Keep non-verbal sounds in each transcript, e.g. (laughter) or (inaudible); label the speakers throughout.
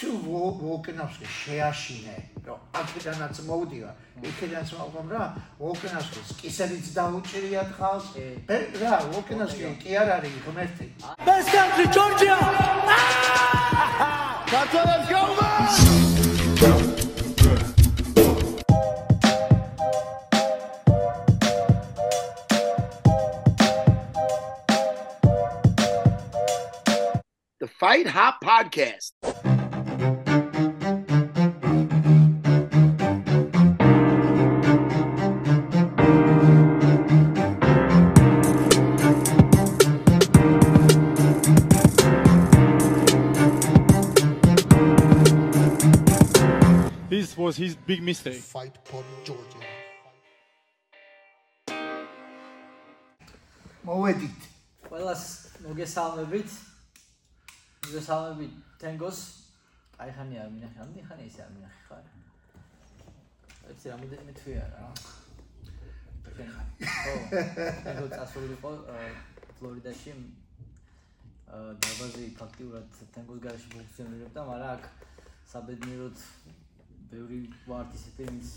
Speaker 1: თუ ვოლკანოვსკი შეაშინე, რომ აქედანაც მოვდივა, იქედანაც მოვყომ რა, ვოლკანოვსკის კისერიც დაუჭირია ხალხს. რა, ვოლკანოვსკი კი არ არის ღმერთი.
Speaker 2: Best country Georgia.
Speaker 3: Let's go, man! The Fight Hop Podcast.
Speaker 4: Was his big mistake.
Speaker 1: Fight for Georgia. მოვედით.
Speaker 5: ყველას მოგესალმებით. მოგესალმებით თენგოს. აი ხანი არ მინახე, ამდენ ხანი ისე არ მინახე ხარ. ეს რამოდენიმე თვია რა. ო, თენგო წასულიყო ფლორიდაში. აა დაბაზი ფაქტიურად თენგოს გარშე ფუნქციონირებდა, მაგრამ აქ საბედნიეროდ ბევრი ვართ ისეთი ვინც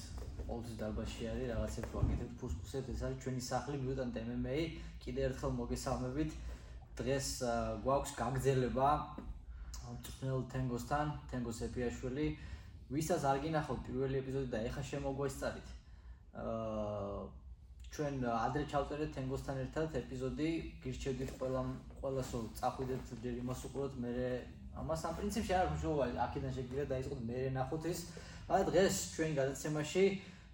Speaker 5: ყოველთვის დარბაზში არის რაღაცებს ვაკეთებთ ფუსფუსებს ეს არის ჩვენი სახლი მიუტანტ MMA კიდე ერთხელ მოგესალმებით. დღეს გვაქვს გაგზელება მწვრთნელ თენგოსთან თენგოს ეფიაშვილი ვისაც არ გინახავთ პირველი ეპიზოდი და ეხა შემოგვესწარით აა ჩვენ ადრე ჩავწერეთ თენგოსთან ერთად ეპიზოდი. გირჩევდით ყველა ყველასო წახვიდეთ ჯერ იმას უყუროთ მე ამას ამ პრინციპში არ ხშოვალი აქედან შეგიძლიათ დაიწყოთ მე ნახოთ ის აი დღეს ჩვენი გადაცემაში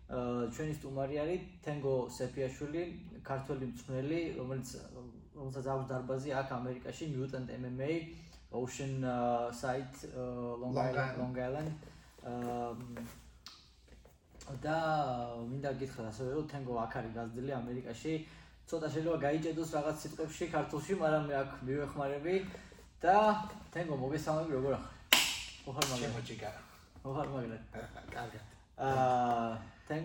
Speaker 5: ჩვენი სტუმარი არის თენგო სეფიაშვილი ქართველი მწვრთნელი რომელიც რომელსაც აქვს დარბაზი აქ ამერიკაში Mutant MMA Ocean Site Long Island Long Island და მინდა გითხრათ ასევე რომ თენგო აქ არის გაზრდილი ამერიკაში ცოტა შეიძლება გაიჭედოს რაღაც სიტყვებში ქართულში მაგრამ მე აქ მივეხმარები და თენგო მოგესალმები როგორ ახარ?
Speaker 1: ოხარ მაგარ. შემოჭიკა.
Speaker 5: ოხარ მაგარ.
Speaker 1: კარგად.
Speaker 5: აა თენ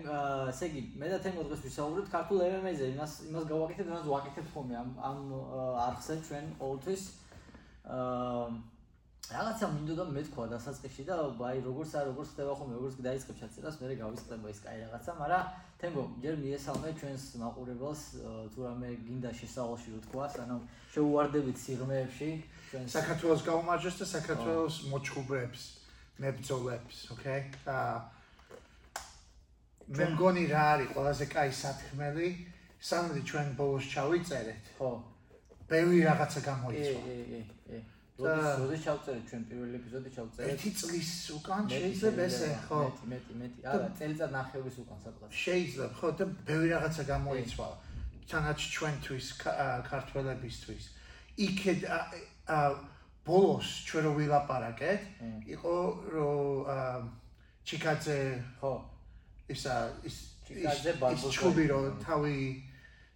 Speaker 5: ესე იგი მე და თენგო დღეს ვისაუბრებთ ქართულ MMA-ზე, იმას იმას გავაკეთებ, იმას ვაკეთებ ხოლმე ამ ამ არხზე ჩვენ ყოველთვის. აა რაღაცა მინდოდა მე თქვა დასაწყისში და აი როგორც არ როგორც ხდება ხოლმე, როგორც დაიწყებ ჩაწერას, მე გავისწრება ის კაი რაღაცა, მაგრამ თენგო ჯერ მიესალმე ჩვენს მაყურებელს თუ რამე გინდა შესავალში რო თქვას, ანუ შეუვარდებით სიღრმეებში
Speaker 1: ჩვენს საქართველოს გაუმარჯოს და საქართველოს მოჩხუბრებს, მებრძოლებს, ოკეი? აა მე მგონი რა არის ყველაზე კაი სათხმელი, სანამ ჩვენ ბოლოს ჩავიწერეთ.
Speaker 5: ხო.
Speaker 1: ბევრი რაღაცა გამოიწვა.
Speaker 5: ე ე ე ე როდის როდის ჩავწერეთ ჩვენ პირველი ეპიზოდი ჩავწერეთ?
Speaker 1: ერთი წლის უკან შეიძლება ესე, ხო?
Speaker 5: მეტი, მეტი, მეტი. არა, წელიწად ნახევრის უკან სადღაც.
Speaker 1: შეიძლება, ხო, და ბევრი რაღაცა გამოიწვა. თანაც ჩვენთვის ქართველებისთვის. იქეთ აა ბოლოს ჩვენ რო ვილაპარაკეთ, იყო რომ ჩიკაძე
Speaker 5: ხო
Speaker 1: ისა ის
Speaker 5: ჩიკაძე ბარბოზა
Speaker 1: ჩუბი რო თავი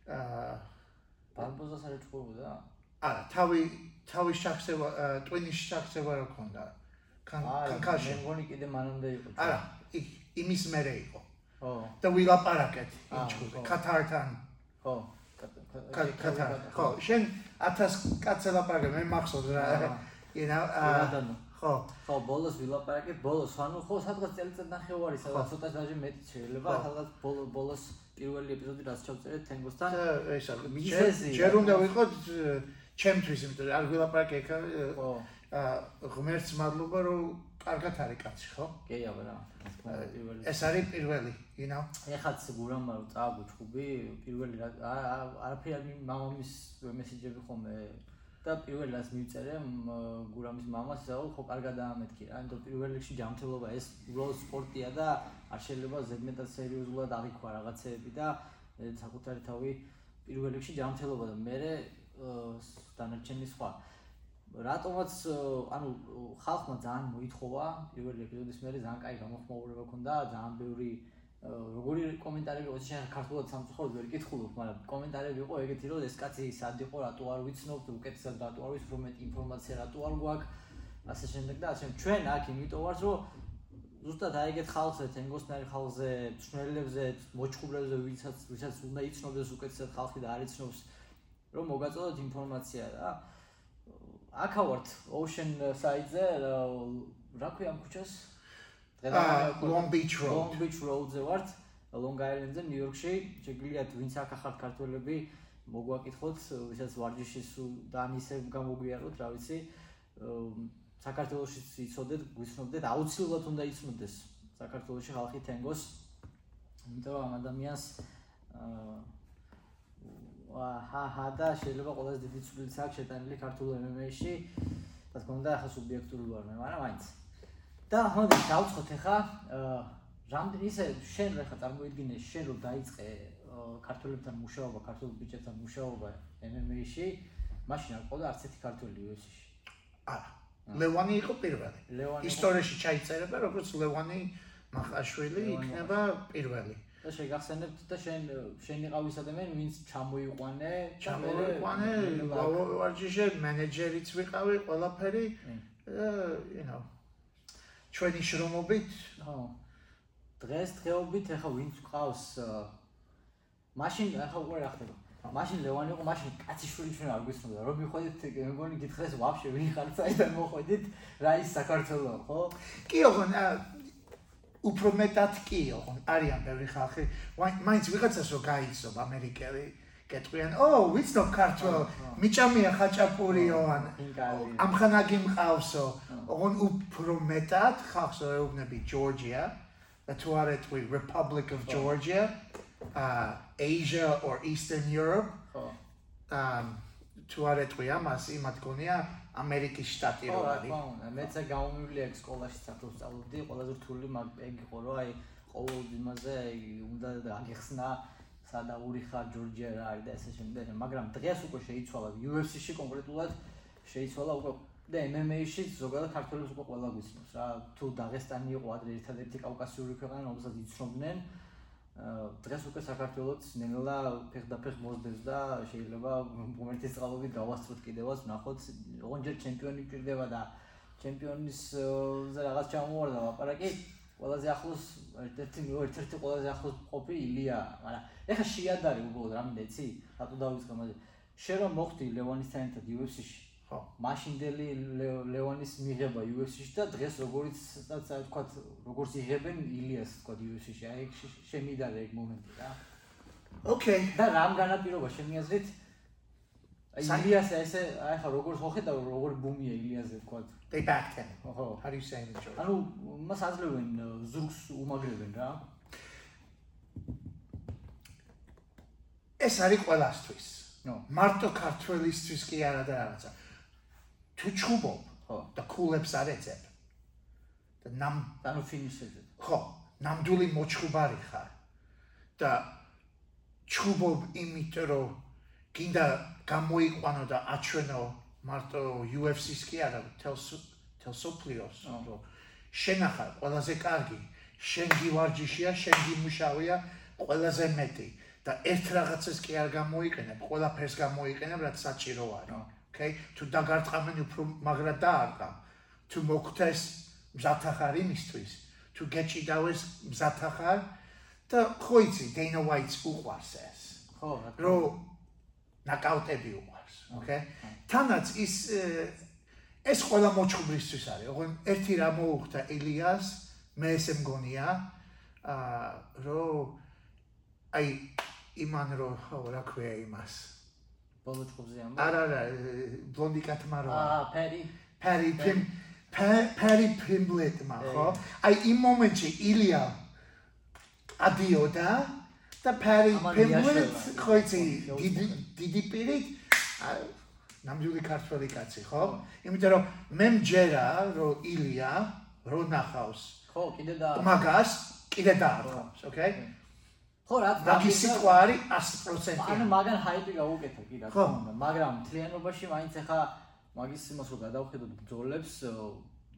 Speaker 5: აა ბარბოზას არ ეჭუბოდა?
Speaker 1: არა, თავი თავი შახსევა ტვინის შახსევა რო ქონდა. კანკაში.
Speaker 5: მე მგონი კიდე მანამდე იყო.
Speaker 1: არა, იმის მერე იყო.
Speaker 5: ხო.
Speaker 1: და ვილაპარაკეთ იმ ჩუბი, კათართან.
Speaker 5: ხო.
Speaker 1: კათარ. ხო, შენ 1000 კაცს ელაპარაკე, მე მახსოვს რა. აა ხო.
Speaker 5: ხო, ბოლოს ვილაპარაკეთ, ბოლოს, ანუ ხო, სადღაც წელიწად ნახევარი, სადღაც ცოტა დაჟე მეტი შეიძლება, სადღაც ბოლოს პირველი ეპიზოდი რაც ჩავწერეთ თენგოსთან.
Speaker 1: ესა, ჯერ უნდა ვიყოთ ჩემთვის, იმიტომ რომ არ ვილაპარაკე ხო. აა ღმერთს მადლობა რომ კარგად არის კაცი, ხო?
Speaker 5: კი, აბა რა.
Speaker 1: ეს არის პირველი, you know.
Speaker 5: ეხაც გურამა რომ წააგო ჭუბი, პირველი რა არაფერი მამამის მესიჯები ხომ და პირველ რას მივწერე გურამის მამას, ისე ხო კარგად დაამეთქი რა. ანუ პირველ რიგში ჯანმრთელობა ეს უბრალოდ სპორტია და არ შეიძლება ზედმეტად სერიოზულად აღიქვა რაღაცეები და საკუთარი თავი პირველ რიგში ჯანმრთელობა და მე დანარჩენი სხვა. რატომაც ანუ ხალხმა ძალიან მოითხოვა პირველი ეპიზოდის მერე ძალიან კაი გამოხმაურება ქონდა, ძალიან ბევრი როგორი კომენტარები იყო შენ ქართულად სამწუხაროდ ვერ კითხულობ, მაგრამ კომენტარები იყო ეგეთი რომ ეს კაცი სად იყო, რატო არ ვიცნობ, უკეთესად რატო არ ვიცნობ, მეტი ინფორმაცია რატო არ გვაქვს, ასე შემდეგ და ასე ჩვენ აქ იმიტომ ვართ რომ ზუსტად აი ეგეთ ხალხზე, თენგოსნარი ხალხზე, ჩნელებზე, მოჩხუბრებზე, ვისაც ვისაც უნდა იცნობდეს უკეთესად ხალხი და არ იცნობს რომ მოგაწოდოთ ინფორმაცია რა. აქა ვართ Ocean Side-ზე რა ქვია ამ ქუჩას?
Speaker 1: აა, Long Beach Road.
Speaker 5: Long Beach Road-ზე ვართ, Long Island-ზე, ნიუ-იორკში. შეგიძლიათ ვინც აქ ახალ ქართველები მოგვაკითხოთ, ვისაც ვარჯიში სულ და ისე გამოგვიაროთ, რა ვიცი. საქართველოსიც იცოდეთ, გვიცნობდეთ, აუცილებლად უნდა იცნობდეს საქართველოში ხალხი თენგოს. იმიტომ რომ ამ ადამიანს აა ჰა ჰა და შეიძლება ყველაზე დიდი ცვლილიც აქვს შეტანილი ქართულ MMA-ში. და თქმა უნდა, ახლა სუბიექტური ვარ მე, მაგრამ მაინც. და ხოდა დავწყოთ ახლა რამდენი ისე შენ ახლა წარმოიდგინე შენ რომ დაიწყე ქართველებთან მუშაობა, ქართულ ბიჭებთან მუშაობა MMA-ში, მაშინ არ ყოდა არც ერთი ქართველი UFC-ში.
Speaker 1: არა. ლევანი იყო პირველი.
Speaker 5: ლევანი
Speaker 1: ისტორიაში ჩაიწერება, როგორც ლევანი მახაშვილი იქნება პირველი.
Speaker 5: და შეგახსენებთ და შენ შენ იყავ ის ადამიანი, ვინც ჩამოიყვანე,
Speaker 1: ჩამოიყვანე, ვარჯიშე მენეჯერიც ვიყავი, ყველაფერი you know ჩვენი შრომობით,
Speaker 5: ხო. დღეს დღეობით ახლა ვინც ყავს მაშინ ახლა უკვე რა ხდება? მაშინ ლევანი იყო, მაშინ კაციშვილი ჩვენ არ გვისმოდა. რომ მიხვედით, მეგონი გითხრეს ვაფშე ვინ ხარ საიდან მოხვედით? რა ის საქართველო, ხო?
Speaker 1: კი ოღონ უფრო მეტად კი ოღონ არიან ბევრი ხალხი. მაინც ვიღაცას რო გაიცნობ ამერიკელი კეთყვიან, ო, ვიცნობ ქართულ, მიჭამია ხაჭაპურიო ან ამხანაგი მყავსო. ოღონ უფრო მეტად ხალხს ეუბნები ჯორჯია და თუ არ ეთქვი Republic of Georgia. uh Asia or Eastern Europe. um თუ არ ეტყვი ამას, იმათ გონია ამერიკის შტატი რო
Speaker 5: რა
Speaker 1: არის.
Speaker 5: თქმა უნდა, მეც გამომივლი აქ სკოლაში საქართველოს სწავლობდი, ყველაზე რთული მაგ ეგ იყო, რომ აი ყოველ იმაზე უნდა აგიხსნა სადაური ხარ ჯორჯია რა არის და ესე შემდეგ, მაგრამ დღეს უკვე შეიცვალა UFC-ში კონკრეტულად შეიცვალა უკვე და MMA-ში ზოგადად ქართველებს უკვე ყველა გვიცნობს რა. თუ დაღესტანი იყო ადრე ერთადერთი კავკასიური ქვეყანა, რომელსაც იცნობდნენ, დღეს უკვე საქართველოს ნელა ფეხდაფეხ მოსდევს და შეიძლება მომენტის წყალობით გავასწროთ კიდევაც ნახოთ. ოღონდ ჩემპიონი პირდება და ჩემპიონის ზე რაღაც ჩამოვარდა ლაპარაკი ყველაზე ახლოს ერთ-ერთი ერთ-ერთი ყველაზე ახლოს ყოფი ილია მაგრამ ეხა შეადარი უბრალოდ რამდენი იცი რატო დავიწყე? მაგ შე რომ მოხდი ლევანისთან ერთად UFC-ში
Speaker 1: ხო.
Speaker 5: მაშინდელი ლევანის მიღება UFC-ში და დღეს როგორიც ასე თქვა როგორც იღებენ ილიას თქვა UFC-ში. აი შემიდარე ეგ მომენტი რა.
Speaker 1: Okay.
Speaker 5: და რამ განაპირობა შემი აზრით? აი ილიას ესე აი ხა როგორ ხოხედა როგორ ბუმია ილიაზე თქვა.
Speaker 1: They backed him.
Speaker 5: ხო.
Speaker 1: How do you say in Georgia?
Speaker 5: ანუ მას აძლევენ ზურგს უმაგრებენ რა.
Speaker 1: ეს არის ყველასთვის.
Speaker 5: ნო.
Speaker 1: მარტო ქართველისთვის კი არა და რაღაცა. თუ ჩუბობ
Speaker 5: ხო.
Speaker 1: და კულებს არ ეძებ და ნამ
Speaker 5: ანუ ფინიშებზე.
Speaker 1: ხო, ნამდვილი მოჩხუბარი ხარ და ჩუბობ იმიტომ რომ გინდა გამოიყვანო და აჩვენო მარტო UFC-ს კი არა, თელს თელსოპლიოს რომ შენ ახალ ყველაზე კარგი, შენ გივარჯიშია, შენ გიმუშავია ყველაზე მეტი და ერთ რაღაცას კი არ გამოიყენებ, ყველაფერს გამოიყენებ, რაც საჭირო არის. Okay? თუ დაგარტყამენ უფრო მაგრა დაარტყამ. თუ მოგხდეს მზათახარ იმისთვის, თუ გეჭიდავეს მზათახარ და ხო იცი, Dana White-ს უყვარს ეს.
Speaker 5: ხო, რა
Speaker 1: რომ ნაკაუტები უყვარს, okay? თანაც ის ეს ყველა მოჩხუბრისთვის არის. ოღონ ერთი რა მოუხდა ელიას, მე ესე მგონია, აა რომ აი იმან რო რა ქვია იმას.
Speaker 5: ბოლო ჭუბზე ამ.
Speaker 1: არა არა, ბლონდი კათმა რო.
Speaker 5: აა, ფერი.
Speaker 1: ფერი პიმ ფერი პიმბლეტმა, ხო? აი იმ მომენტში ილია ადიოდა და ფერი პიმბლეტ ხო იცი დიდი დიდი პირით ნამდვილი ქართველი კაცი, ხო? იმიტომ რომ მე მჯერა რომ ილია რო ნახავს.
Speaker 5: ხო, კიდე და
Speaker 1: მაგას კიდე დაარქვას, ოკეი?
Speaker 5: ხო, რა
Speaker 1: მაგის სიტყვა არის 100%.
Speaker 5: ანუ მაგან ჰაიპი გაუკეთა კი რა თქმა უნდა, მაგრამ თლიანობაში მაინც ახლა მაგის იმას რო გადავხედოთ ბძოლებს,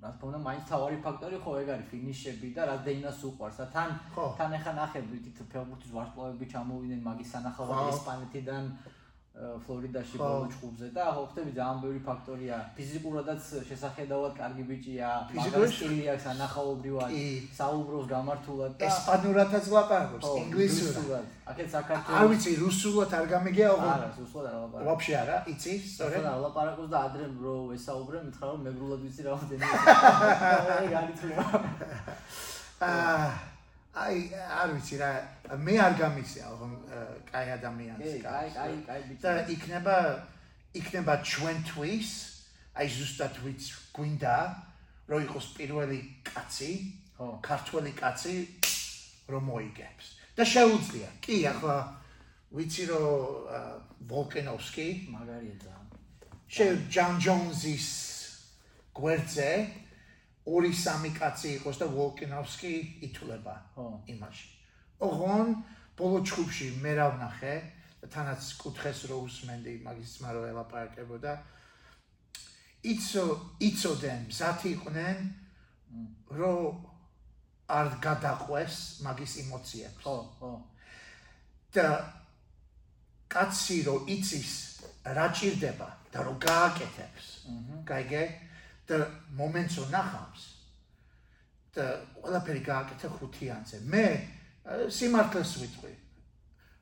Speaker 5: რა თქმა უნდა, მაინც თავარი ფაქტორი ხო ეგ არის ფინიშები და რა დეინას უყვარს. და თან თან ახლა ნახე ბრიტით ფეხბურთის ვარსკვლავები ჩამოვიდნენ მაგის სანახავად ესპანეთიდან ფლორიდაში ბოლო ჭუბზე და ხო ხტები ძალიან ბევრი ფაქტორია. ფიზიკურადაც შესახედავად კარგი ბიჭია, მაგარი სტილი აქვს ანახაობრივად, საუბრობს გამართულად და
Speaker 1: ესპანურადაც ლაპარაკობს, ინგლისურად.
Speaker 5: აქეთ
Speaker 1: არ
Speaker 5: საქართველოს
Speaker 1: ვიცი, რუსულად არ გამიგია, ოღონდ
Speaker 5: არა, სულ არ ლაპარაკობს.
Speaker 1: ვაფშე არა, იცი,
Speaker 5: სწორედ არ ლაპარაკობს და ადრე რო ესაუბრე, მითხრა რომ მეგრულად ვიცი რამდენი. ეგ არიცლება.
Speaker 1: აა აი, არ ვიცი რა, მე არ გამიცია, ოღონდ აა, კაი ადამიანს
Speaker 5: კი, კაი, კაი, კაი ბიჭი.
Speaker 1: და იქნება იქნება ჩვენთვის, აი ზუსტად ვიც გვინდა, რომ იყოს პირველი კაცი,
Speaker 5: ხო.
Speaker 1: ქართველი კაცი რომ მოიგებს. და შეუძლია. კი, ახლა ვიცი რომ ვოლკენოვსკი
Speaker 5: მაგარია ძალიან.
Speaker 1: შე ჯან ჯონზის გვერდზე ორი სამი კაცი იყოს და ვოლკენოვსკი ითვლება
Speaker 5: ხო.
Speaker 1: იმაში. ოღონ ბოლო ჩხუბში მე რა ვნახე და თანაც კუთხეს რო უსმენდი მაგის ძმა რო ელაპარაკებოდა იცო იცოდენ მზათი იყვნენ რომ არ გადაყვეს მაგის ემოციებს
Speaker 5: ხო, ხო.
Speaker 1: და კაცი რო იცის რა ჭირდება და რო გააკეთებს გაიგე და მომენტს რო ნახავს და ყველაფერი გააკეთა ხუთიანზე მე სიმართლეს ვიტყვი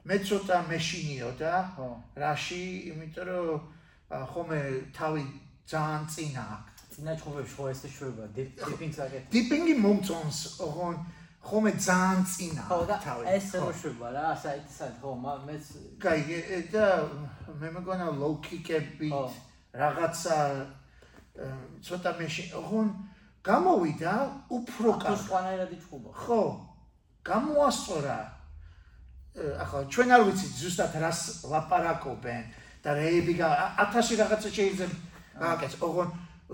Speaker 1: მე ცოტა მეშინიო და
Speaker 5: ხო.
Speaker 1: რაში იმიტომ რომ ა, ხომე თავი ძალიან წინა აქვს
Speaker 5: წინა ჭუბებში ხო ესე შვება, დიპინგს აკეთებ.
Speaker 1: დიპინგი მომწონს ოღონ ხომე ძალიან წინა თავი,
Speaker 5: ესე
Speaker 1: ხო.
Speaker 5: რო შვება რა, საერთოდ ხო, მა- მეც
Speaker 1: გაიგე ე, და მე მეგონა ლოუკიკები
Speaker 5: ხო.
Speaker 1: რაღაცა ცოტა მეში ოღონ გამოვიდა უფრო კარგი.
Speaker 5: იჭუბა.
Speaker 1: ხო გამოასწორა. ახლა ჩვენ არ ვიცით ზუსტად რას ლაპარაკობენ და რეები გა ა- ათასი რაღაცა შეიძლება. გააკეთოს ოღონ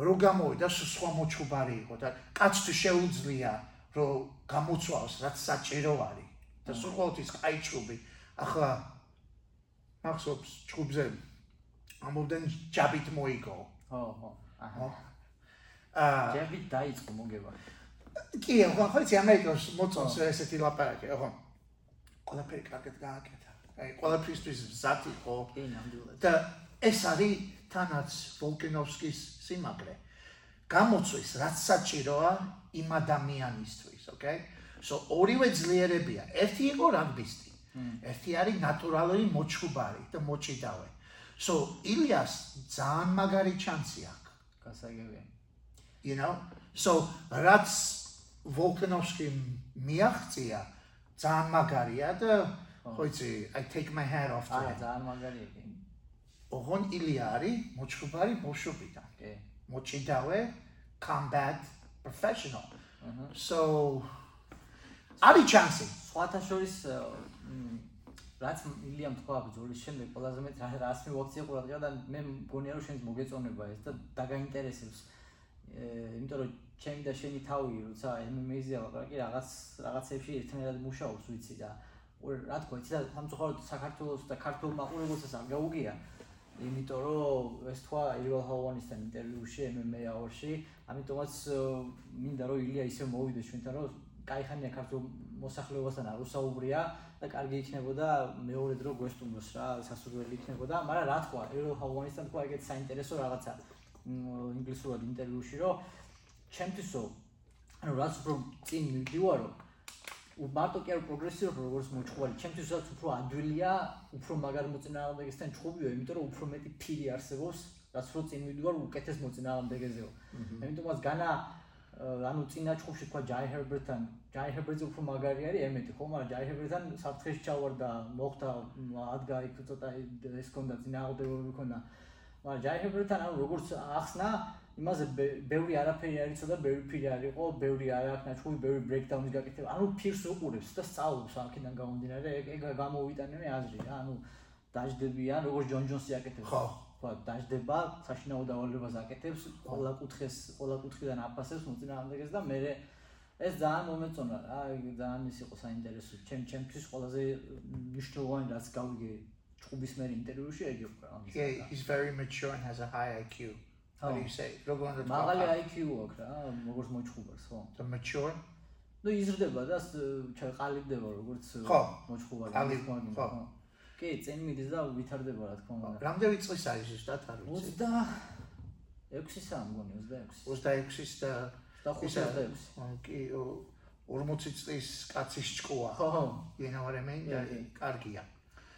Speaker 1: რო გამოვიდა სხვა მოჩუბარი იყო და კაცთვის შეუძლია რომ გამოცვალოს რაც საჭირო არის. და სულ ყოველთვის კაი ჩუბი ახლა მახსოვს ჩუბზე ამოდენ ჯაბით მოიგო.
Speaker 5: ხო, ხო. აჰა.
Speaker 1: აა
Speaker 5: ჯები დაიწყო მოგება.
Speaker 1: კი, ხო, ხო, იცი ამერიკას მოწონს ესეთი ლაპარაკი, ხო. ყველაფერი კარგად გააკეთა. აი, ყველაფრისთვის მზად იყო
Speaker 5: კი, ნამდვილად.
Speaker 1: და ეს არის თანაც ვოლკენოვსკის სიმაგრე. გამოცვის რაც საჭიროა იმ ადამიანისთვის, okay? So ორივე ძლიერებია. ერთი იყო რაგბისტი. ერთი არის ნატურალური მოჩუბარი და მოჭიდავე. So ილიას ძალიან მაგარი ჩანსი აქვს.
Speaker 5: გასაგებია.
Speaker 1: you know? So რაც ვოლკენოვსკი მიაღწია ძალიან მაგარია და ხო იცი i take my hat off to him
Speaker 5: ძალიან მაგარია კი.
Speaker 1: ოღონ ილია არის მოჩხუბარი ბოშობიდან
Speaker 5: კი.
Speaker 1: მოჭიდავე combat professional. so არის ჩანსი.
Speaker 5: სხვათა შორის რაც ილიამ თქვა ბრძოლის შემდეგ ყველაზე მეტ რა- რას მივაქცია ყურადღება და მე მგონია რომ შენს მოგეწონება ეს და დაგაინტერესებს. ე, იმიტომ რომ ჩემი და შენი თავი როცა MMA-ზე ლაპარაკი რაღაც რაღაცებში ერთმანეთად მუშაობს ვიცი და რა თქვა იცი და სამწუხაროდ საქართველოს და ქართულ მაყურებელსაც არ გაუგია. იმიტომ რომ ეს თქვა ირვალ ჰალვანისთან ინტერვიუში MMA hour-ში ამიტომაც მინდა რომ ილია ისე მოვიდეს ჩვენთან რომ кайხანია ქართულ მოსახლეობასთან არ უსაუბრია და კარგი იქნებოდა მეორე დრო გვესტუმროს რა, სასურველი იქნებოდა, მაგრამ რა თქვა, ერო ჰავანისთან თქვა ეგეთ საინტერესო რაღაცა ინგლისურად ინტერვიუში, რომ ჩემთვისო ანუ რაც უფრო წინ მივდივარო, მარტო კი არ პროგრესიულ როგორც მოჭყვალი. ჩემთვისაც უფრო ადვილია, უფრო მაგარ მოწინააღმდეგესთან ჩხუბიო, იმიტომ რომ უფრო მეტი ფილი არსებობს, რაც უფრო წინ მივდივარ უკეთეს მოწინააღმდეგეზეო. ამიტომაც განა ანუ წინა ჭუბში თქვა ჯაი ჰერბერტთან ჯაი ჰერბერტზე უფრო მაგარი არის ემეთი ხო მაგრამ ჯაი ჰერბერტთან საფრთხეში ჩავარ და მოხდა ადგა იქ ცოტა ეს კონდა წინააღმდეგობები ქონდა მაგრამ ჯაი ჰერბერტთან ანუ როგორც ახსნა იმაზე ბე- ბევრი არაფერი არ იცოდა, ბევრი ფირი არ იყო, ბევრი არ აქვს ნაჩვენები, ბევრი ბრეიქდაუნის გაკეთება. ანუ ფირს უყურებს და სწავლობს აქედან გამომდინარე, ეგ ეგ გამოვიტანე მე აზრი რა, ანუ დაждებიან, როგორც ჯონ ჯონსი აკეთებს.
Speaker 1: ხო.
Speaker 5: ხო, დაждება, საშინაო დავალებას აკეთებს, ყველა კუთხეს, ყველა კუთხიდან აფასებს მოწინააღმდეგეს და მე ეს ძალიან მომეწონა რა, ძალიან ის იყო საინტერესო. ჩემ ჩემთვის ყველაზე მნიშვნელოვანი რაც გავიგე ჭუბის მერ ინტერვიუში ეგ იყო რა.
Speaker 1: yeah he's very mature and has a high IQ how do you say როგორ უნდა
Speaker 5: მაღალი
Speaker 1: თქვა
Speaker 5: IQ აქვს რა, როგორც მოჭუბარს, ხო?
Speaker 1: the mature
Speaker 5: იზრდება და ს- ჩა- ყალიბდება როგორც
Speaker 1: ხო,
Speaker 5: მოჭუბარი. მოჭუბარი,
Speaker 1: ხო.
Speaker 5: კი, წინ მიდის და ვითარდება რა თქმა უნდა.
Speaker 1: რამდენი წლის არის ზუსტად არ ვიცი
Speaker 5: 26-ისა მგონი 26.
Speaker 1: 26-ის და
Speaker 5: და 5-26.
Speaker 1: კი 40 წლის კაცის ჭკუა.
Speaker 5: ხო,
Speaker 1: mean და კარგია.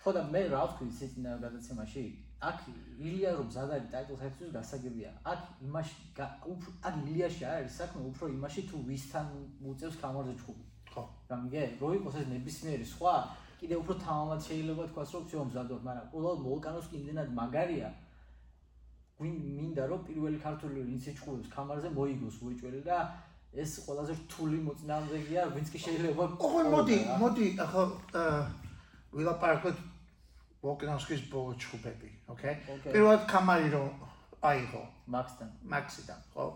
Speaker 5: ხო და მე რა ვთქვი სიცინა გადაცემაში აქ ილია რომ ზადარი ტაიტლს ეფსის გასაგებია. აქ იმაში უფრო აქ ილიაში არ არის საქმე უფრო იმაში თუ ვისთან უწევს კამარზე ჭუბი
Speaker 1: ხო
Speaker 5: გამიგე რო იყოს ეს ნებისმიერი სხვა კიდე უფრო თამამად შეიძლება თქვას რომ всё მზადობ მაგრამ უბრალოდ ვოლკანოს იმდენად მაგარია გვინ მინდა რომ პირველი ქართული ვინც ჭუბებს კამარზე მოიგოს უეჭველი და ეს ყველაზე რთული მოწინააღმდეგეა ვინც კი შეიძლება
Speaker 1: ოღონ მოდი მოდი ახლა აა, ვილაპარაკოთ ვოლკანოვსკის ბოლო ჩხუბები ოკეი
Speaker 5: ოკეი.
Speaker 1: პირველად კამარი რომ აიღო
Speaker 5: მაქსთან
Speaker 1: მაქსიდან ხო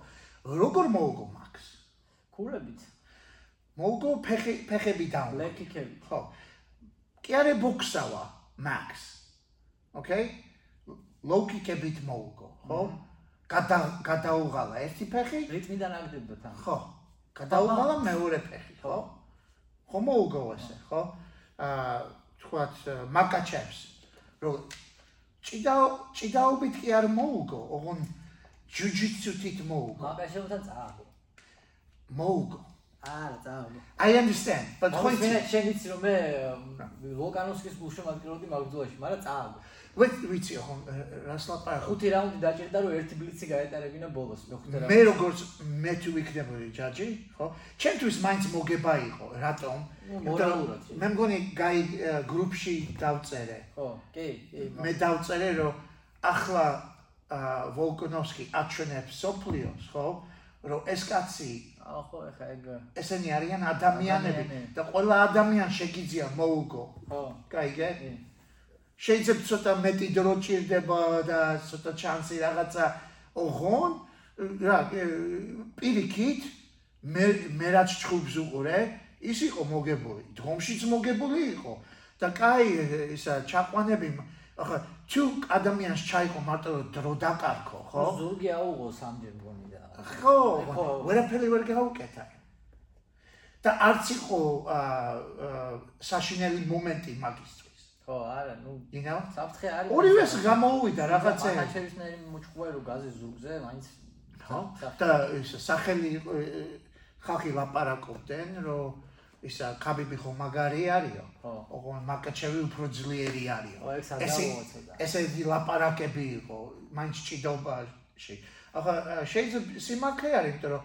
Speaker 1: როგორ მოუგო მაქს
Speaker 5: ქულებით
Speaker 1: მოუგო ფეხი ფეხები დაუნ
Speaker 5: ლეკიკები
Speaker 1: ხო კი არა ბოქსავა მაქს ოკეი ლოუკიკებით მოუგო ხო? გადა გადაუღალა ერთი ფეხი.
Speaker 5: რიტმიდან აგდებდა თან.
Speaker 1: ხო გადაუღალა მეორე ფეხი ხო. ხო? მოუგო ესე ხო? აა თქვათ მაკაჩებს. რომ ჭიდაო ჭიდაობით კი არ მოუგო ოღონ ჯუჯიცუთით მოუგო.
Speaker 5: მაგაშევთან წააგო
Speaker 1: მოუგო
Speaker 5: არა წააგო
Speaker 1: I understand but
Speaker 5: ხო მე შენ იცი რომ მე ვოლკანოვსკის გულში მაგდროდი მაგდუაში მაგრამ წააგო
Speaker 1: ვეთ ვიცი ხო რას ლაპარაკობ
Speaker 5: ხუთი რაუნდი დაჭირდა რომ ერთი ბლიცი გაეტარებინა ბოლოს მეხუთე
Speaker 1: მე
Speaker 5: რაუნდი.
Speaker 1: როგორც მე თუ ვიქნებოდი ჯაჯი ხო? ჩემთვის მაინც მოგება იყო რატომ?
Speaker 5: მორალურად,
Speaker 1: მე მგონი გაი გრუპში დავწერე.
Speaker 5: ხო კი კი
Speaker 1: მე დავწერე რომ ახლა აა, ვოლკონოვსკი აჩვენებს სოფლიოს ხო? რომ ეს კაცი
Speaker 5: აა ხო ეხა ეგ
Speaker 1: ესენი არიან ადამიანები და ყველა ადამიანი შეგიძლია მოუგო.
Speaker 5: ხო
Speaker 1: კაიგე
Speaker 5: კი.
Speaker 1: შეიძლება ცოტა მეტი დრო ჭირდება და ცოტა ჩანსი რაღაცა. ოღონ რა პირიქით მე მე რაც ჩხუბს უყურე ის იყო მოგებული. დღომშიც მოგებული იყო. და კაი ისა ჩაყვანები ახლა თუ ადამიანს ჩაიყო მარტო დრო დაკარქო ხო?
Speaker 5: ზურგი აუღო სამჯერ მგონი და
Speaker 1: ხო ვერაფერი ვერ გავუკეთა და არც იყო აა, საშინელი მომენტი მაგისტრის.
Speaker 5: ხო არა ნუ
Speaker 1: you know?
Speaker 5: საფრთხე არის
Speaker 1: ორივეს გამოუვიდა რაღაცა.
Speaker 5: მაგაჩევისნაირი მოჭყვე რომ გაზი ზურგზე მაინც
Speaker 1: ხო? და ის სახელი ხალხი ლაპარაკობდნენ რომ ისა ხაბიბი ხო მაგარი არისო?
Speaker 5: ხო.
Speaker 1: ოღონ მაკაჩევი უფრო ძლიერი არისო?
Speaker 5: ხო, სადავოა ცოტა.
Speaker 1: ესეთი ლაპარაკები იყო მაინც ჭიდობაში. ახლა შეიძლება სიმართლე არის იმიტომ რომ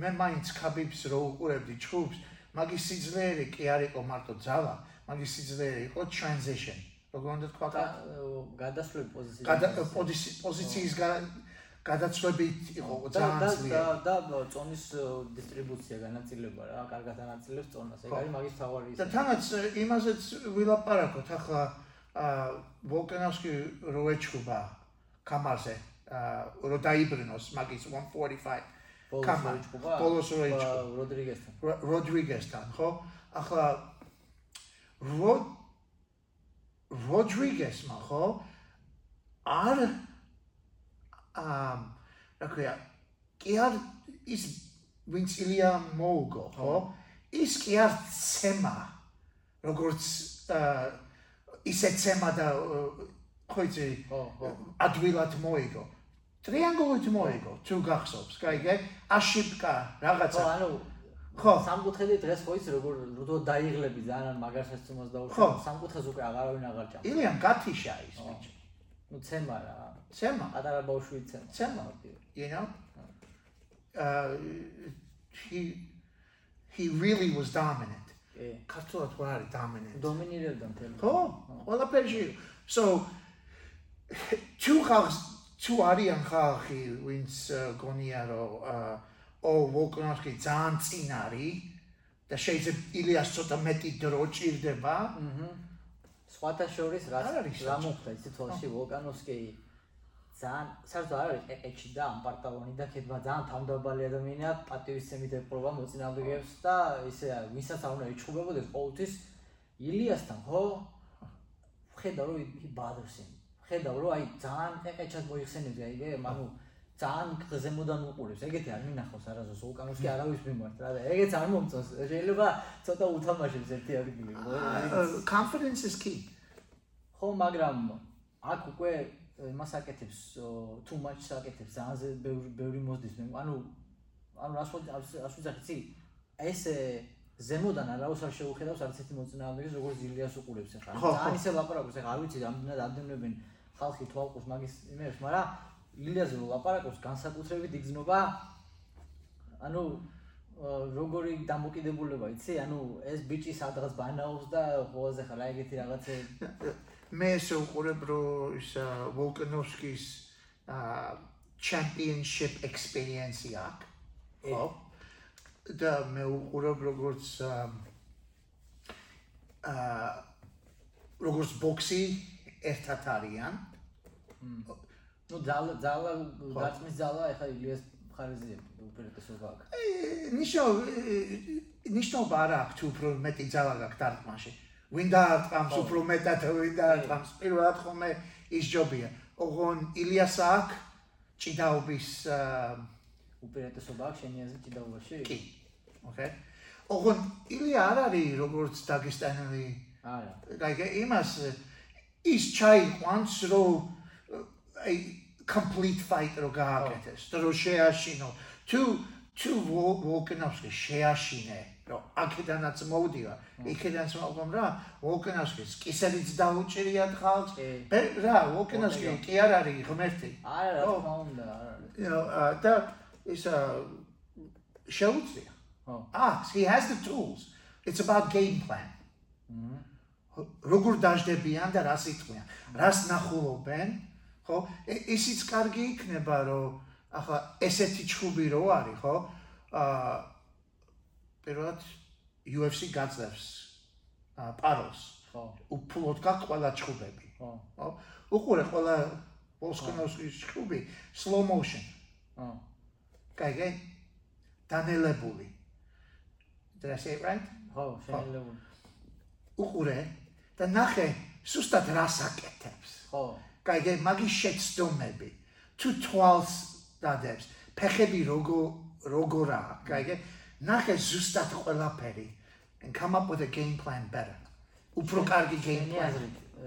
Speaker 1: მე მაინც ხაბიბს რო უყურებდი ჩხუბს მაგის სიძლიერე კი არ იყო მარტო ძალა მაგის სიძლიერე იყო transition. როგორ უნდა თქვა?
Speaker 5: და გადასვლები პოზიციაში
Speaker 1: გადა პოზიცი- პოზიციის გადაცვლებით იყო ძალიან ძლიერი.
Speaker 5: და და წონის დისტრიბუცია განაწილება რა კარგად ანაწილებს წონას. ეგ არის მაგის თავარი
Speaker 1: და თანაც იმაზეც ვილაპარაკოთ ახლა აა ვოლკანოვსკი რო ეჩხუბა კამარზე აა რო დაიბრუნოს მაგის 145
Speaker 5: ბოლოს
Speaker 1: კამა, ბოლოს რო იჭყობა.
Speaker 5: როდრიგესთან.
Speaker 1: რო- როდრიგესთან ხო? ახლა რო როდრიგესმა ხო? არ ამ რა ქვია კი არ ის ვინც ილია მოუგო ხო? ის კი არ ცემა როგორც ისე ცემა და აა, ხო იცი?
Speaker 5: ხო ხო.
Speaker 1: ადვილად მოიგო. ტრიანგულით მოიგო თუ გახსოვს კაიგე აშიპკა
Speaker 5: ხო
Speaker 1: რაღაცა
Speaker 5: ანუ
Speaker 1: ხო.
Speaker 5: სამკუთხედი დღეს ხო იცი როგორ რო დაიღლები ძალიან მაგარ შეცდომას
Speaker 1: ხო.
Speaker 5: დაუშვი სამკუთხედს უკვე აღარავინ აღარ ჭამს.
Speaker 1: ილიამ გათიშა ის
Speaker 5: ხო.
Speaker 1: ბიჭი
Speaker 5: ნუ ცემა რა
Speaker 1: ცემა.
Speaker 5: პატარა ბავშვი ცემა
Speaker 1: ცემა. you know? Uh he he really was dominant. ქართულად რა არის dominant.
Speaker 5: დომინირებდა მთელი
Speaker 1: ხო ყველაფერში so თუ ხალხს თუ არიან ხალხი ვინც გონია რომ ო ვოლკანოვსკი ძალიან წინ არის და შეიძლება ილიას ცოტა მეტი დრო ჭირდება.
Speaker 5: სხვათა შორის რა რა მოხდა იცი თვალში ვოლკანოვსკი ძალიან საერთოდ არ არის ეკეჩი და ამპარტალონი და ქედმა ძალიან თავდაბალი ადამიანია პატივისცემით ეპყრობა მოწინააღმდეგეებს და ისე ვისაც არ უნდა იჩხუბებოდეს ყოველთვის ილიასთან ხო? ხედავ რომ ი ბადრს იმ ხედავ რომ აი ძალიან ეკეჩად მოიხსენებს აიგე მანუ ძალიან გზემოდან უყურებს. ეგეთი არ მინახავს არასდროს ვულკანოვსკი არავის მიმართ რა და ეგეც არ მომწონს. შეიძლება ცოტა უთამაშებს ერთი ადგილი
Speaker 1: is key
Speaker 5: ხო, მაგრამ აქ უკვე იმას აკეთებს, too much აკეთებს, ძალზე ბევრი ბევრი მოსდის მე. ანუ ანუ რას რას ვიძახი ცი? ეს ზემოდან არავის არ შეუხედავს არც ერთი მოწინააღმდეგეს როგორც ილიას უყურებს ახლა. ძალიან ისე ლაპარაკობს, ახლა არ ვიცი რამდენად ამდენებენ ხალხი თვალყურს მაგის იმებს, მაგრამ ილიაზე ლაპარაკობს განსაკუთრებით იგზნობა ანუ როგორი დამოკიდებულება იცი? ანუ ეს ბიჭი სადღაც ბანაობს და ყველაზე ხა რა ეგეთი რაღაცე
Speaker 1: მე ესე უყურებ რომ ის ვოლკანოვსკის აა championship experience აქ. ხო? და მე უყურებ როგორც აა როგორც ბოქსი ერთად არიან.
Speaker 5: ნუ ძალა ძალა გაწმის ძალა ეხა ილიას ხარიზია უპირატესობა აქვს.
Speaker 1: ნიშნო ნიშნობა არა აქვს უფრო მეტი ძალა გაქვს დარტყმაში. ვინდა არტყამს უფრო მეტად ვინდა არტყამს პირველად ხომე ის ჯობია. ოღონ ილიას აქვს ჭიდაობის
Speaker 5: უპირატესობა აქვს შენიაზე ჭიდაობაში?
Speaker 1: კი. ოკეი. ოღონ ილია არ არის როგორც დაგესტანელი.
Speaker 5: არა.
Speaker 1: like იმას ის ჩაიყვანს რომ აი complete fight რო გააკეთეს, რო შეაშინო. თუ თუ ვოლკანოვსკი შეაშინე, რომ აქედანაც მოვდივა, იქედანაც მოვდივა რა, ვოლკანოვსკის კისერიც დაუჭირია ხალხს. რა, ვოლკანოვსკი კი არ არის ღმერთი.
Speaker 5: არა, რა თქმა უნდა, არა.
Speaker 1: you know, და ის შეუძლია. Ah, he has the tools. It's about game plan. როგორ დაждებიან და რას იტყვიან? რას ნახულობენ? ხო? ისიც კარგი იქნება, რომ ახლა ესეთი ჩხუბი რო არის, ხო? აა პირველად UFC გაძლევს აა პაროს. ხო. უფლოდ გაქვს ყველა ჩხუბები. ხო. ხო? უყურე ყველა ვოლსკონოვსკის ჩხუბი slow motion. ხო. კაი, დანელებული. Did I say it right?
Speaker 5: ხო, შენელებული.
Speaker 1: უყურე და ნახე, სუსტად რას აკეთებს.
Speaker 5: ხო.
Speaker 1: კაიგე მაგის შეცდომები თუ თვალს დადებს ფეხები როგორ როგორა კაიგე ნახე ზუსტად ყველაფერი and come up with a game plan better. უფრო კარგი game plan.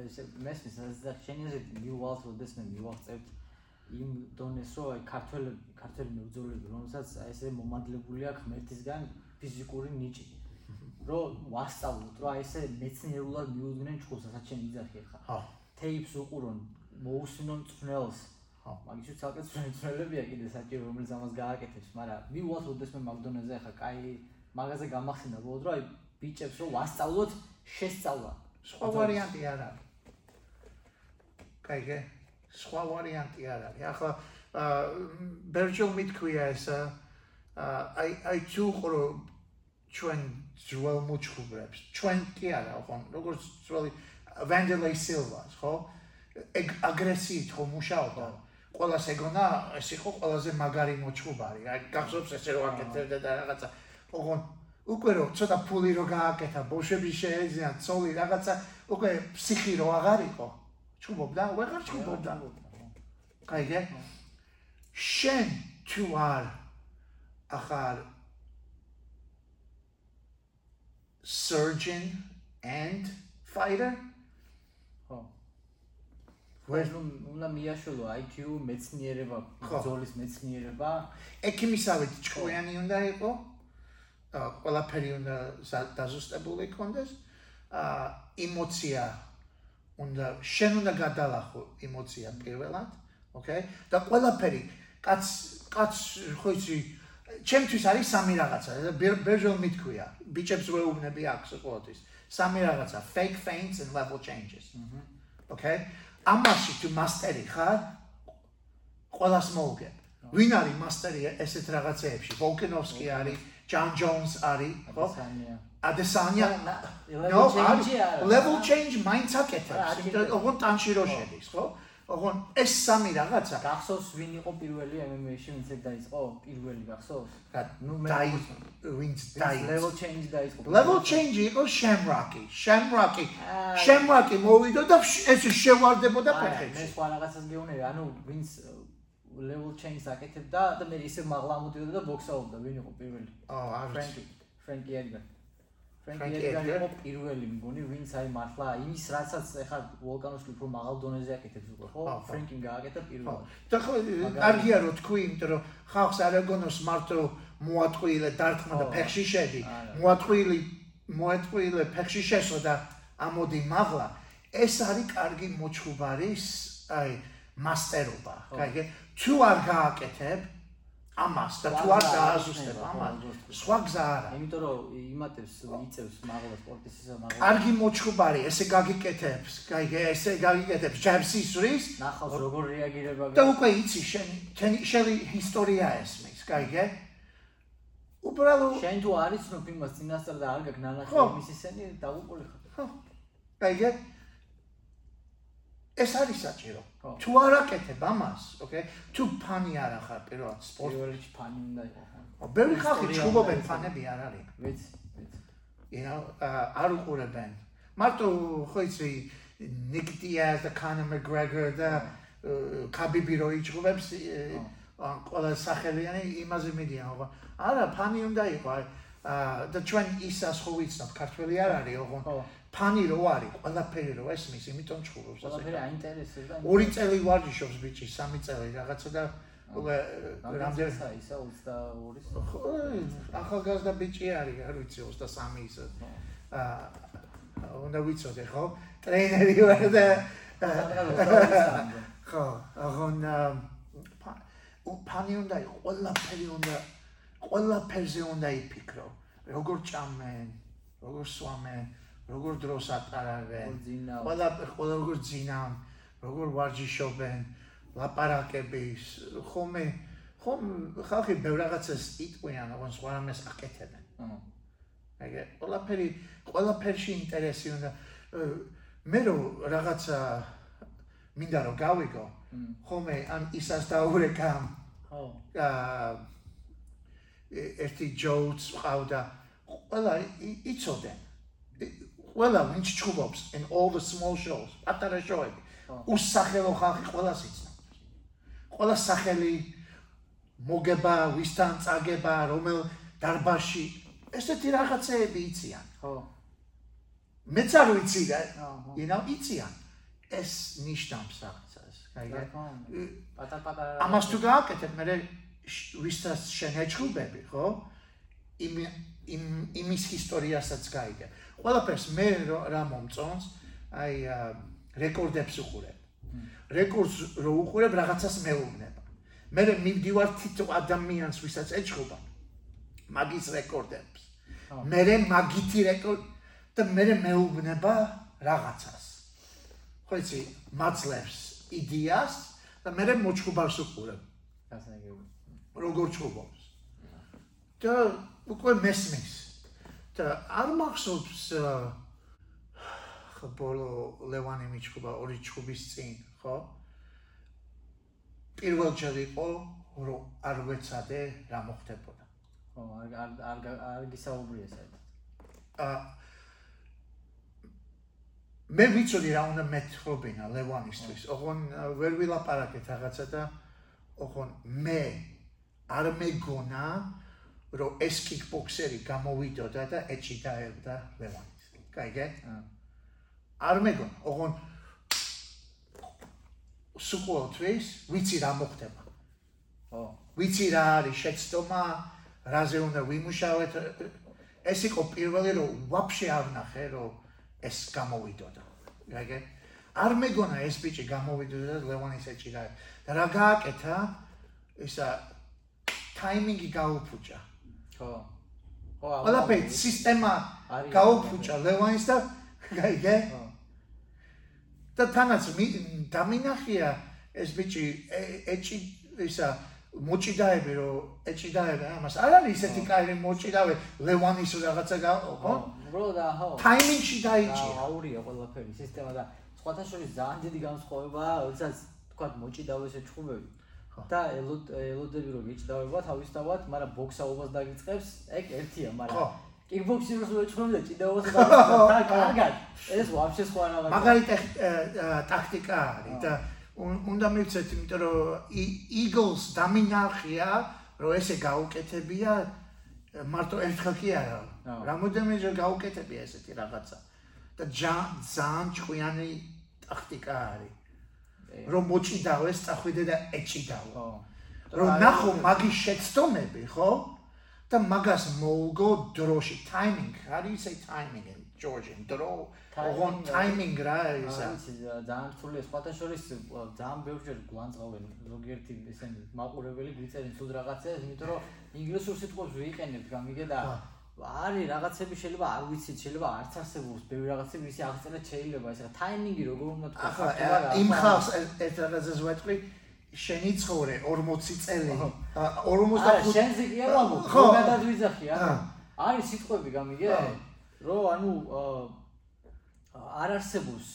Speaker 5: ესე მესმის და შენი აზრით მივალს როდეს მე მივახწევთ იმ დონეს რომ აი ქართველები ქართველი მებრძოლები რომელსაც აი ესე მომადლებული აქვს ღმერთისგან ფიზიკური ნიჭი რომ ვასწავლოთ რომ აი ესე მეცნიერულად მიუძღვნენ ჭკუს რასაც შენ იძახი ხა ხო თეიპს უყურონ მოусვინონ წვნელს. ხო, მაგის უცალკე წვნელებია კიდე საჭირო რომელიც ამას გააკეთებს, მაგრამ მიუვალთ როდეს მე მაკდონელზე ახლა კაი მაგაზე გამახსენდა ბოლოდ რომ აი ბიჭებს რომ ვასწავლოთ შესწავლა.
Speaker 1: სხვა ვარიანტი არ არის. კაიგე, სხვა ვარიანტი არ არის. ახლა აა ბერჯელ მithქვია ეს აა აი აი თუ ყრო ჩვენ ძველ მოჩხუბრებს. ჩვენ კი არა, ხო, როგორც ძველი ვანდელეი სილვას, ხო? აგრესიით ხო მუშაობდა. ყოველას ეგონა ეს იყო ყველაზე მაგარი მოჩხუბარი. აი გახსოვს ესე რომ აკეთებდა და რაღაცა. ოღონ უკვე რომ ცოტა ფული რო გააკეთა, ბოშები შეეძინა, ცოლი რაღაცა, უკვე ფსიქი რო აღარ იყო. ჩუბობდა, ვეღარ ჩუბობდა. კაიგე? შენ თუ არ ახალ surgeon and fighter
Speaker 5: ვერ უნდა მიაშოლო IQ მეცნიერება, ბრძოლის მეცნიერება.
Speaker 1: ექიმისავით ჭკვიანი უნდა იყო. ა ყველაფერი უნდა დაზუსტებული იქონდეს. ა ემოცია უნდა შენ უნდა გადალახო ემოცია პირველად, ოკეი? და ყველაფერი კაც კაც ხო იცი ჩემთვის არის სამი რაღაცა. ბერჟელ მithქვია, ბიჭებს ვეუბნები აქვს ყოველთვის. სამი რაღაცა, fake feints and level changes. აჰა. ამაში თუ მასტერი ხარ ყოველას მოუგებ. ვინ არის მასტერი ესეთ რაღაცეებში? ვოლკენოვსკი არის ჯონ ჯონს არის ხო? ადესანია. level change მაინც აკეთებს. იმიტომ რომ ტანში რო შედის ხო ოღონ ეს სამი რაღაცა.
Speaker 5: გახსოვს ვინ იყო პირველი MMA-ში ვინც ეგ დაიწყო? პირველი გახსოვს?
Speaker 1: ნუ მე ვინც დაიწყო.
Speaker 5: level change დაიწყო?
Speaker 1: Level change იყო Shamrocky Shamrocky Shamrocky მოვიდა და ეს შევარდებოდა ფეხებში
Speaker 5: მე სხვა რაღაცას გეუბნები ანუ ვინც level change აკეთებდა და მე ისე მაღლა ამოდიოდა და ბოქსაობდა ვინ იყო პირველი?
Speaker 1: არ
Speaker 5: ფრენკი ფრენკი არის ფრენკი ედგარი
Speaker 1: ედგარ.
Speaker 5: იყო პირველი მგონი, ვინც აი მართლა იმის რასაც ეხლა ვულკანოსლი უფრო მაღალ დონეზე აკეთებს უკვე, ხო? ფრენკიმ გააკეთა პირველად.
Speaker 1: და ხო კარგია რო თქვი, იმიტომ რომ ხალხს არ ეგონოს მარტო მოატყუილე დარტყმა და ფეხში შედი. მოატყუილი მოატყუილე ფეხში შესო და ამოდი მაღლა. ეს არის კარგი მოჩხუბარის აი მასტერობა. კაიგე? თუ არ გააკეთებ ამას და თუ არ დააზუსტებ ამას, სხვა გზა არა.
Speaker 5: იმიტომ რომ იმატებს, იწევს მაღლა სპორტის ისე მაღლა.
Speaker 1: კარგი მოჩხუბარი, ესე გაგიკეთებს, კაიგე, ესე გაგიკეთებს ჯებს ისვრის
Speaker 5: ნახავს როგორ რეაგირება
Speaker 1: და უკვე იცი შენ შენი შენი ისტორია ესმის, კაიგე? უბრალოდ
Speaker 5: შენ თუ არ იცნობ იმას წინასწარ და არ გაქვს ნანახი
Speaker 1: ხო.
Speaker 5: იმის ისენი დაგუყოლი ხარ.
Speaker 1: ხო. კაიგე? ეს არის საჭირო. თუ არ აკეთებ ამას, ოკეი? თუ ფანი არ ახარ პირველად სპორტ.
Speaker 5: პირველ რიგში ფანი უნდა იყო. ხო.
Speaker 1: ბევრი ხალხი
Speaker 5: უნდა
Speaker 1: ფანები არ არის.
Speaker 5: ვიცი, ვიცი.
Speaker 1: you know, არ უყურებენ. მარტო ხო იცი Nick Diaz და Conor McGregor და კაბიბი რო იჭუბებს ან ყველა სახელიანი იმაზე მიდიან, ხო? არა, ფანი უნდა იყო. აა და ჩვენ ისას ხო ვიცნობ, ქართველი არ არის,
Speaker 5: ხო.
Speaker 1: ფანი რო არის, ყველაფერი რო ესმის, იმიტომ ჩხუბობს ასე.
Speaker 5: ყველაფერი აინტერესებს და
Speaker 1: ორი წელი ვარჯიშობს ბიჭი, სამი წელი რაღაცა და რამდენი
Speaker 5: ისა 22-ის.
Speaker 1: ხო, ახალგაზრდა ბიჭი არის, არ ვიცი 23 ისე. აა უნდა ვიცოდე, ხო? ტრეინერი ვარ და ხო, აღონ ფანი უნდა იყო, ყველაფერი უნდა ყველაფერზე უნდა იფიქრო. როგორ ჭამენ, როგორ სვამენ, როგორ დროს
Speaker 5: ძინავენ.
Speaker 1: ყველა ყველა როგორ ძინავენ, როგორ ვარჯიშობენ, ლაპარაკების, ხომე ხომ ხალხი ბევრ რაღაცას იტყვიან, აღონ სხვა რამეს აკეთებენ. ეგე ყველაფერი ყველაფერში ინტერესი უნდა მე რო რაღაცა მინდა რომ გავიგო ხომე ან ისას დაურეკამ
Speaker 5: ხო.
Speaker 1: აა ერთი ჯოუც ყავდა ყველა იცოდნენ ყველა ვინც ჩუბობს in all the small shows პატარა შოები. უსახელო ხალხი ყველას იცნობს. ყველა სახელი მოგება ვისთან წაგება რომელ დარბაში ესეთი რაღაცეები იციან.
Speaker 5: ხო.
Speaker 1: მეც არ ვიცი და know იციან. ეს ნიშნავს რაღაცას კაიგე
Speaker 5: პატარ პატარა
Speaker 1: ამას თუ გააკეთებ მე ვისთას შენეჭუბები ხო? იმ იმ იმის ისტორიასაც გაიგე ყველაფერს მე რა მომწონს აი რეკორდებს უყურებ. რეკორდს რო უყურებ რაღაცას მეუბნება. მე მივდივარ თითო ადამიანს ვისაც ეჭუბა მაგის რეკორდებს. მე მაგითი რეკორდ და მე მეუბნება რაღაცას. ხო იცი მაძლევს იდეას და მე მოჩხუბარს უყურებ.
Speaker 5: გასაგები.
Speaker 1: როგორ ჩხუბობს? და უკვე მესმის და არ მახსოვს აა, ხო ბოლო ლევანი მიჩხუბა ორი ჩხუბის წინ ხო პირველჯერ იყო რომ არ ვეცადე რა მოხდებოდა
Speaker 5: ხო, არ არ არ არ გისაუბრია საერთოდ.
Speaker 1: აა მე ვიცოდი რა უნდა მეთხრობინა ლევანისთვის. ოღონ ა, ვერ ვილაპარაკეთ რაღაცა და ოღონ მე არ მეგონა რომ ეს კიკბოქსერი გამოვიდოდა და ეჭი დაებდა ლევანის. კაიგე?
Speaker 5: აა.
Speaker 1: არ მეგონა. ოღონ სუყოლთვის ვიცი რა მოხდება.
Speaker 5: ხო.
Speaker 1: ვიცი რა არის შეცდომა, რაზე უნდა ვიმუშავეთ. ეს იყო პირველი რომ ვაფშე არ ნახე რომ ეს გამოვიდოდა. გაიგე? არ მეგონა ეს ბიჭი გამოვიდოდა და ლევანის ეჭირა. და რა გააკეთა? ისა ტაიმინგი გაუფუჭა.
Speaker 5: ხო. ხო,
Speaker 1: ყველაფერი სისტემა გაუფუჭა ლევანის და გაიგე? და თანაც მი- დამინახია ეს ბიჭი ეჭი ისა მოჭიდაები რომ ეჭიდაები ამას არ არის ისეთი კაი მოჭიდავე ლევანის რაღაცა ხო
Speaker 5: უბრალოდ აა, ხო.
Speaker 1: ტაიმინგში
Speaker 5: და
Speaker 1: დაიჭია
Speaker 5: აურია ყველაფერი სისტემა და სხვათა შორის ძალიან დიდი განსხვავებაა, როდესაც თქვა მოჭიდავეს ეჭუბები. და ელოდ ელოდები რომ გიჭდავება თავისთავად, მაგრამ ბოქსაობას დაგიწყებს, ეგ ერთია, მაგრამ კიკბოქსინგს უეჭუბები და ჭიდაობას (laughs) და კარგად. ეს ვაფშე სხვა რაღაცა.
Speaker 1: მაგარი ტაქტიკა არის და უნ- უნდა მივცეთ იმიტომ რომ eagles დამინახია რომ ესე გაუკეთებია მარტო ერთხელ კი არა.
Speaker 5: აჰა.
Speaker 1: რამოდენმეჯერ გაუკეთებია ესეთი რაღაცა. და ძალიან ჭკვიანი ტაქტიკა არის. რომ მოჭიდავეს, წახვიდე და ეჭიდავო.
Speaker 5: ხო
Speaker 1: რომ ნახო მაგის შეცდომები, ხო? და მაგას მოუგო დროში, timing. How do you say timing in Georgian? დრო, ოღონ timing რა ისა.
Speaker 5: იცი ძალიან რთულია სხვათა შორის ა, ძალიან ბევრჯერ გვანწყავენ ზოგიერთი ესენი მაყურებელი გვიწერენ თუ რაღაცას იმიტომ რომ ინგლისურ სიტყვებს ვიყენებთ გამიგე და არის რაღაცები შეიძლება არ ვიცით შეიძლება არც არსებობს ბევრი რაღაცები ისი აღწერა შეიძლება ეს რა ტაიმინგი როგორ უნდა თქვა
Speaker 1: ახლა იმ
Speaker 5: ახლა-
Speaker 1: ხალხს ე- ერთ რაღაცას ვეთქვი, შენი ცხოვრე 40 წელი.
Speaker 5: აჰა.
Speaker 1: ა,
Speaker 5: არა
Speaker 1: 45
Speaker 5: შენზე კი არ ვამბობ რომ გადადვიძახი
Speaker 1: აა.
Speaker 5: ანუ არის სიტყვები გამიგე რომ ანუ არ არსებობს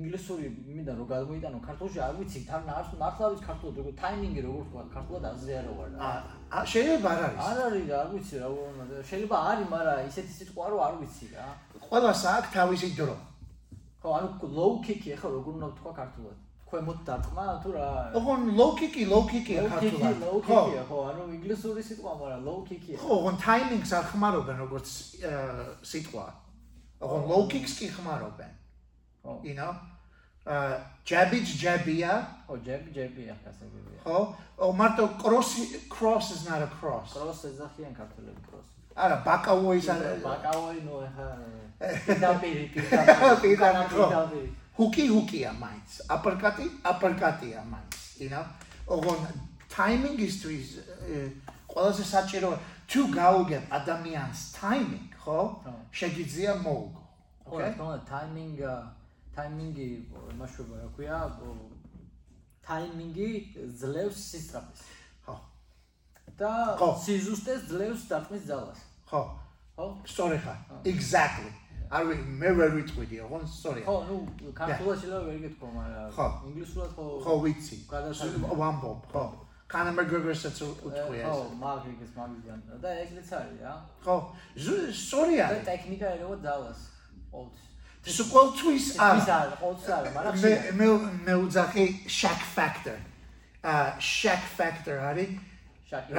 Speaker 5: ინგლისური მინდა რომ გადმოიტანო ქართულში არ ვიცი თან არ მართლა ვიცი ქართულად როგორ ტაიმინგი როგორ თქვა ქართულად აზე არ ვარ
Speaker 1: ა, ა, შეიძლება არ არის.
Speaker 5: არ არის რა არ ვიცი რა შეიძლება არის მაგრამ ისეთი სიტყვა რომ არ ვიცი რა
Speaker 1: ყველას აქვს თავისი დრო.
Speaker 5: ხო ანუ low kick-ი ხო როგორ უნდა თქვა ქართულად ქვემოთ დარტყმა თუ რა
Speaker 1: ოღონ low kick-ი, low kick-ია ქართულად.
Speaker 5: low kick-ია ხო ანუ ინგლისური სიტყვა მაგრამ low kick-ია
Speaker 1: ხო, ოღონ timing-ს არ ხმარობენ როგორც სიტყვა. ოღონ low kick-ს კი ხმარობენ.
Speaker 5: ხო
Speaker 1: you know? uh jabby jabia,
Speaker 5: ხო ჯები ჯებია ხასებია
Speaker 1: ხო? ო მარტო cross cross is not a cross.
Speaker 5: კროს ეძახიან ქართველები კროს
Speaker 1: არა, ბაკავოის არ
Speaker 5: ბაკავოი ნუ ეხა პირდაპირ,
Speaker 1: პირდაპირ ხო.
Speaker 5: პირდაპირ
Speaker 1: ჰუკი ჰუკია მაინც. აპერკატი აპერკატია მაინც, you know? ოღონ timing-ისთვის ე, ყველაზე საჭირო თუ გაუგებ ადამიანს timing, ხო? შეგიძლია მოუგო.
Speaker 5: ხო რა თქმა უნდა ტაიმინგი ტაიმინგი მასშტაბა რა ქვია ტაიმინგი ძლევს სისწრაფეს
Speaker 1: ხო.
Speaker 5: და სიზუსტეს ძლევს დარტყმის ძალას
Speaker 1: ხო.
Speaker 5: ხო
Speaker 1: სწორი ხარ. Exactly. არ ვი მე ვერ ვიტყვიდი, ოღონ სწორია.
Speaker 5: ხო ნუ ქართულად შეიძლება ვერ გეთქვა მაგრამ ინგლისურად ხო
Speaker 1: ხო ვიცი.
Speaker 5: გადასაგებია.
Speaker 1: ვამბობ, ხო. კანერ მეგრეგორსაც უთქვია
Speaker 5: ხო
Speaker 1: ეს.
Speaker 5: მაგრიგის მაგიდან და ეგრეც არის რა
Speaker 1: ხო. ზუ- სწორი
Speaker 5: და ტექნიკა ერევა ძალას ყოველთვის
Speaker 1: სულ ყოველთვის
Speaker 5: ის
Speaker 1: არა.
Speaker 5: არის ყოველთვის არის მაგრამ
Speaker 1: მე მე მე უძახი shack factor. აა shack factor არის.
Speaker 5: შაკი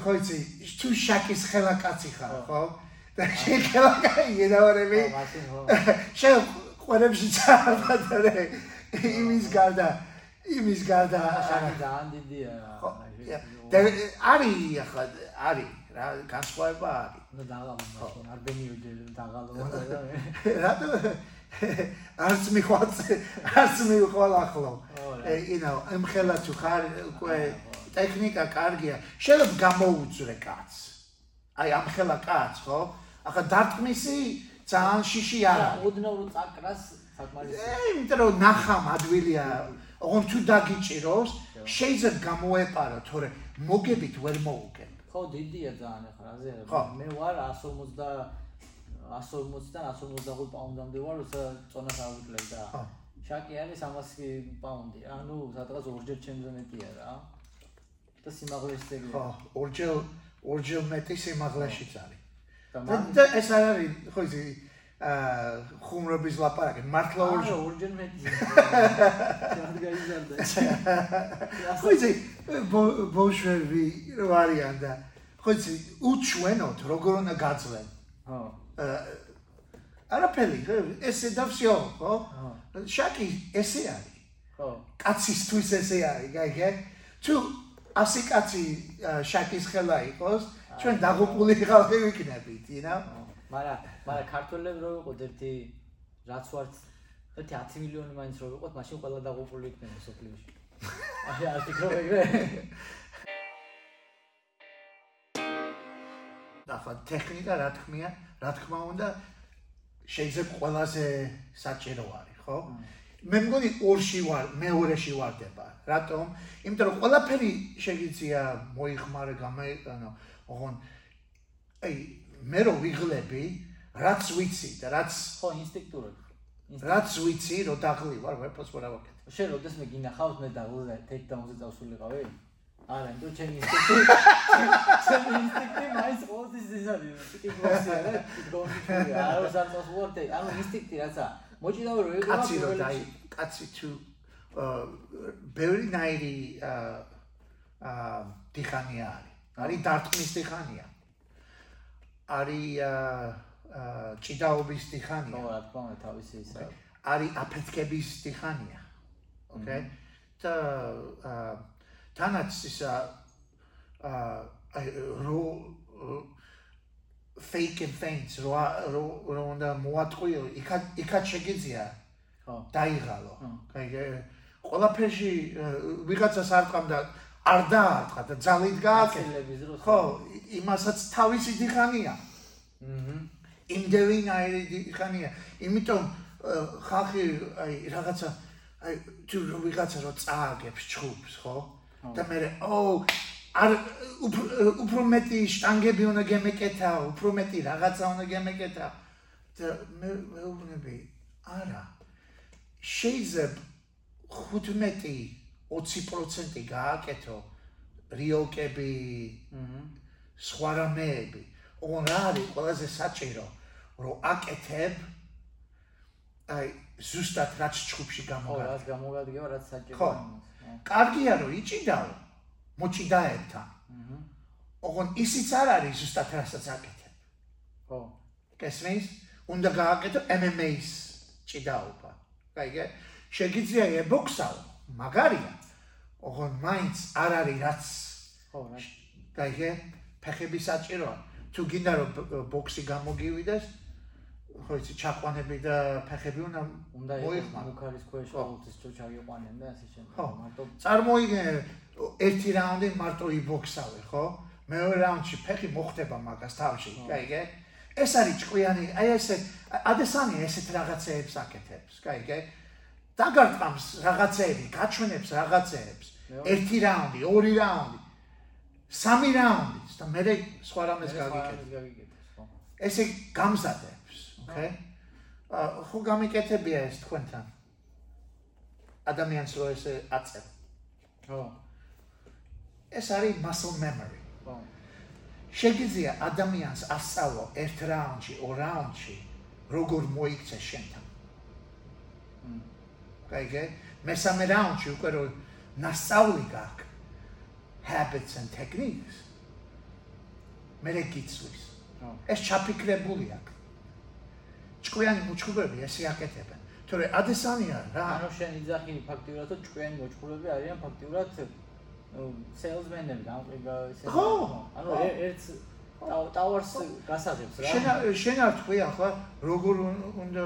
Speaker 1: ხო იცი, თუ shacks ხელა კაცი ხარ, ხო? და კაცი გედავარები.
Speaker 5: ხო, მაშინ ხო
Speaker 1: შენ ყურებში წარდადე. იმის გარდა იმის გარდა
Speaker 5: ძალიან დიდია
Speaker 1: ხო, და არის ახლა არის რა განსხვავება არის.
Speaker 5: და დაღალო მაშინ არ ბენიოჯე დაღალო (laughs) და
Speaker 1: რატო არც მიხვალ არც მიხვალ
Speaker 5: რა.
Speaker 1: ე, you know, იმ ხელა თუ ხარ უკვე ტექნიკა კარგია. შეიძლება გამოუძრე კაცს. აი ამ ხელა კაცს, ხო? ახლა დარტყმისი ძალიან შიში არა.
Speaker 5: ოდნავ რო წაკრას საკმარისი
Speaker 1: ე, იმიტომ რომ ნახამ ადვილია. ოღონ თუ დაგიჭიროს, შეიძლება გამოეპარო, თორე მოგებით ვერ მოუგებ.
Speaker 5: ხო დიდია ძალიან ახლა რაზე
Speaker 1: ხო.
Speaker 5: მე ვარ 150 150-დან 155 პაუნდამდე ვარ როცა წონას ავუკლებ და
Speaker 1: ხო.
Speaker 5: შაკი არის 100 პაუნდი ანუ სადღაც ორჯერ ჩემზე მეტია რა და სიმაღლეში ძეგლი
Speaker 1: ხო, ორჯერ ორჯერ მეტი სიმაღლეშიც არის.
Speaker 5: და
Speaker 1: და და ეს არ არის, ხო იცი, ხუმრობის ლაპარაკი, მართლა
Speaker 5: არა
Speaker 1: ორჯერ.
Speaker 5: ორჯერ მეტი (laughs) შენ გაიზარდა
Speaker 1: ხო იცი, ბო- ბოშვები რო არიან და ხო იცი, უჩვენოთ როგორ უნდა გაძლენ.
Speaker 5: ხო
Speaker 1: აა არაფერი, ხო, ესე და всё, ხო?
Speaker 5: ხო
Speaker 1: შაკი ესე არის.
Speaker 5: ხო
Speaker 1: კაცისთვის ესე არის, გაიგე? თუ ასი კაცი აა, შაკის ხელა იყოს, ჩვენ დაღუპული ხალხი ვიქნებით, you know?
Speaker 5: მაგრამ მაგრამ ქართველები რო ვიყოთ ერთი რაც ვართ ერთი 10 მილიონი მაინც რო ვიყოთ, მაშინ ყველა დაღუპული იქნება სოფლიოში. აი არ ფიქრობ ეგრე?
Speaker 1: ახლა ტექნიკა რა თქმია, რა თქმა უნდა შეიძლება ყველაზე საჭირო არის, ხო? მე მგონი ორში ვარ, მეორეში ვარდება. რატომ? იმიტომ რომ ყველაფერი შეიძლება მოიხმარე, გამოიყენო, ოღონ აი მე რო ვიღლები, რაც ვიცი და რაც
Speaker 5: ხო, ინსტინქტურად.
Speaker 1: რაც ვიცი, რომ დაღლივარ, ვერაფერს ვერ ავაკეთებ.
Speaker 5: შენ როდეს მე გინახავს მე დაღლზე ტექდაუნზე წავსულიყავი? არა, იმიტომ ჩემი ინსტინქტი (laughs) ჩემი ინსტინქტი მაინც ყოველთვის ის არის, არა, ტიკიბოქსი არა, არა საწოს ვორტე, ანუ ინსტინქტი რაცა. მოჭიდავე რომ ეგრე
Speaker 1: კაცი რო დაი, კაცი თუ აა ბევრი ნაირი აა დიხანია არის. არის დარტყმის დიხანია. არის აა, ჭიდაობის
Speaker 5: ხო,
Speaker 1: დიხანია.
Speaker 5: რა თქმა უნდა, თავისი ისა.
Speaker 1: არის აფეთქების დიხანია. ოკეი? და აა თანაც ისა აა აი რო fake and feints რო რო რო უნდა მოატყვიო იქაც იქაც შეგიძლია
Speaker 5: ხო.
Speaker 1: დაიღალო.
Speaker 5: ხო.
Speaker 1: კაი, ყველაფერში ვიღაცას არ ყავდა არ დაარტყა და ძალით
Speaker 5: დროს.
Speaker 1: ხო, იმასაც თავისი დიხანია.
Speaker 5: აჰა.
Speaker 1: იმდევინაირი დიხანია. იმიტომ აა, ხალხი აი რაღაცა აი თუ ვიღაცა რო წააგებს ჩხუბს, ხო? და მე ო არ უფრო მეტი შტანგები უნდა გემეკეთა, უფრო მეტი რაღაცა უნდა გემეკეთა. და მე მეუბნები, არა. შეიძლება 15-20% გააკეთო რიოკები,
Speaker 5: აჰა.
Speaker 1: სხვა რამეები. რა არის ყველაზე საჭირო, რომ აკეთებ აი ზუსტად რაც ჩხუბში
Speaker 5: ხო,
Speaker 1: გამოგა.
Speaker 5: რაც გამოგადგება, რაც საჭირო.
Speaker 1: ხო. კარგია რომ იჭიდაო მოჭიდაებთან.
Speaker 5: აჰა.
Speaker 1: ოღონ ისიც არ არის ზუსტად რასაც აკეთებ.
Speaker 5: ხო.
Speaker 1: გესმის? უნდა გააკეთო MMA-ის ჭიდაობა. კაიგე? შეგიძლია ებოქსაო, მაგარია. ოღონ მაინც არ არის რაც
Speaker 5: ხო, რა.
Speaker 1: კაიგე? ფეხები საჭიროა. თუ გინდა რომ ბოქსი გამოგივიდეს, ხო იცი, ჩაყვანები და ფეხები უნდა
Speaker 5: უნდა
Speaker 1: მოიხმარო.
Speaker 5: იყოს მუქარის ქვეშ ყოველთვის ჩო ჩაგიყვანენ და ასე შემდეგ. მარტო
Speaker 1: წარმოიდგინე ერთი რაუნდი მარტო იბოქსავე, ხო? მეორე რაუნდში ფეხი მოხდება მაგას თავში, კაიგე? ეს არის ჭკვიანი, აი ესე ადესანი ესეთ რაღაცეებს აკეთებს, კაიგე? დაგარტყამს რაღაცეები, გაჩვენებს რაღაცეებს. ერთი რაუნდი, ორი რაუნდი, სამი რაუნდი და მე სხვა რამეს
Speaker 5: ხო.
Speaker 1: ესე გამზადებს, ოკეი? აა ხო გამიკეთებია ეს თქვენთან. ადამიანს რო ესე აწევ.
Speaker 5: ხო.
Speaker 1: ეს არის muscle memory.
Speaker 5: ხო.
Speaker 1: შეგიძლია ადამიანს ასწავლო ერთ რაუნდში, ორ რაუნდში, როგორ მოიქცე შენთან.
Speaker 5: მმ.
Speaker 1: კაიგე? მესამე რაუნდში უკვე რო ნასწავლი გაქვს habits and techniques. მე გიცვის.
Speaker 5: ხო.
Speaker 1: ეს ჩაფიქრებული აქვს. ჭკვიანი მოჭუბები ესე აკეთებენ. თორე ადესანია რა.
Speaker 5: ანუ შენ იძახი ფაქტიურად რომ ჭკვიანი მოჭრები არიან ფაქტიურად სეილზმენები გამყიდა ესე
Speaker 1: ხო,
Speaker 5: ანუ ერთ ტავარს გასაღებს რა
Speaker 1: შენ შენ არ თქვი ახლა როგორ უნ- უნდა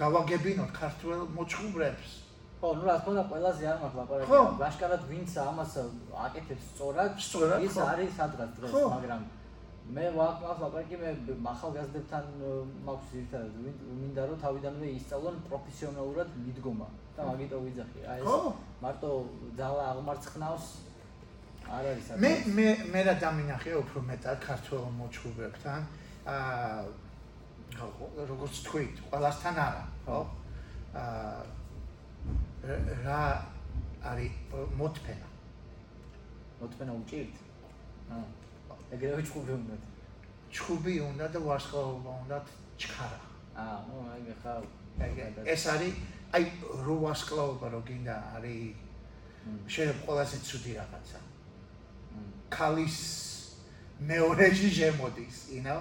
Speaker 1: გავაგებინოთ ქართულ მოჭუბრებს.
Speaker 5: ხო ნუ რა თქმა უნდა ყველაზე არ მაქვს ლაპარაკი ბაშკარად ვინც ამას აკეთებს სწორად
Speaker 1: სწორად,
Speaker 5: ის არის სადღაც დღეს მაგრამ მე ვაკმავს ლაპარაკი მე ახალგაზრდებთან მაქვს ერთად მინდა რომ თავიდანვე ისწავლონ პროფესიონალურად მიდგომა და მაგიტო ვიძახი აი ეს მარტო ძალა აღმარცხნავს არ არის
Speaker 1: მე მე მე რა დამინახე უფრო მეტად ქართულ მოჭუბრებთან. აა როგორც თქვით, ყველასთან არა, ხო? აა რა- არის მოთფენა.
Speaker 5: მოთმენა უჭირთ აა ეგრევე ჭუბი უნდა
Speaker 1: ჩხუბი უნდა და ვარსკვლავობა უნდა ჩქარა.
Speaker 5: აა ნუ აი ხა
Speaker 1: ეს არის აი რო ვარსკვლავობა რო გინდა არის შეიძლება ყველაზე ცუდი რაღაცა. ქალის მეორეში შემოდის, you know?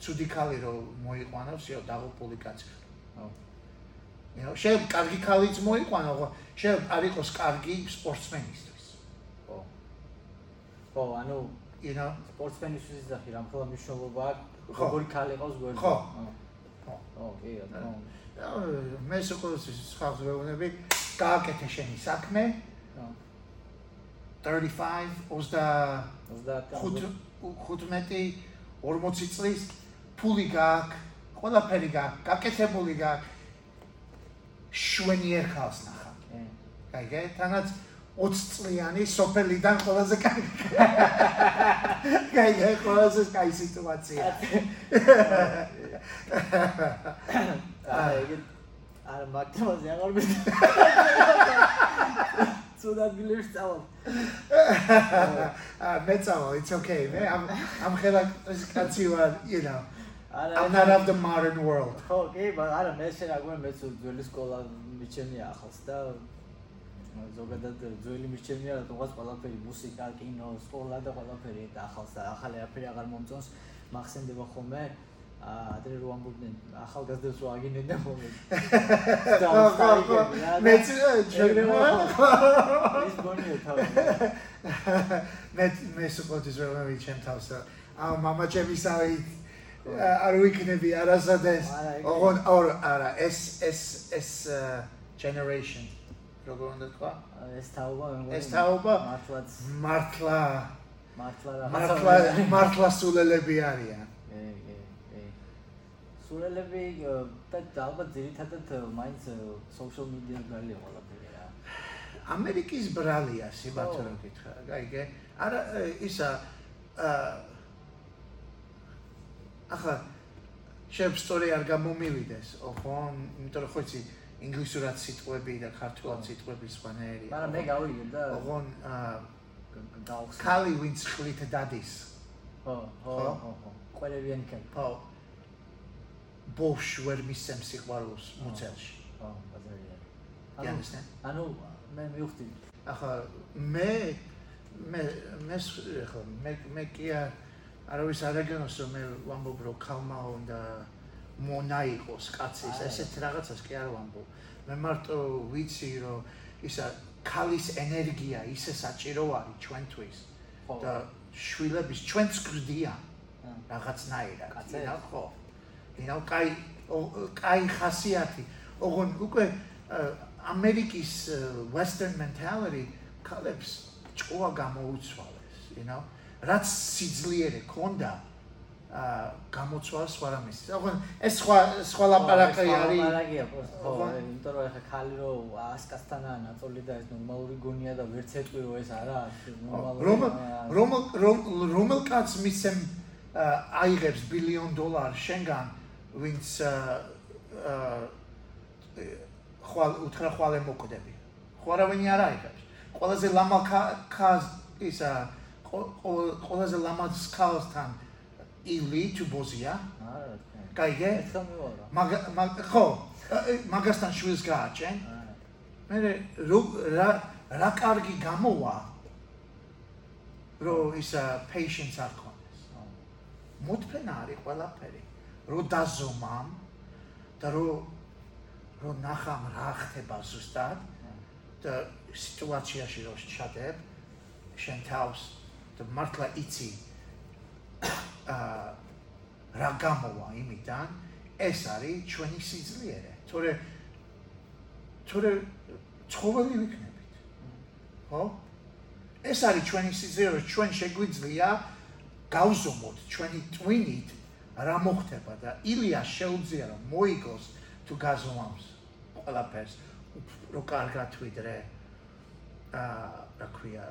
Speaker 1: ცუდი ქალი რო მოიყვანოს, იო დაღუპული კაცი.
Speaker 5: ხო
Speaker 1: you know, შეიძლება კარგი ქალიც მოიყვანო, ხო? შეიძლება არ იყოს კარგი სპორტსმენისთვის.
Speaker 5: ხო ხო ანუ
Speaker 1: you know?
Speaker 5: სპორტსმენისთვის იძახი რა მხოლოდ მნიშვნელობა როგორი ქალი ყავს გვერდზე
Speaker 1: ხო.
Speaker 5: ხო ხო კი რა
Speaker 1: მე სულ ხავს ვეუბნები, გააკეთე შენი საქმე
Speaker 5: ხო
Speaker 1: 35
Speaker 5: 30
Speaker 1: 25 40 წლის ფული გააქვს, ყველაფერი გააქვს, გაკეთებული გააქვს. შვენიერ ხალხს ნახა.
Speaker 5: კი
Speaker 1: კაიგე? თანაც 20 წლიანი სოფელიდან ყველაზე კაი. კაიგე, ყველაზე კაი სიტუაცია.
Speaker 5: ეგ არ მაგთმაზე აღარ მე ცუდად გილერს წავალ
Speaker 1: აა მეცავა, it's okay. მე ამ ამ ხელა კაცი ვარ, you know. I'm not of the modern world.
Speaker 5: ხო კი მაგრამ არა მე შენ აგერ მე ძველი სკოლა მიჩემია ახალს და ზოგადად ძველი მიჩემია რატომღაც ყველაფერი მუსიკა, კინო, სკოლა და ყველაფერი და ახალს და ახალი აფერი აღარ მომწონს მახსენდება ხოლმე აა ადრე რო ამბობდნენ ახალგაზრდებს რო აგინებდნენ ხოლმე. (laughs) და
Speaker 1: ხო, ხო, ხო. მეც
Speaker 5: ეგრევა
Speaker 1: ჯერმა (laughs)
Speaker 5: ის გონია თავი. (laughs)
Speaker 1: მე მე სუპორტის როლები ჩემ თავს ა мама ჩემისავი არ ვიქნები არასოდეს
Speaker 5: არა, ეგრე.
Speaker 1: ოღონ ორ არა ეს ეს ეს generation როგორ უნდა თქვა
Speaker 5: ეს თაობა მე მგონი
Speaker 1: ეს თაობა?
Speaker 5: მართლაც
Speaker 1: მართლა
Speaker 5: მართლა რა
Speaker 1: მართლა მართლა სულელები არიან
Speaker 5: ე ე ე სულელები და ალბათ ძირითადად მაინც social media გარია ყველაფერი რა.
Speaker 1: ამერიკის ბრალია
Speaker 5: ხო.
Speaker 1: რო გითხრა გაიგე არა ისა აა ახლა შენ სტორი არ გამომივიდეს ოღონ იმიტომ რომ ხო იცი ინგლისურად სიტყვები და ქართულად
Speaker 5: ხო.
Speaker 1: სიტყვები სხვანაირია
Speaker 5: მაგრამ მე გავიგე და
Speaker 1: ოღონ აა
Speaker 5: გავხსნა.
Speaker 1: ქალი ვინც ხლით დადის
Speaker 5: ხო, ხო,
Speaker 1: ხო?
Speaker 5: ხო, ხო. ყველევიანი ქალი.
Speaker 1: ხო ბოშ ვერ მისცემს სიყვარულს მუცელში
Speaker 5: ხო, ბაზარია.
Speaker 1: Understand?
Speaker 5: ანუ მე მივხვდი
Speaker 1: ახლა მე მე მე ახლა მე მე კი არ არავის არ აგენოს რომ მე ვამბობ რომ ქალმა უნდა მონა იყოს კაცის ესეთ რაღაცას კი არ ვამბობ. მე მარტო ვიცი რომ ისა ქალის ენერგია ისე საჭირო არის ჩვენთვის და შვილების ჩვენც გრდია.
Speaker 5: ა.
Speaker 1: რაღაცნაირად.
Speaker 5: კაცებს?
Speaker 1: ინავ ხო. ინავ კაი ო- კაი ხასიათი. ოღონ უკვე ამერიკის western mentality ქალებს ჭკუა გამოუცვალეს you know რაც სიძლიერე ქონდა გამოცვალ სხვა რამის. ოღონ ეს სხვა სხვა ლაპარაკი არის.
Speaker 5: ლაპარაკია просто ხო,
Speaker 1: ოღონ-
Speaker 5: იმიტომ რომ ეხა ხალი რო ასკასთანაა ნაწოლი და ეს ნორმალური გონია და ვერც ეტყვი რომ ეს არა ნორმალური.
Speaker 1: რომ
Speaker 5: აა,
Speaker 1: რომ რომ რომელ კაც მისცემ ა, აიღებს ბილიონ დოლარს შენგან ვინც ა, ა, ხვალ უთხრა ხვალე მოკვდები. ხო არავინი არ აიღებს. ყველაზე ლამა კაც ისა ყო- ყო- ყველაზე ლამაზ კალსთან ილი თუ ბოზია.
Speaker 5: არა ერთხელ მივარო.
Speaker 1: მაგ ხო მაგასთან შვილს გააჩენ. მე რა რა კარგი გამოვა რო ისა patience არ ქონდეს. მოთფენა არის ყველაფერი. რო დაზომამ და რო რო ნახამ რა ხდება ზუსტად და სიტუაციაში რო შედებ შენ თავს და მართლა იცი რა გამოვა იმიდან ეს არის ჩვენი სიძლიერე. თორე თორე ცხოველი ვიქნებით. ხო? ეს არის ჩვენი სიძლიერე, ჩვენ შეგვიძლია გავზომოთ ჩვენი ტვინით რა მოხდება და ილია შეუძლია რომ მოიგოს თუ გაზომავს ყველაფერს რო კარგად ვიდრე აა რა ქვია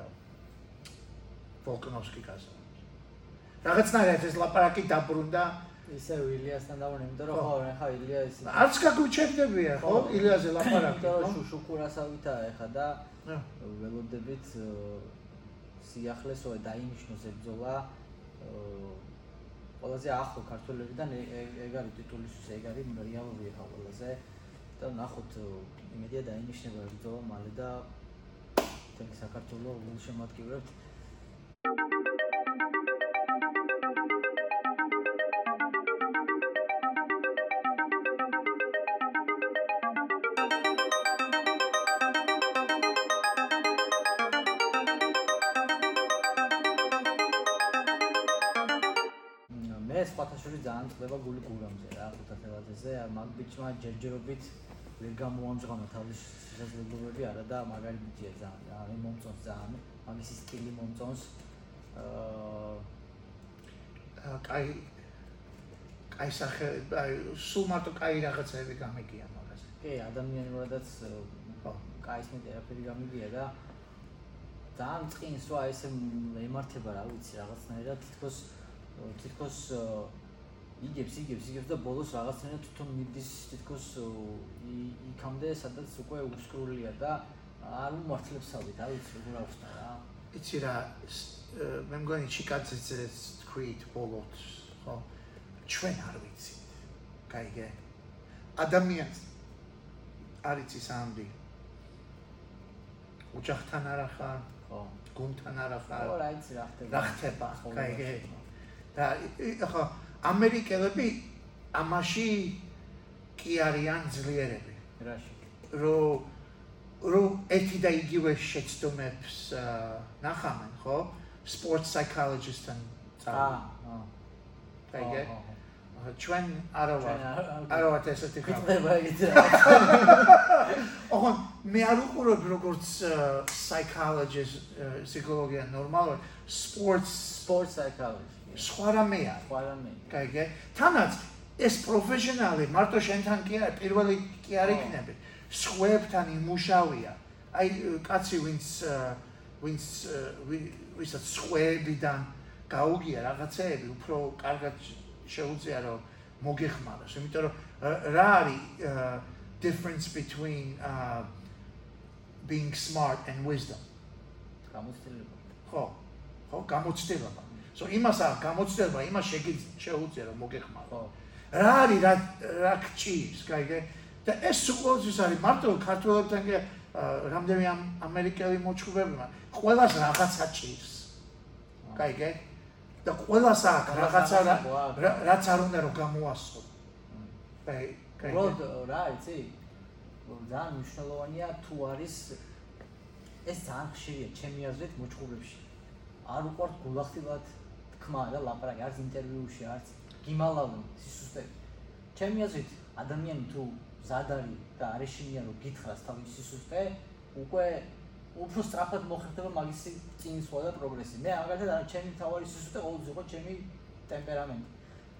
Speaker 1: ვოლკნოვსკი გაზომავს. რაღაცნაირად ეს ლაპარაკი დაბრუნდა.
Speaker 5: ისე ილიასთან დავარ, იმიტომ რომ
Speaker 1: ხო.
Speaker 5: ეხა ილია ის
Speaker 1: არც გაგვიჩერდებია ხო ილიაზე ლაპარაკი
Speaker 5: იმიტომ რომ შუშუკურასავითაა ეხა და ველოდებით ო, სიახლესო დაინიშნოს ებძოლა ყველაზე ახლო ქართველებიდან ეგ არის ტიტულისთვის ეგ არის რეალური ეხა ყველაზე. და ნახოთ იმედია დაინიშნება ებძოლა მალე და თქო საქართველოს გულ შემატკივრებთ მე სხვათაშორის ძალიან წდება გული გურამზე რა ხუთათელაძეზე მაგ ბიჭმა ჯერჯერობით ვერ გამოამჟღავნა თავის შესაძლებლობები არა და მაგარი ბიჭია ძალიან რა მე მომწონს ძალიან მაგის ის სტილი მომწონს აა
Speaker 1: კაი კაი სახე აი სულ მარტო კაი რაღაცები გამიგია მაგაზე.
Speaker 5: კი ადამიანურადაც
Speaker 1: ხო.
Speaker 5: კაის მეტი არაფერი გამიგია და ძალიან წინს რა ესე ემართება რა ვიცი რაღაცნაირად თითქოს თითქოს იგებს იგებს იგებს და ბოლოს რაღაცნაირად თვითონ მიდის თითქოს იქამდე სადაც უკვე უსკრულია და არ უმართლებსავით რა ვიცი როგორ აღვსნა რა.
Speaker 1: იცი რა მე მგონი ჩიკაძეც ეს თქვით ბოლოთ ხო? ჩვენ არ ვიცით გაიგე. ადამიანს არ იცის ამბი ოჯახთან არა ხარ
Speaker 5: ხო.
Speaker 1: გუნდთან არა
Speaker 5: ხო
Speaker 1: ხარ
Speaker 5: რა იცი რა ხდება.
Speaker 1: რა ხდება გაიგე.
Speaker 5: ხო.
Speaker 1: და ახლა ამერიკელები ამაში კი არიან ძლიერები.
Speaker 5: რაში?
Speaker 1: რომ რომ ერთი და იგივე შეცდომებს ნახავენ, ხო? sport psychologist-თან
Speaker 5: აა,
Speaker 1: წავ.
Speaker 5: აა.
Speaker 1: კაიგე?
Speaker 5: აჰა, აჰა.
Speaker 1: ახლა ჩვენ არა ვარ. არა ვარ ესეთი ხალხი.
Speaker 5: გიტყვება იგივე. (laughs)
Speaker 1: ოღონ მე არ უყურებ როგორც psychologist, აა, ფსიქოლოგია ნორმალურად, sports
Speaker 5: Sports psychology.
Speaker 1: სხვა რამე არის.
Speaker 5: ყველანი.
Speaker 1: კაიგე? თანაც ეს პროფესიონალი მარტო შენთან კი არ პირველი კი არ იქნები. სხვებთან იმუშავია. აი კაცი ვინც ვინც ვისაც სხვებიდან გაუგია რაღაცეები, უფრო კარგად შეუძლია რომ მოგეხმაროს, იმიტომ რომ რა არის difference between uh being smart and wisdom.
Speaker 5: გამოცდილება.
Speaker 1: ხო ხო გამოცდილება so იმას არ გამოცდილება იმას შეგიძლ შეუძლია რომ მოგეხმარო
Speaker 5: ხო.
Speaker 1: რა არის რა რა გჭირს კაიგე და ეს უყურებს არის მარტო ქართველებთან კი რამდენი ამ ამერიკელი მოჩხუბებმა ყველას რაღაცა ჭირს კაიგე და ყველას აქვს რაღაცა რაც არ უნდა რომ გამოასწრო. კაი კაიგე
Speaker 5: უბრალოდ რა იცი? რომ ძალიან მნიშვნელოვანია თუ არის ეს ძალიან ხშირია ჩემი აზრით მოჭხურებში. არ უყვართ გულახდილად თქმა და ლაპარაკი არც ინტერვიუში არც გიმალავენ სისუსტე. ჩემი აზრით ადამიანი თუ მზად არის და არ ეშინია რომ გითხრას თავის სისუსტე, უკვე უფრო სწრაფად მოხერხდება მაგისი წინსვლა და პროგრესი. მე მაგალითად არა ჩემი თავარი სისუსტე ყოველთვის იყო ჩემი ტემპერამენტი.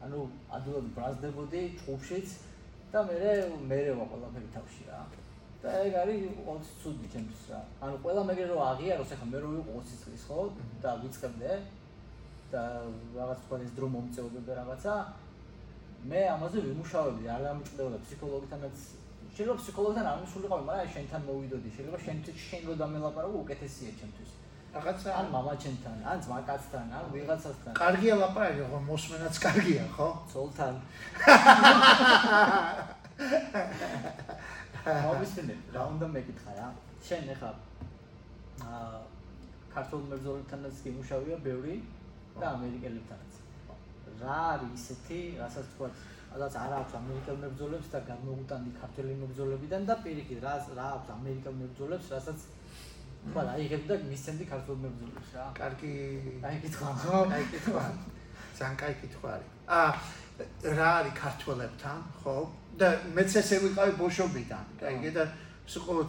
Speaker 5: ანუ ადვილად ბრაზდებოდი ჭუბშიც და მე მერევა ყველაფერი თავში რა. და ეგ არის ყოველთვის ცუდი ჩემთვის რა. ანუ ყველა მეგრე რო აღიაროს, ახლა მე რო ვიყო 20 წლის ხო და ვიწყებდე და რაღაც თქვა ეს დრო მომწეობები რაღაცა მე ამაზე ვიმუშავებდი, არ დამჭირდება ფსიქოლოგითანაც შეიძლება ფსიქოლოგთან არ მისულიყავი, მაგრამ შენთან მოვიდოდი, შეიძლება შენ შენ რო დამელაპარაკო უკეთესია ჩემთვის.
Speaker 1: რაღაცა
Speaker 5: ან მამაჩენთან, ან ძმაკაცთან, ან ვიღაცასთან,
Speaker 1: კარგია ლაპარაკი ხო მოსმენაც კარგია ხო
Speaker 5: ცოლთან. (laughs) მოვისმენთ, რა უნდა მეკითხა რა. შენ ახლა აა ქართულ მებრძოლებთანაც გიმუშავია ბევრი და ამერიკელებთანაც. რა არის ისეთი, რასაც თქვა, სადაც არ აქვს ამერიკელ მებრძოლებს და გამოგუტანდი ქართული მებრძოლებიდან და პირიქით რა რა აქვს ამერიკელ მებრძოლებს, რასაც თქვა, აიღებ და მისცემდი ქართულ მებრძოლებს რა.
Speaker 1: კარგი
Speaker 5: აი კითხვა.
Speaker 1: აი კითხვა. ძალიან კაი კითხვა არის. აა რა არის ქართველებთან, ხო? და მეც ესე ვიყავი ბოშობიდან, კაიგე და სულ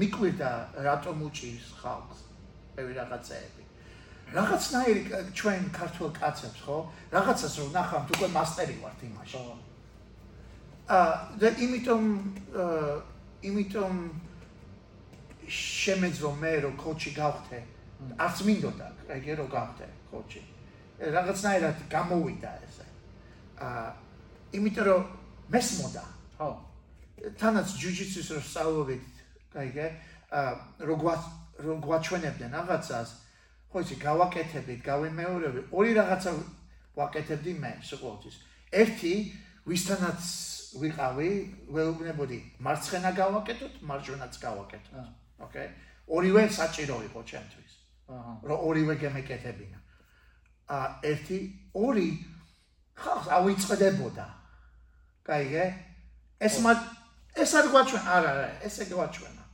Speaker 1: მიკვირდა რატომ უჭირს ხალხს ბევრი რაღაცეები. რაღაცნაირი ჩვენ ქართულ კაცებს, ხო? რაღაცას რომ ნახავთ, უკვე მასტერი ვართ იმაში.
Speaker 5: ხო.
Speaker 1: აა და იმიტომ აა იმიტომ შემეძლო მე რომ კოუჩი გავხდე. არც მინდოდა, ეგე რომ გავხდე კოუჩი. რაღაცნაირად გამოვიდა ესე. აა იმიტომ რომ მესმოდა.
Speaker 5: ხო.
Speaker 1: თანაც ჯუჯიცის რო სწავლობთ, კაიგე, აა რო გვა რო გვაჩვენებდნენ რაღაცას, ხო იცი, გავაკეთებით, გავემეორები, ორი რაღაცა ვაკეთებდი მე სკოლაში. ერთი, ვისთანაც ვიყავი, ველუბნებოდი, მარცხენა გავაკეთოთ, მარჯვენაც გავაკეთოთ. ოკეი? ორივე საჭირო იყო ჩემთვის.
Speaker 5: აჰა.
Speaker 1: რომ ორივე გემეკეთებინა. ა ერთი, ორი ხალხს ავიწყდებოდა. კაიგე? ეს მა ეს არ გვაჩვენ, არა, არა, ესე გვაჩვენა.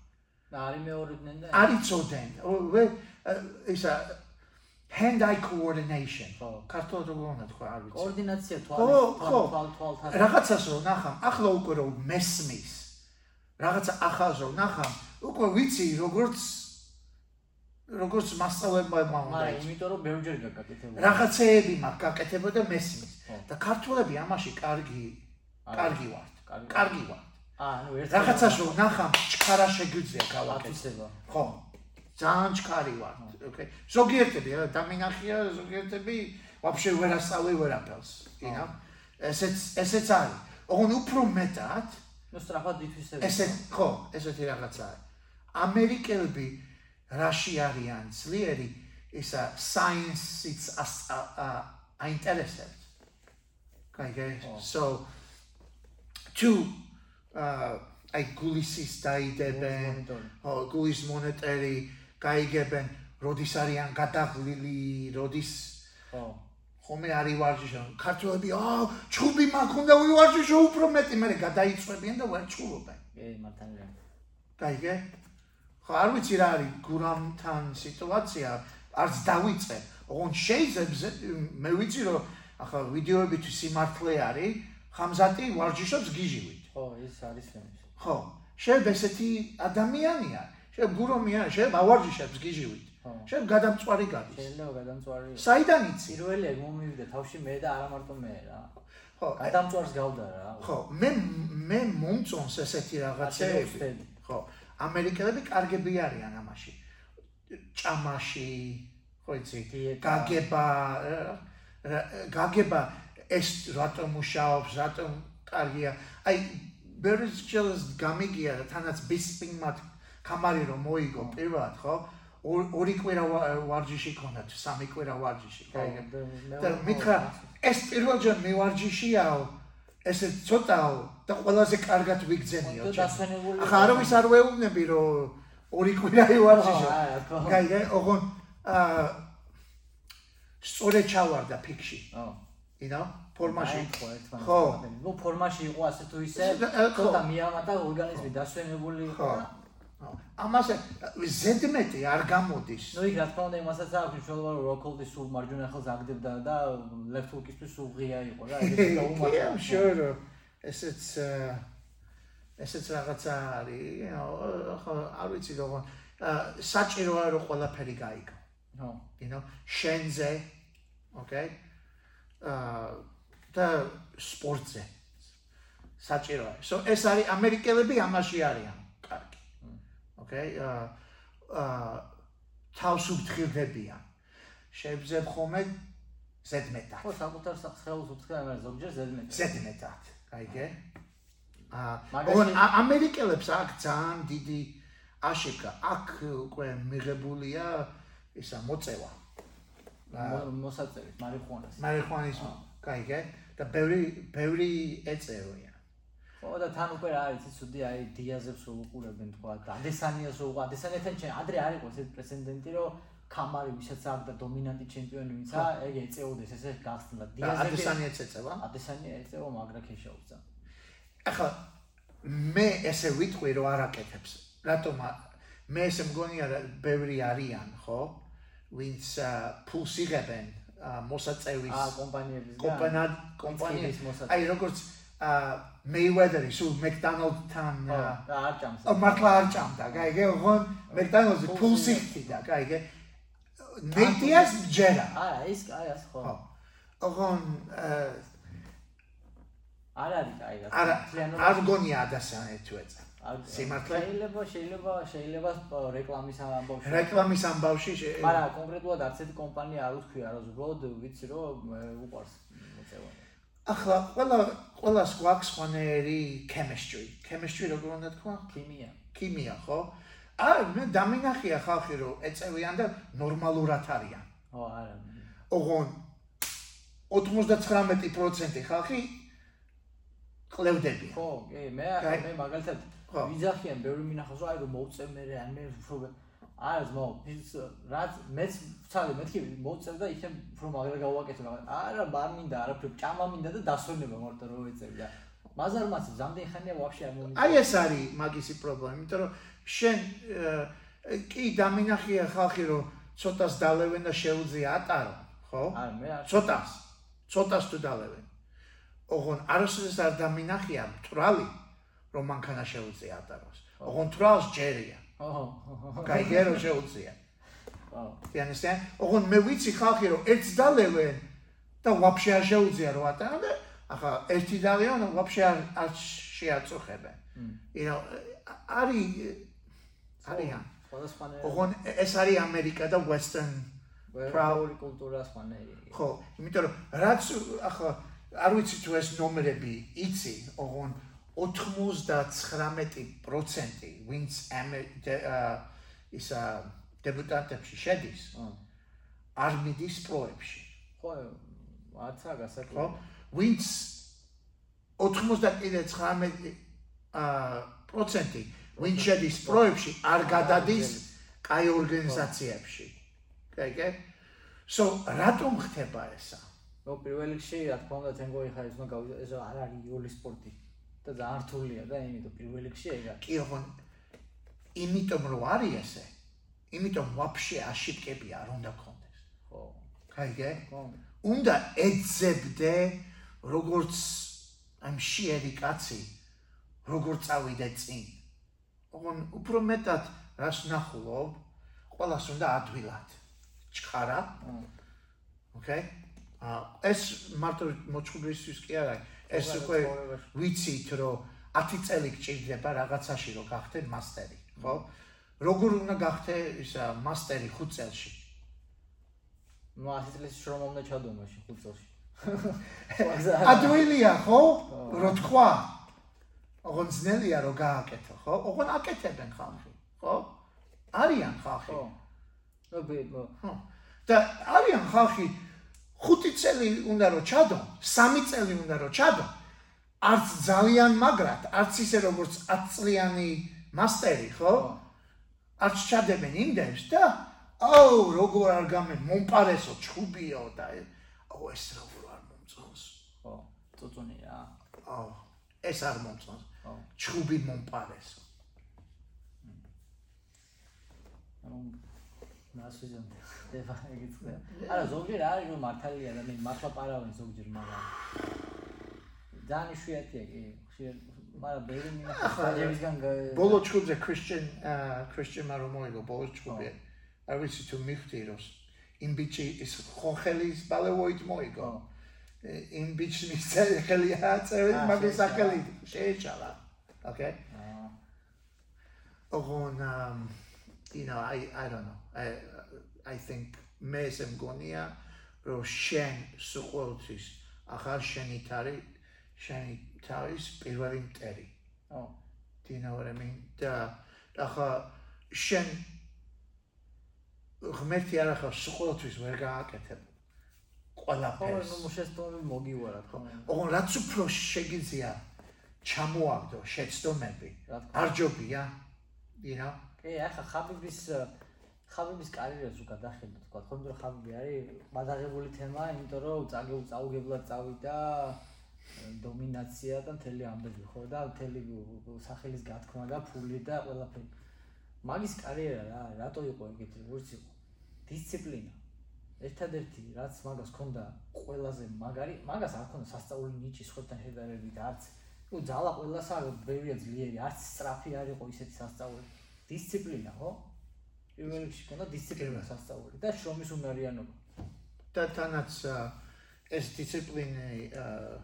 Speaker 5: და არის მეორედნენ და
Speaker 1: არ იცოდნენ. ისა hand eye coordination.
Speaker 5: ხო.
Speaker 1: ქართულად როგორ უნდა თქვა, არ ვიცი.
Speaker 5: კოორდინაცია თვალ თვალთან.
Speaker 1: რაღაცას რო ნახამ, ახლა უკვე რომ მესმის. რაღაცა ახალს რო ნახამ, უკვე ვიცი როგორც როგორც მასწავლებმა უნდა იცი.
Speaker 5: იმიტომ რომ ბევრჯერ გაკეთებული.
Speaker 1: რაღაცეები მაქვს გაკეთება და მესმის. და ქართველები ამაში კარგი კარგი ვართ.
Speaker 5: კარგი.
Speaker 1: ვართ.
Speaker 5: აა, ნუ ერთ
Speaker 1: რაღაცას რო ნახამ, ჩქარა შეგვიძლია გავაკეთო.
Speaker 5: ათვისება.
Speaker 1: ხო. ძალიან ჩქარი ვართ. ოკეი. ზოგიერთები რა დამინახია, ზოგიერთები ვაფშე ვერ ასწავლე ვერაფერს. ინა. ესეც ესეც არის. ოღონ უფრო მეტად
Speaker 5: ნუ სწრაფად ითვისება.
Speaker 1: ესე ხო, ესეთი რაღაცაა. ამერიკელები რაში არიან ძლიერი ისა science-იც აინტერესებს.
Speaker 5: ხო.
Speaker 1: So to uh აი გულისის დაიდებენ, ხო, გულის მონეტერი გაიგებენ, როდის არიან გადაღლილი, როდის
Speaker 5: ხო.
Speaker 1: ხომე არის ვარჯიშო ქართველები აა ჩხუბი მაქვს უნდა ვივარჯიშო უფრო მეტი მე გადაიწვევიან და ვერ ჩხუბობენ
Speaker 5: კი მართალია
Speaker 1: გაიგე? ხო არ ვიცი რა არის გურამთან სიტუაცია არც დავიწყე ოღონ შეიძლება მე ვიცი რომ ახლა ვიდეოები თუ სიმართლე არის ხამზატი ვარჯიშობს გიჟივით.
Speaker 5: ხო ის არის ფენის
Speaker 1: ხო შეიძლება ესეთი ადამიანია შეიძლება გურომია შეიძლება ავარჯიშებს გიჟივით. შეიძლება გადამწვარი გადის.
Speaker 5: შეიძლება გადამწვარი.
Speaker 1: საიდან იცი?
Speaker 5: პირველი ეგ მომივიდა თავში მე და არა მარტო მე რა.
Speaker 1: ხო
Speaker 5: გადამწვარს გავდა რა.
Speaker 1: ხო მე მე მომწონს ესეთი რაღაცეები ხო ამერიკელები კარგები არიან ამაში. ჭამაში ხო იცი? გაგება გაგება ეს რატომ მუშაობს რატომ კარგია აი ბერის ჩელს გამიგია თანაც ბისპინგმად კამარი რომ მოიგო პირველად ხო ორ- ორი კვირა ვა- ვარჯიში ქონდა თუ სამი კვირა ვარჯიში და მითხრა ეს პირველჯერ მე ვარჯიშიაო ესე ცოტაო და ყველაზე კარგად
Speaker 5: და დასვენებული
Speaker 1: ახლა არავის არ ვეუბნები რომ ორი კვირა (laughs)
Speaker 5: არა, ხო.
Speaker 1: გაიგე ოღონ აა სწორედ ჩავარდა ფიქში
Speaker 5: ხო
Speaker 1: you know ფორმაში
Speaker 5: ხო ერთმანეთს
Speaker 1: ხო.
Speaker 5: ნუ ფორმაში იყო ასე თუ ისე
Speaker 1: ხო.
Speaker 5: ცოტა მიამატა ორგანიზმი დასვენებული იყო და.
Speaker 1: ამაზე ზედმეტი არ გამოდის.
Speaker 5: ნუ იქ რა თქმა უნდა იმასაც აქვს მნიშვნელობა რომ როკოლდი სულ მარჯვენა ხელს აგდებდა და ლეფტ ჰუკისთვის სულ ღია იყო რა ეგეც (laughs)
Speaker 1: კი
Speaker 5: დაუმატა
Speaker 1: I'm sure ესეც ესეც რაღაცა არის you know ხო არ ვიცი როგორ. საჭიროა რომ ყველაფერი გაიგო.
Speaker 5: ხო
Speaker 1: you know შენზე okay? აა და სპორტზე. საჭიროა so ეს არის ამერიკელები ამაში არიან okay აა აა თავს უფრთხილდებიან შეიძლება ხომე ზედმეტად.
Speaker 5: ხო საკუთარ სახელს მაგრამ ზოგჯერ ზედმეტი
Speaker 1: ზედმეტად გაიგე აა ა- ამერიკელებს აქ ძალიან დიდი აშეკა აქ უკვე მიღებულია ისა მოწევა.
Speaker 5: მო- მოსაწევი მარიხუანას.
Speaker 1: მარიხუანის გაიგე და ბევრი ბევრი ეწევია
Speaker 5: ხო და თან უკვე რა არის ცუდი აი დიაზებს რო უყურებენ თქვა და ადესანიას რო უყურებენ. ადესანიათან ჩემ ადრე არ იყო ეს პრეცედენტი რომ კამარი ვისაც აქვს და დომინანტი ჩემპიონი ვინცა ეგ ეწეოდეს ესე გახსნა დიაზები
Speaker 1: ადესანიაც ეწევა
Speaker 5: ადესანია ეწევა მაგრა ქეშაუცა
Speaker 1: ახლა მე ესე ვიტყვი რომ არ აკეთებს. რატომ არ- მე ესე მგონია რა ბევრი არიან ხო? ვინც ფულს იღებენ მოსაწევის
Speaker 5: კომპანიების
Speaker 1: კომპანია კომპანია
Speaker 5: ის მოსაწევი.
Speaker 1: აი როგორც აა მეივედერი სულ მეკდონალდთან აა,
Speaker 5: და არ ჭამს
Speaker 1: ო მართლა არ ჭამდა, გაიგე, ოღონ მეკდონალდზე
Speaker 5: ფულს
Speaker 1: იხდიდა, გაიგე. ნეიტიას ჯერა.
Speaker 5: არა ის აი ასე ხო
Speaker 1: ოღონ აა,
Speaker 5: არ არის აი რა
Speaker 1: არა არ გონია ადასანე თუ ეცა.
Speaker 5: არ-
Speaker 1: სიმართლე?
Speaker 5: შეიძლება შეიძლება შეიძლება რეკლამის ამბავში
Speaker 1: რეკლამის ამბავში
Speaker 5: მაგრამ კონკრეტულად არც ერთი კომპანია არ უთქვია რა ზოგადად ვიცი რომ უყარს
Speaker 1: ახლა ყველა ყველას გვაქვს ხანერი chemistry. chemistry როგორ უნდა თქვა?
Speaker 5: ქიმია
Speaker 1: ქიმია, ხო? არა, მე დამინახია ხალხი რომ ეწევიან და ნორმალურად არიან.
Speaker 5: ხო არა
Speaker 1: ოღონ 99% ხალხი ყლევდებიან.
Speaker 5: ხო კი მე
Speaker 1: კაი.
Speaker 5: მე მაგალითად ვიძახიან ბევრი მინახავს რომ აი რომ მოუწევ მე რა მე უფრო არა ძმაო ის რაც მეც ვცადე მეთქი მოუწევ და იქნებ უფრო მაგრა გავაკეთე მაგრამ არა არ მინდა არაფერი ჭამა მინდა და დასვენება მარტო რომ ეწევი და მაზარ მას ზამდენ ხანია ვაფშე არ მომიწევ
Speaker 1: აი ეს არის მაგისი პრობლემა, იმიტომ რომ შენ კი დამინახია ხალხი რომ ცოტას დალევენ და შეუძლია ატარო, ხო?
Speaker 5: არა მე არ
Speaker 1: ცოტას. ცოტას თუ დალევენ. ოღონ არასოდეს არ დამინახია მტრალი რომ მანქანა შეუძლია ატაროს. ოღონ თრალს ჯერია. გაიგე რომ შეუძლია.
Speaker 5: ხო
Speaker 1: You understand? ოღონ მე ვიცი ხალხი რომ ერთს დალევენ და ვაფშე არ შეუძლია რომ ატარონ და ახლა ერთი დალევენ და ვაფშე არ არ შეაწუხებენ. You know, არის არიან.
Speaker 5: სხვადასხვანაირი
Speaker 1: ოღონ ეს არის ამერიკა და western
Speaker 5: პრაული კულტურა სხვანაირი
Speaker 1: ხო, იმიტომ რომ რაც ახლა არ ვიცი თუ ეს ნომრები იცი, ოღონ 99% ვინც ისა დებუტანტებში შედის, არ მიდის პროებში,
Speaker 5: ხო არცა გასაკვირი
Speaker 1: ვინც 99% აა პროცენტი ვინც შედის პროებში, არ გადადის კაი ორგანიზაციებში. კაიგე? So, რატომ ხდება ესა?
Speaker 5: ნუ პირველ რიგში რა თქმა უნდა თენგო ეხა ეს უნდა გავიდა ეს არ არის იოლი სპორტი და ძალიან რთულია და იმიტომ პირველ რიგში ეგა
Speaker 1: კი ოღონ იმიტომ რომ არის ესე იმიტომ ვაფშე აშიფკები არ უნდა კონდეს.
Speaker 5: ხო.
Speaker 1: კაიგე
Speaker 5: ხო.
Speaker 1: უნდა ეძებდე როგორც ამ შიერი კაცი როგორ წავიდე წინ. ოღონ უფრო მეტად რას ნახულობ ყველას უნდა ადვილად. ჩხარა ოკეი ა ეს მარტო მოჭრობისთვის კი არა ეს უკვე ვიცით რომ 10 წელი გჭირდება რაღაცაში რომ გახდე მასტერი ხო? როგორ უნდა გახდე ისა მასტერი 5 წელში?
Speaker 5: ნუ 100 წლის შრომა უნდა ჩადო მაშინ 5 წელში. (laughs)
Speaker 1: ადვილია ხო? რო თქვა ოღონ ძნელია რომ გააკეთო ხო? ოღონ აკეთებენ ხალხი ხო? არიან ხალხი.
Speaker 5: ხო.
Speaker 1: და არიან ხალხი 5 წელი უნდა რომ ჩადო 3 წელი უნდა რომ ჩადო. არც ძალიან მაგრად არც ისე როგორც 10 წლიანი მასტერი ხო? არც ჩადებენ იმდენს და აუ როგორ არ გამე მომპარესო ჩხუბიო და აუ ეს როგორ არ მომწონს?
Speaker 5: ხო წუწუნი რა
Speaker 1: აუ ეს არ მომწონს. ჩხუბი მომპარესო.
Speaker 5: ანუ ნასვიზონ ხდება (laughs) ეგეც ხდება. არა ზოგჯერ არის რომ მართალია და მე მართლა პარავენ ზოგჯერ მაგრამ ძალიან იშვიათია კი ხშირ მაგრამ ბევრი მინახავს საჯებისგან
Speaker 1: ბოლო ჩხუბზე ქრისტიან ქრისტიან მარო მოიგო ბოლო ჩხუბი არ ვიცი თუ მიხდი რომ იმ ბიჭი ის ხოხელის ბალევოით მოიგო იმ ბიჭს მისცე ხელი აწევი მაგის ახალი შეეჭალა. okay? ოღონ um you know i i don't know. I i think მე ეს მგონია რომ შენ სუყოლთვის ახალ შენი თარი შენი თავის პირველი მტერი.
Speaker 5: ო
Speaker 1: do you know what i mean და ახლა შენ ღმერთი არ ახლა სუყოლთვის ვერ გააკეთებ.
Speaker 5: ხო
Speaker 1: ყველაფერს
Speaker 5: ნუ შეცდომები მოგივარა თქო
Speaker 1: ოღონ რაც უფრო შეგიძლია ჩამოაგდო შეცდომები არ ჯობია you know?
Speaker 5: კი ახლა ხაბიბის ხაბიბის კარიერას რო გადახედოთ თქვა ხო იმიტომ რომ ხაბიბი არის? მადაღებული თემა იმიტომ რომ წაგეულ წაუგებლად წავიდა დომინაცია და მთელი ამბები ხო და მთელი სახელის გათქმა და ფული და ყველაფერი. მაგის კარიერა რა რატო იყო ეგეთი როგორც იყო? დისციპლინა. ერთადერთი რაც მაგას ქონდა ყველაზე მაგარი მაგას არ ქონდა სასწაული ნიჭი სხვებთან შედარებით არც ნუ ძალა ყველასა ბევრია ძლიერი არც სწრაფი არ იყო ისეთი სასწაული. დისციპლინა ხო პირველ რიგში ქონდა დისციპლინა სასწაული და შრომის უნარიანობა
Speaker 1: და თანაც ეს დისციპლინი აა,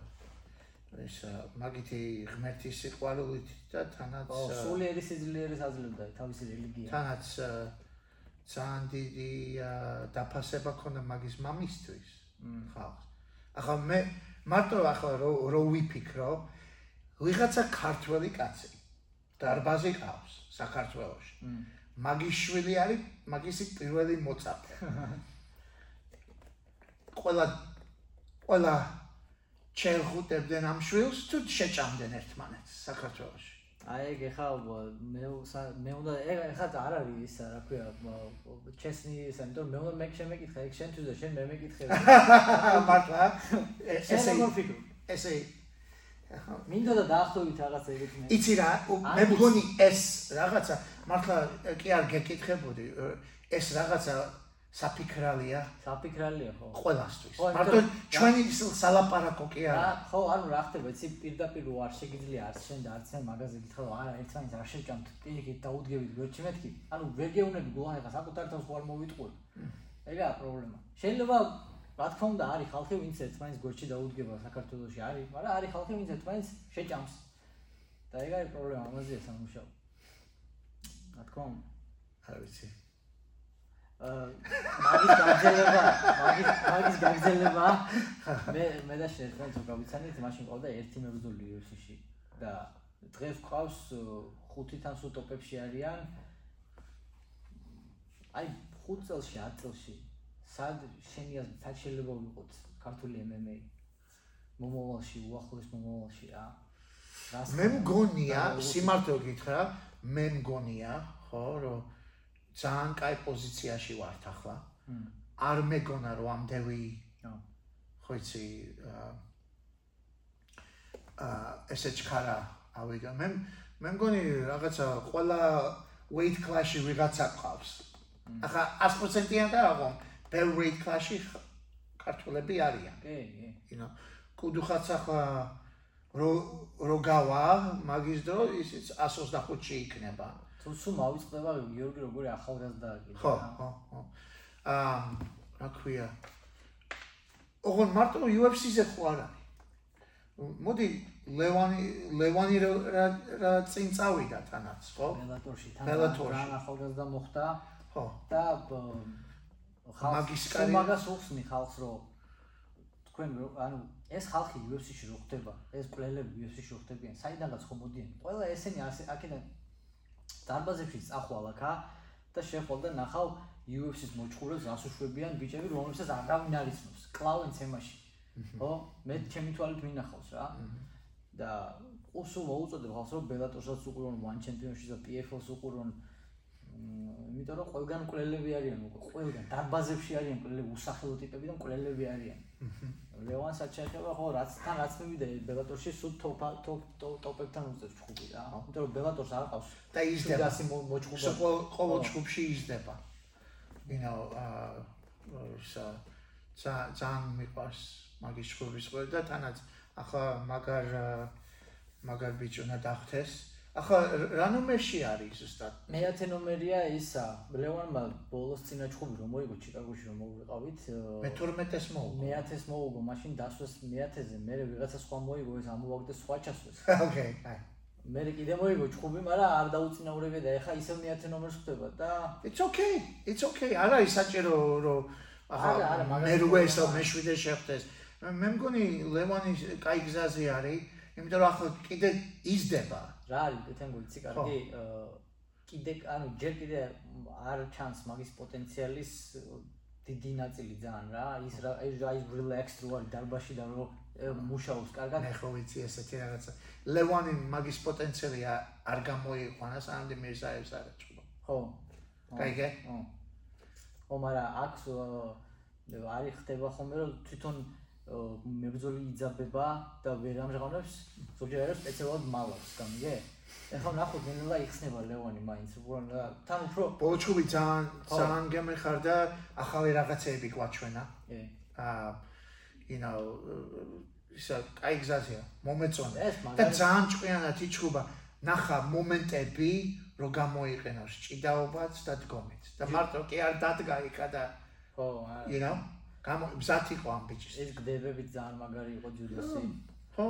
Speaker 1: ეს მაგითი ღმერთის სიყვარულით და თანაც
Speaker 5: სულიერი სიძლიერის აძლევდა თავისი რელიგია
Speaker 1: თანაც ძალიან დიდი დაფასება ქონდა მაგის მამისთვის ხალხს. ახლა მე მარტო ახლა რო რო ვიფიქრო ვიღაცა ქართველი კაცი დარბაზი ყავს საქართველოში. მაგის შვილი არის მაგისი პირველი მოწაფე. (laughs) ყველა ყველა ჩერხუტებდნენ ამ შვილს თუ შეჭამდნენ ერთმანეთს საქართველოში.
Speaker 5: აი ეგ ეხა მე მე უნდა ეგ ეხა არ არის ის რა ქვია ჩესნი ის ამიტომ მე უნდა მე შემეკითხე ეგ შენთვის და შენ მე მეკითხე (laughs)
Speaker 1: მართლა
Speaker 5: ესე
Speaker 1: ესე ესე
Speaker 5: მინდა და დაახლოებით რაღაც ეგეთი მე
Speaker 1: იცი რა მე მგონი ეს რაღაცა მართლა კი არ გეკითხებოდი ეს რაღაცა საფიქრალია?
Speaker 5: საფიქრალია ხო.
Speaker 1: ყველასთვის.
Speaker 5: ხო,
Speaker 1: მარტო
Speaker 5: იმიტომ-
Speaker 1: ჩვენი სალაპარაკო კი
Speaker 5: რა
Speaker 1: არა
Speaker 5: ხო ანუ რა ხდება იცი პირდაპირ არ შეგიძლია არც შენ და არც მე მაგაზე გითხრა რომ არა ერთმანეთს არ შეჭამთ პირიქით დაუდგებით გვერდში მეთქი ანუ ვერ გეუნები გულან ეხა საკუთარ თავს ხო არ მოვიტყუე ეგაა პრობლემა. შეიძლება რა თქმა უნდა არის ხალხი ვინც ერთმანეთს გვერდში დაუდგება საქართველოში. არის მაგრამ არის ხალხი ვინც ერთმანეთს შეჭამს. და ეგ არის პრობლემა ამაზეა სამუშაო. რა თქმა უნდა.
Speaker 1: არ ვიცი.
Speaker 5: აა მაგის გაგზელება მაგის მაგის გაგზელება მე მე და თუ გავიცანით მაშინ ყავდა ერთი მებრძოლი UFC-ში და დღეს ყავს э, ხუთიდან სულ ტოპებში არიან. აი 5 წელში 10 წელში სად შენი აზრით სად შეიძლება ვიყოთ ქართული MMA? მომავალში უახლოეს მომავალში რა?
Speaker 1: მე მგონია სიმართლე გითხრა მე მგონია ხო რომ ძალიან კაი პოზიციაში ვართ ახლა. არ მეგონა რომ ამდევი
Speaker 5: ხო.
Speaker 1: იცი აა ესე ჩქარა ავიდა მე მე მგონი რაღაცა ყველა weight class-ი ვიღაცა ყავს ახლა 100%-იან და აღო ბევრ weight class-ი ქართველები არიან.
Speaker 5: კი კი.
Speaker 1: You know კუდუხაც ახლა რო რო გავა მაგის დრო ისიც 125-ში იქნება.
Speaker 5: თუ სულ მოვიწყდება გიორგი როგორი ახალგაზრდა კიდე.
Speaker 1: ხო ხო ხო. აა რა ქვია? ოღონ მარტო UFC-ზე ხო არ არის? მოდი ლევანი ლევანი რა რა- წინ წავიდა თანაც ხო?
Speaker 5: ბელატორში თან
Speaker 1: ბელატორში.
Speaker 5: ახალგაზრდა მოხდა
Speaker 1: ხო.
Speaker 5: და ბ- ხალხს
Speaker 1: მაგის
Speaker 5: სულ
Speaker 1: კარიერა-
Speaker 5: მაგას უხსნი ხალხს რომ თქვენ ანუ ეს ხალხი UFC-ში რო ხდება ეს პლეილები UFC-ში რო ხდებიან საიდანაც ხო მოდიან. ყველა ესენი აქედან დარბაზებში წახვალ აქა და შეხვალ და ნახავ UFC-ს მოჭყურებს ასუშვებიან ბიჭები რომლებსაც არავინ არ იცნობს კლავენ თემაში ხო? მე ჩემი თვალით მინახავს რა. და უსულ მოუწოდებ ხალხს რომ ბელატორსაც უყურონ one championship და PFL-ს უყურონ იმიტომ რომ ყველგან კვლელები არიან უკვე ყველგან დარბაზებში არიან კვლელები უსახელო ტიპები და კვლელები არიან. ლევანსაც შეეხება ხო რაც თან რაც მივიდა ბელატორში სულ ტოპ ტოპ ტოპ ტოპებთან უწევს ჩხუბი რა იმიტომ რომ ბელატორს არ ყავს
Speaker 1: და იზრდება.
Speaker 5: მოჭყობა
Speaker 1: სულ ყოველ ჯგუფში იზრდება. you know აა სა ძალიან მიყვარს მაგის ჯგუფის ყველა და თანაც ახლა მაგარ აა, მაგარ ბიჭი უნდა დახთეს ახლა რა ნომერში არის ზუსტად
Speaker 5: მეათე ნომერია ისა ლევანმა ბოლოს წინა ჩხუბი რომ მოიგო ჩიკაგოში რომ მოვიყავით
Speaker 1: მე 12-ეს მოუგო
Speaker 5: მეათეს მოუგო მაშინ დასვეს მეათეზე მე ვიღაცა სხვა მოიგო ეს ამოვაგდეს სხვა ჩასვეს. (laughs)
Speaker 1: Okay აი
Speaker 5: მე კიდე მოიგო ჩხუბი მაგრამ არ დაუწინაურებია და ეხა ისევ მეათე ნომერს ხდება და
Speaker 1: it's okay it's okay. არა ის საჭირო რომ ახლა მე როეს
Speaker 5: ვთქვა.
Speaker 1: მე შვიდე შეხვდეს. მე მე მგონი ლევანი კაი გზაზე არის იმიტომ რომ ახლა კიდე იზრდება
Speaker 5: რა არის კეთენგო იცი კარგი კიდე ანუ ჯერ კიდე არ ჩანს მაგის პოტენციალის დიდი ნაწილი ძალიან რა. ის რა ის რა ის relaxed რო არის დარბაში და რო მუშაობს კარგად.
Speaker 1: ხო ვიცი ესეთი რაღაცა. ლევანი მაგის პოტენციალი არ გამოიყვანა სანამ მირზაევს არ ეჭვო
Speaker 5: ხო.
Speaker 1: კაიგე
Speaker 5: ხო. მაგრამ აქვს არის ხდება ხოლმე რომ თვითონ მებრძოლი იძაბება და ვერ ამჟღავნებს ზოგჯერ არის სპეციალურად მალავს გამიგე? ეხლა ნახოთ ნელა იხსნება ლევანი მაინც უბრალოდ რა, თან უფრო
Speaker 1: ბოლჩუბი ძალიან ძალიან გემეხარდა ახალი რაღაცეები გვაჩვენა.
Speaker 5: კი
Speaker 1: აა you know ისა კაი გზაზეა მომეწონა.
Speaker 5: ეს
Speaker 1: და
Speaker 5: მაგარი
Speaker 1: ძალიან ჭკვიანად იჩხუბა ნახა მომენტები რო გამოიყენოს ჭიდაობაც და დგომით და მარტო კი არ დადგა იქა და
Speaker 5: ხო არა
Speaker 1: you know გამო მზად იყო ამ ბიჭის.
Speaker 5: ეს გდებები ძალიან მაგარი იყო ჯუდოსი
Speaker 1: ხო?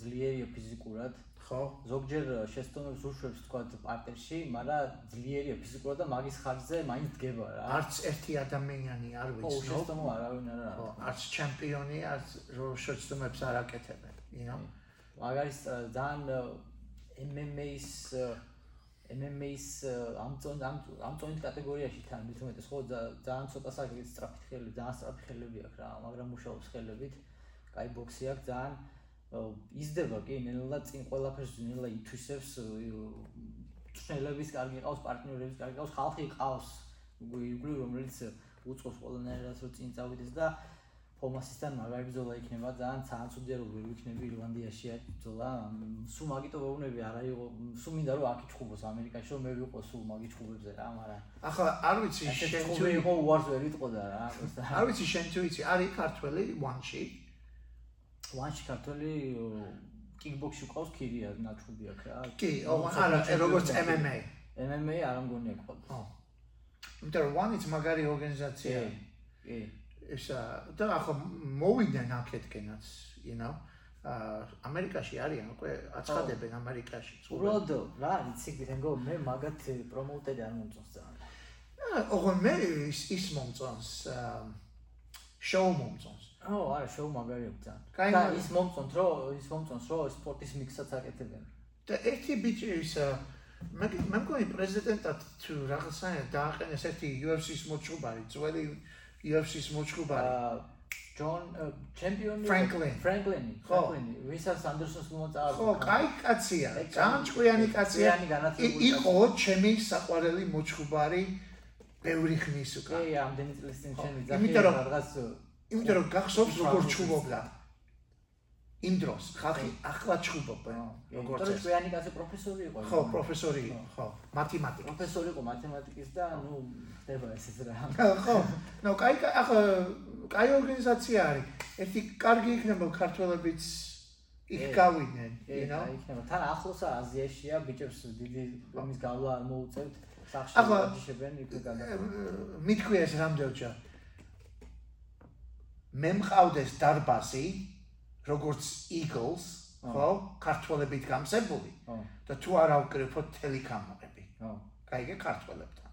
Speaker 5: ძლიერია ფიზიკურად.
Speaker 1: ხო.
Speaker 5: ზოგჯერ შეცდომებს უშვებს თქვა პარტერში მაგრამ ძლიერია ფიზიკურად და მაგის ხარჯზე მაინც დგება რა.
Speaker 1: არც ერთი ადამიანი არ
Speaker 5: ხო
Speaker 1: ვიცნობს
Speaker 5: შეცდომა არავინ არ
Speaker 1: ხო,
Speaker 5: არის.
Speaker 1: არც ჩემპიონი, არც შეცდომებს არ აკეთებენ, you know?
Speaker 5: მაგარის ა, ძალიან ა, MMA-ის ა, ამ წონ ამ ამ წონის კატეგორიაში თან მით უმეტეს ხო ძა- ძალიან ცოტა საკითხი სწრაფი ხელი ძალიან სწრაფი ხელები აქვს რა მაგრამ მუშაობს ხელებით კაი ბოქსი აქვს ძალიან იზრდება კი ნელა წინ ყველაფერს ნელა ითვისებს წნელების კარგი ყავს პარტნიორების კარგი ყავს ხალხი ყავს. იგული რომელიც უწყობს ყველანაირად რომ წინ წავიდეს და ფომასისთან მაგარი ბრძოლა იქნება ძალიან ძალიან ცუდია რომ ვერ ვიქნები ირლანდიაში ბრძოლა სულ მაგიტო ვეუბნები არა იყო სულ მინდა რომ აქ იჩხუბოს ამერიკაში რომ მე ვიყო სულ მაგი ჩხუბებზე რა მაგრამ
Speaker 1: ახლა არ ვიცი შენ თუ
Speaker 5: იყო უარს ვერ იტყოდა რა
Speaker 1: არ ვიცი შენ თუ იცი, არის ქართველი ვანში?
Speaker 5: ვანში ქართველი კიკბოქსში ყავს ქირია ნაჩხუბი აქ რა
Speaker 1: კი, არა, როგორც MMA.
Speaker 5: MMA არ ამგონია ყავს
Speaker 1: ხო. იმიტომ რომ ვანიც მაგარი ორგანიზაცია.
Speaker 5: კი
Speaker 1: ესა და ახლა მოვიდნენ აქეთკენაც, you know? აა ამერიკაში არიან უკვე აცხადებენ ამერიკაში.
Speaker 5: უბრალოდ რა იცი გითენგო მე მაგათ პრომოუტერი არ მომწონს ძალიან
Speaker 1: აა, ოღონ მე ის ის მომწონს, აა შოუ მომწონს.
Speaker 5: ო არა შოუ მაგარი აქვს ძალიან
Speaker 1: კაი,
Speaker 5: და ის მომწონს რომ ის მომწონს რომ სპორტის მიქსსაც აკეთებენ
Speaker 1: და ერთი ბიჭი ის აა, მე მე მგონი პრეზიდენტად თუ რაღაცაა დააყენეს ერთი UFC-ს მოჭუბარი, ძველი UFC-ს მოჭუბარი.
Speaker 5: აა ჯონ ჩემპიონი ფრენკლინი
Speaker 1: ხო.
Speaker 5: ფრენკლინი ვისაც ანდერსონს მომწავალ
Speaker 1: ხო, კაი კაცია, ძალიან ჭკვიანი კაცია. იყო ჩემი საყვარელი მოჭუბარი ბევრი ხნის უკან.
Speaker 5: კი ამდენი წლის წინ ჩემი
Speaker 1: რომ-
Speaker 5: რაღაც
Speaker 1: იმიტომ რომ გახსოვს როგორ ჩუბობდა იმ დროს ხალხი ახლა ჩუბობდა
Speaker 5: როგორც
Speaker 1: როგორც ეს
Speaker 5: ჩვენი კაცი პროფესორი იყო.
Speaker 1: ხო პროფესორი ხო მათემატიკა
Speaker 5: პროფესორი იყო მათემატიკის და ნუ ხდება ესეც რა. (laughs)
Speaker 1: ხო ნუ კაი კაი, ახლა კაი ორგანიზაცია არის ერთი კარგი იქნება ქართველებიც იქ გავიდნენ you know
Speaker 5: აი იქნება. თან ახლოსა აზიაშია ბიჭებს დიდი იმის გავლა არ მოუწევთ. სახში
Speaker 1: ახლა,
Speaker 5: დაჯიშებენ იქ გადაგა.
Speaker 1: მითქვი ეს რამდენჯერ მე მყავდეს დარბაზი როგორც Eagles ხო ქართველებით გამსებული. და თუ არ ავკრიფოთ ტელეკამერები
Speaker 5: ხო.
Speaker 1: კაიგე ქართველებთან.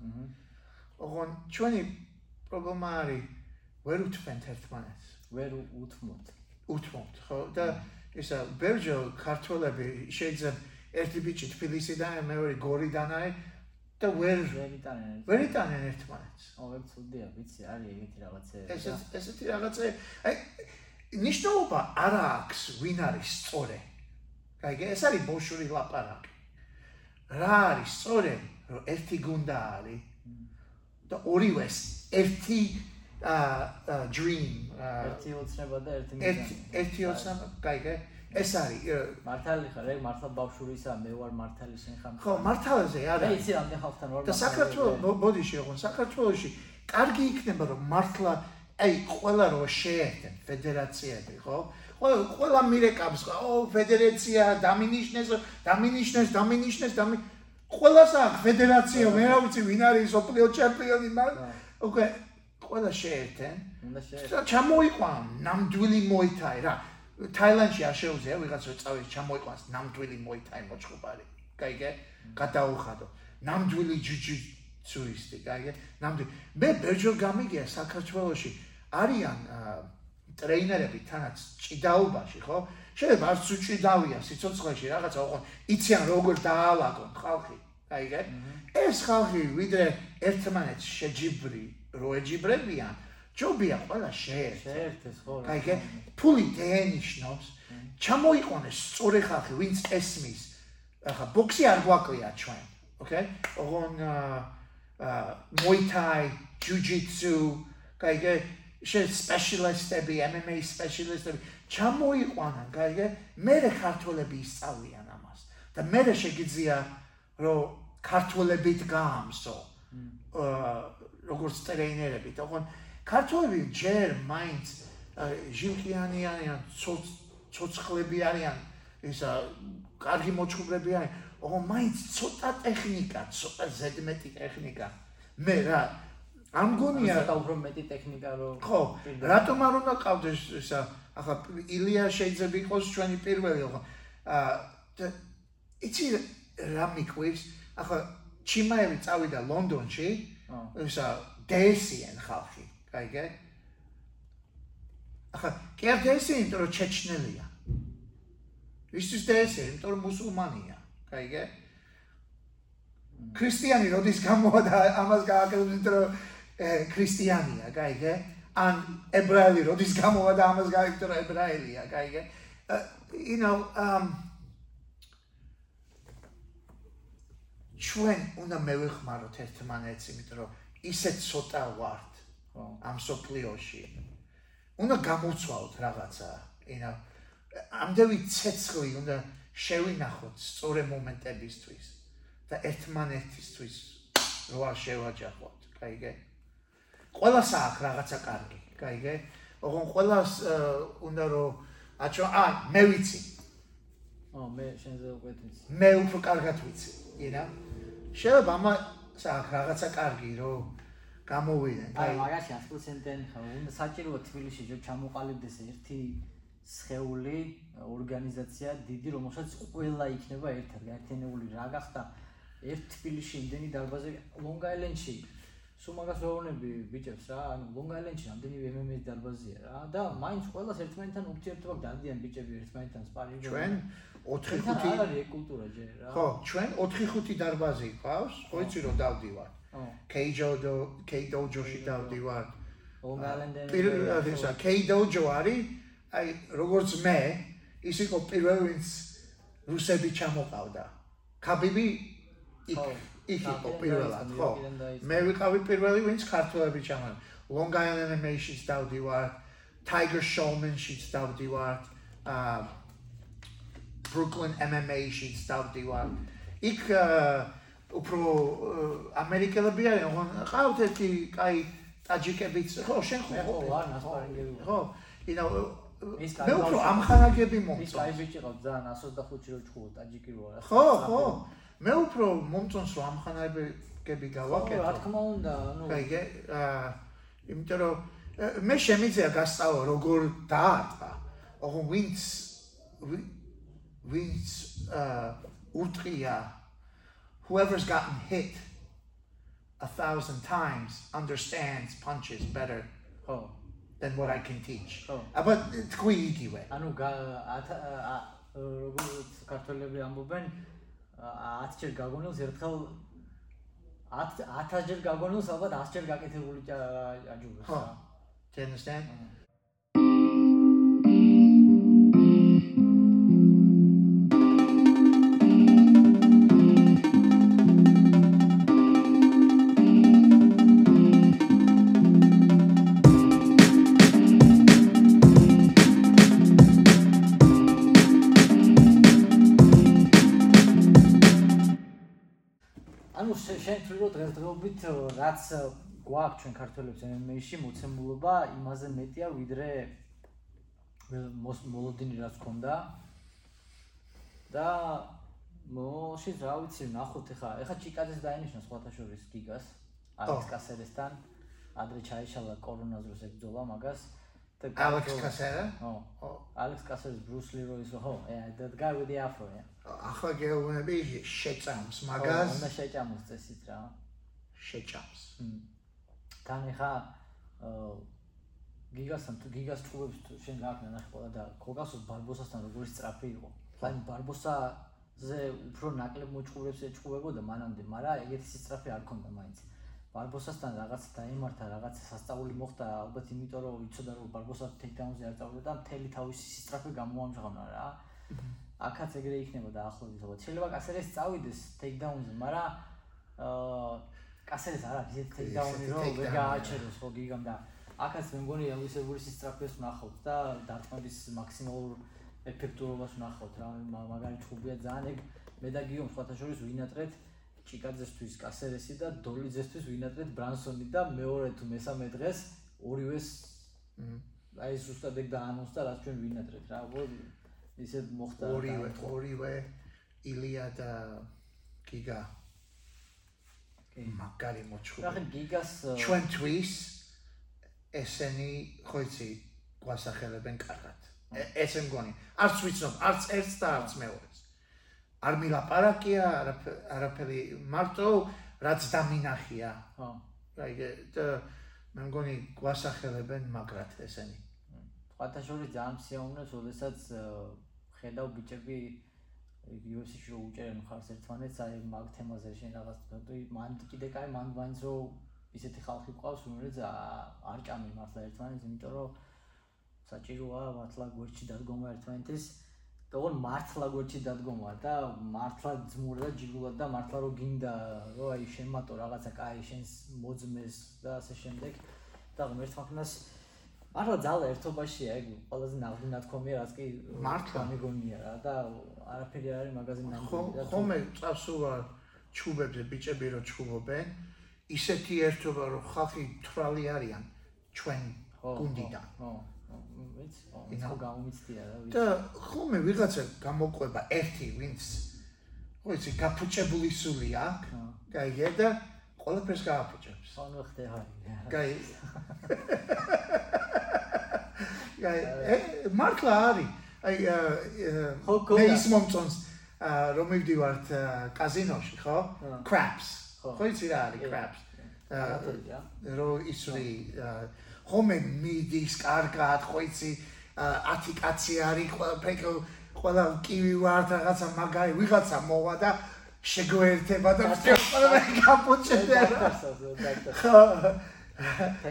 Speaker 1: ოღონ ჩვენი პრობლემა არის ვერ უთმენთ ერთმანეთს.
Speaker 5: ვერ უთმობთ.
Speaker 1: უთმობთ ხო? და ისა ბერჯო ქართველები შეიძლება ერთი ბიჭი თბილისიდან მეორე გორიდან არის და ვერ
Speaker 5: ვერ იტანენ.
Speaker 1: ვერ იტანენ ერთმანეთს.
Speaker 5: ო, ვერ ცუდია, ვიცი, არის ეგეთი რაღაცები.
Speaker 1: ეს ესეთი რაღაცა აი ნიშნულობა არ აქვს ვინ არის სწორე. კაიგე, ეს არის ბოშური ლაპარაკი. რა არის სწორე, რომ ერთი გუნდა არის და ორივეს ერთი აა dream
Speaker 5: ერთი ოცნება და ერთი მიზანი.
Speaker 1: ერთი ოცნა, კაიგე, ეს არის
Speaker 5: მართალი ხარ, ეგ მართლა ბავშვურისა, მე ვარ მართალი შენ ხარ.
Speaker 1: ხო, მართალაზე
Speaker 5: მე
Speaker 1: არა.
Speaker 5: იცი რამდენ ხალხთან ვარ.
Speaker 1: და საქართველოს მო- მოდიში ოღონ საქართველოში კარგი იქნება რომ მართლა აი ყველა რო შეერთენ ფედერაციები ხო? ყველა ყველა მირეკავს ო ფედერაცია დამინიშნეს დამინიშნეს დამინიშნეს დამი ყველას აქვს ფედერაცია მე რა ვიცი ვინ არის ოპლიო ჩემპიონი მაგ უკვე ყველა შეერთენ. ჩამოიყვან ნამდვილი მოითაი რა. თაილანდში არ შეუძლია ვიღაცა წავის ჩამოიყვანს ნამდვილი მოითაი მოჭუბარი კაიგე გადაუხადო. ნამდვილი ჯუჯიცუისტი კაიგე ნამდვილი მე ბერჯო გამიგია საქართველოში არიან აა, ტრეინერები თანაც ჭიდაობაში ხო? შეიძლება არც უჭიდავია სიცოცხლეში რაღაცა ოღონ იციან როგორ დაალაგონ ხალხი კაიგე ეს ხალხი ვიდრე ერთმანეთს შეჯიბრი რო ეჯიბრებიან ჯობია ყველა შეერთ
Speaker 5: შეერთეს ხო? უნდა.
Speaker 1: ფული დენიშნობს ჩამოიყვანეს სწორი ხალხი ვინც ესმის ახლა ბოქსი არ გვაკლია ჩვენ ოკეი? ოღონ მოითაი ჯუჯიცუ კაიგე შე სპეციალისტები MMA სპეციალისტები ჩამოიყვანან კაიგე მე ქართველები ისწავლიან ამას? და მე შეგიძლია რომ ქართველებით გაამსო? აა, როგორც ტრეინერები თქონ ქართველები ჯერ მაინც ჟილკიანი არიან ცოც- ცოცხლები არიან ისა კარგი მოჩუბრები არიან. ოღონ მაინც ცოტა ტექნიკა ცოტა ზედმეტი ტექნიკა. მე რა ამ გონია
Speaker 5: ცოტა უფრო მეტი ტექნიკა რო
Speaker 1: ხო რატომ არ უნდა ყავდეს ისა? ახლა ილია შეიძლება იყოს ჩვენი პირველი ხო აა და იცი რა მიყვირს ახლა ჩიმაევი წავიდა ლონდონში ისა დესიან ხალხი კაიგე ახლა კი არ დესიან იმიტომ რომ ჩეჩნელია. ვისთვის დესიან იმიტომ რომ მუსულმანია კაიგე ქრისტიანი როდის გამოვა და ამას გააკეთებს იმიტომ რომ ქრისტიანია კაიგე ან ებრაელი როდის გამოვა და ამას რომ ებრაელია კაიგე Uh, you know um ჩვენ უნდა მევეხმაროთ ერთმანეთს, იმიტომ რომ ისეთ ცოტა ვართ ამ სოფლიოში. უნდა გამოცვალოთ რაღაცა, you know. ამდენი ცეცხლი უნდა შევინახოთ სწორი მომენტებისთვის და ერთმანეთისთვის რო არ შევაჯახოთ, კაიგე? ყველას აქვს რაღაცა კარგი, კაიგე? ოღონ ყველას უნდა რომ აჩო ა მე ვიცი,
Speaker 5: ო, მე შენზე უკვე ვიცი.
Speaker 1: მე უფრო კარგად ვიცი, know. შეიძლება ამას აქვს რაღაცა კარგი რომ გამოვიდნენ,
Speaker 5: აი, მაგაში 100%-იანი ხარ. უნდა საჭიროა თბილისში ჯერ ჩამოყალიბდეს ერთი სხეული ორგანიზაცია დიდი, რომელსაც ყველა იქნება ერთად გაერთიანებული. რა გახდა ერთ თბილისში იმდენი დარბაზი Long Island-ში. სულ მაგას ვეუბნები ბიჭებს რა, ანუ Long Island-ში რამდენი MMA-ის დარბაზია რა და მაინც ყველას ერთმანეთთან ურთიერთობა გდადიან ბიჭები ერთმანეთთან სპარინგი.
Speaker 1: ჩვენ
Speaker 5: ჩვენ
Speaker 1: 4-5
Speaker 5: არ არის კულტურა ჯერ რა.
Speaker 1: ხო, ჩვენ 4-5 დარბაზი ყავს, იცი რომ დავდივარ.
Speaker 5: ხო.
Speaker 1: Keijo-do, Keidojo-ში დავდივარ.
Speaker 5: Long Island-ი
Speaker 1: პირველ ისა Keidojo არის, აი როგორც მე, ის იყო პირველი ვინც რუსები ჩამოყავდა. ქაბიბი იქ. იქ იყო პირველად, ხო. მე ვიყავი პირველი ვინც ქართველები ჩამოყავდა. Long Island MMA-ში დავდივარ. Tiger Showman-შიც დავდივართ, აა Brooklyn MMA-შიც დავდივართ. იქ უფრო ამერიკელები არიან, ხო, ყავთ ერთი კაი ტაჯიკებიც, ხო, შენ ხო?
Speaker 5: ხო, ვარ, ნასპარინგები
Speaker 1: ხო,
Speaker 5: ის კაი
Speaker 1: მე უფრო ამხანაგები
Speaker 5: ის
Speaker 1: მომწონს.
Speaker 5: კაი ბიჭი ყავს ძალიან 125-ში რო ჩხუბო ტაჯიკი რო არა.
Speaker 1: ხო, ხო. მე უფრო მომწონს რომ ამხანაგები გავაკეთო.
Speaker 5: რა თქმა უნდა, ну,
Speaker 1: კაიგე, აა იმიტომ რომ მე შემიძლია გასწავლა როგორ დაარტყა. ოღო ვინც ვი- ვინც აა ურტყია whoever's gotten hit a thousand times understands punches better
Speaker 5: ხო.
Speaker 1: than what I can teach.
Speaker 5: ხო.
Speaker 1: აბა თქვი იგივე.
Speaker 5: ანუ გა- ათ- ა- როგორც ქართველები ამბობენ 10 ჯერ გაგონილს ერთხელ 10 1000 ჯერ გაგონილს ალბათ 100 ჯერ გაკეთებული ჭა- აჯობებს
Speaker 1: ხო. Do you understand?
Speaker 5: რაც გვაქვს ჩვენ ქართველებს MMA-ში მოცემულობა იმაზე მეტია ვიდრე მოლოდინი რაც ქონდა და მოშიც რა ვიცი ნახოთ ეხა ეხა ჩიკაძეს დაინიშნა სხვათა შორის გიგას ალექს კასერესთან. ადრე ჩაიშალა კორონას დროს ეკძოლა მაგას. და
Speaker 1: Alex
Speaker 5: გაიგო-
Speaker 1: Casera?
Speaker 5: ო.
Speaker 1: ო,
Speaker 5: ალექს კასერეს ბრუს ლიროის ხო yeah that guy with the afro
Speaker 1: ახლა გეუბნები შეწამს
Speaker 5: ხო,
Speaker 1: მაგას,
Speaker 5: უნდა შეჭამოს წესით რა
Speaker 1: შეჭამს.
Speaker 5: თან ეხა გიგასთან თუ გიგას თუ შენ გააკნა ნახე ყველა და კოკასოს ბარბოსასთან როგორი სწრაფი იყო. აი ბარბოსაზე უფრო ნაკლებ მოჭუბებს ეჭუბებოდა მანამდე, მაგრამ ეგეთი სწრაფი არ ქონდა მაინც. ბარბოსასთან რაღაც დაემართა, რაღაც სასწაული მოხდა, ალბათ იმიტომ რომ იცოდა რომ ბარბოსა ტეიქდაუნზე არ წავიდა და მთელი თავისი სწრაფი გამოამჟღავნა რა. აქაც ეგრე იქნება დაახლოებით, ალბათ. შეიძლება კასერეს წავიდეს ტეიქდაუნზე, მაგრამ აა კასერეს არ არის ეს ტეიქდაუნი რომ ვერ გააჩეროს ხო გიგამ და აქაც მე მგონი ამისებური სისტრაფეს ვნახავთ და დარტყმების მაქსიმალურ ეფექტურობას ვნახავთ რა. მაგ- მაგარი ჭუბია ძალიან ეგ. მე და გიომ სხვათა შორის ვინატრეთ ჩიკაძესთვის კასერესი და დოლიძესთვის ვინატრეთ ბრანსონი და მეორე თუ მესამე დღეს ორივეს აი ზუსტად ეგ დაანონსდა რაც ჩვენ ვინატრეთ რა. ხო ისე მოხდა
Speaker 1: ორივე,
Speaker 5: და-
Speaker 1: ორივე ილია და გიგა. მაგარი მოჩხუბი.
Speaker 5: ხე გიგას აა,
Speaker 1: ჩვენთვის ესენი ხო იცი გვასახელებენ კარგად. ესე მგონი. არც ვიცნობ, არც ერთს და არც მეორეს. არ მილაპარაკია, არაფ- არაფერი მარტო რაც დამინახია.
Speaker 5: ხო
Speaker 1: აი და მე მგონი გვასახელებენ მაგრად ესენი.
Speaker 5: სხვათა შორის ძალიან მსიაუნებს, ოდესაც აა, ხედავ ბიჭები UFC-ში რო უჭერენ მხარს ერთმანეთს, აი მაგ თემაზე შენ რაღაც თქვი, მან კიდე კაი მან მაინც რო ისეთი ხალხი ყავს, რომელიც არ ჭამენ მართლა ერთმანეთს, იმიტომ რომ საჭიროა მართლა გვერდში დადგომა ერთმანეთის და ოღონ მართლა გვერდში დადგომა და მართლა ძმურ და ჯიგულად და მართლა რო გინდა რომ აი შემატო რაღაცა კაი შენს მოძმეს და ასე შემდეგ და ღმერთმახნას მართლა ძალა ერთობაშია ეგ ყველაზე ნაღდი ნათქვამია რაც კი
Speaker 1: მართლა.
Speaker 5: მეგონია რა და არაფერი არ არის მაგაზე
Speaker 1: ხო
Speaker 5: ნამდვილი და თუ-
Speaker 1: ხომე წასულა ჩუბებზე ბიჭები რო ჩუბობენ ისეთი ერთობა რომ ხალხი თრალი არიან ჩვენ
Speaker 5: ხო,
Speaker 1: გუნდიდან
Speaker 5: ხო ხო ვიცი ხო ხო გამომიცდია რა ვიცი
Speaker 1: და ხომე ვიღაცა გამოყვება ერთი ვინც ხო იცი გაფუჭებული სული აქვს
Speaker 5: ხო.
Speaker 1: გაიგე და ყველაფერს გააფუჭებს
Speaker 5: ხო ნუ ხდება
Speaker 1: გაი (laughs) გაი ე, მართლა არის. აი მე ის მომწონს რომ მივდივართ კაზინოში ხო? craps.
Speaker 5: ხო.
Speaker 1: იცი რა არის
Speaker 5: კი.
Speaker 1: craps? ა,
Speaker 5: რა
Speaker 1: რო ისური ხომე მიდის კარგად ხო იცი? ა, 10 კაცი არის ყველა ყველა კივი ვარ რაღაცა მაგარი ვიღაცა მოვა და შეგვერთება და ყველა კაპუჩინო ხო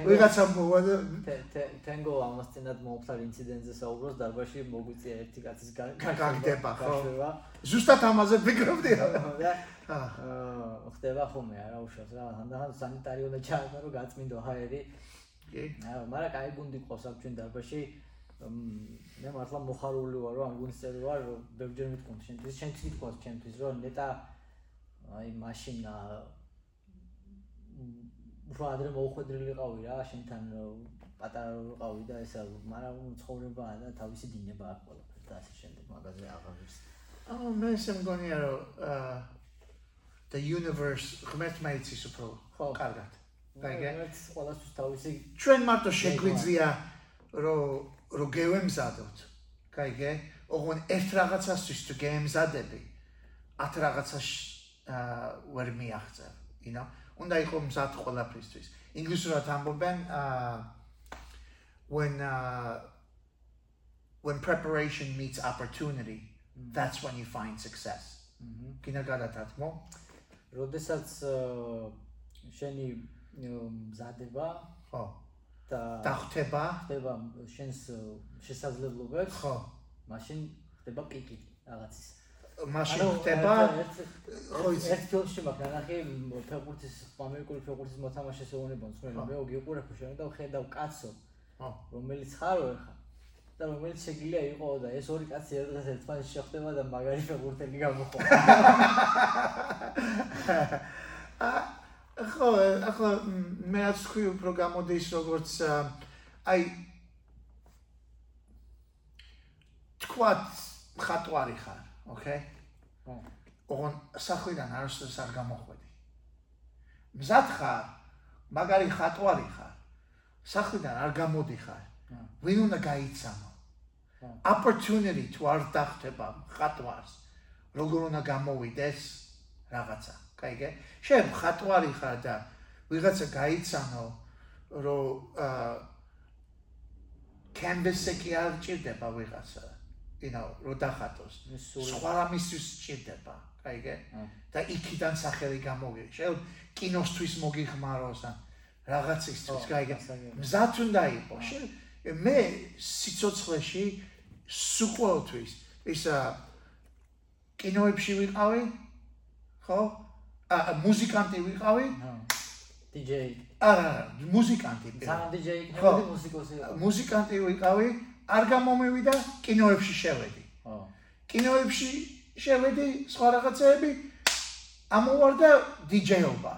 Speaker 1: ვიღაცა მოვა და
Speaker 5: თენგო ამასთანად მომხდარ ინციდენტზე საუბრობს დარბაში მოგვიწია ერთი კაცის გა-
Speaker 1: გაგდება, ხო. ზუსტად ამაზე ვფიქრობდი რა (laughs)
Speaker 5: აა ხდება ხოლმე არა უშავს რა ანდან სანიტარი უნდა ჩაატარო გაწმინდო ჰაერი
Speaker 1: კი?
Speaker 5: აა, მაგრამ კაი გუნდი ყავს აქ ჩვენ დარბაზში. მ, მე მართლა მოხარული ვარ, რომ ამ გუნდის წევრი ვარ, რომ ბევრჯერ მithქვამთ ჩემთვის, ჩემთვის მithქვამთ ჩემთვის, რომ ნეტა აი მაშინ აა, მ, უფრო ადრე მოუხვედრილი ყავი რა, შენთან პატარა ვიყავი და ესა, მაგრამ ცხოვრებაა და თავისი დინება აქვს ყველაფერს და ასე შემდეგ, მაგაზე აღარ ვიცი.
Speaker 1: აა მე ისე მგონია რომ აა the universe ღმერთმა იცის უფრო
Speaker 5: ხო.
Speaker 1: კარგად.
Speaker 5: რაღაც ყველასთვის თავისი
Speaker 1: ჩვენ მარტო შეგვიძლია რომ რომ გევემზადოთ. გაიგე? ოღონ ერთ რაღაცასთვის თუ გემზადები, ათ რაღაცას აა ვერ მიაღწევ, you know? უნდა იყოს მზად ყველაფრისთვის. ინგლისურად ამბობენ აა when uh when preparation meets opportunity, that's when you find success.
Speaker 5: Mhm.
Speaker 1: კინა გადათათმო?
Speaker 5: როდესაც შენი მზადება
Speaker 1: ხო.
Speaker 5: და
Speaker 1: ხდება?
Speaker 5: ხდება შენს შესაძლებლობებს,
Speaker 1: ხო.
Speaker 5: მაშინ ხდება პიკი რაღაცის.
Speaker 1: მაშინ ხდება ხო, იცი.
Speaker 5: ერთ ფილმში მაქვს ნახე ფეხბურთის ამერიკული ფეხბურთის მოთამაშეს ეუბნება. მსმენელი, მე გიყურებ შენ და ხედავ კაცო, რომელიც ხარო ეხა. და რომელიც შეგიძლია იყო და ეს ორი კაცი ერთად ერთმანეთს შეხვდება და მაგარი ფეხბურთელი გამოხო. (laughs)
Speaker 1: ხო, ახლა მე რაც თქვი უფრო გამოდის როგორც აი თქვათ ხატვარი ხარ, ოკეი? ოღონ სახვიდან არასდროს არ გამოხვედი. მზად ხარ, მაგარი ხატვარი ხარ. სახვიდან არ გამოდიხარ. ვინ უნდა გაიცანო?
Speaker 5: ხო.
Speaker 1: opportunity თუ არ დახტება ხატვარს, როგორ უნდა გამოვიდეს რაღაცა. კაიგე? შენ ხატვარი ხარ და ვიღაცა გაიცანო, რომ აა canvas-ი კი არ ჭირდება ვიღაცა. You know, რო დახატოს.
Speaker 5: ეს
Speaker 1: სხვა რამისთვის ჭირდება, კაიგე? და იქიდან სახელი გამოვიდეს. შენ კინოსთვის მოგიხმაროს ან რაღაცისთვის, კაიგე? მზად უნდა იყოს. მე სიცოცხლეში სუყოლთვის ისა კინოებში ვიყავი, ხო? ა მუსიკანტი ვიყავი?
Speaker 5: DJ.
Speaker 1: არა, მუსიკანტი.
Speaker 5: ძალიან
Speaker 1: ხო.
Speaker 5: იქნებოდი მუსიკოსი.
Speaker 1: მუსიკანტი ვიყავი, არ გამომივიდა კინოებში შევედი.
Speaker 5: ხო.
Speaker 1: კინოებში შევედი, სხვა რაღაცეები ამოვარდა დიჯეობა.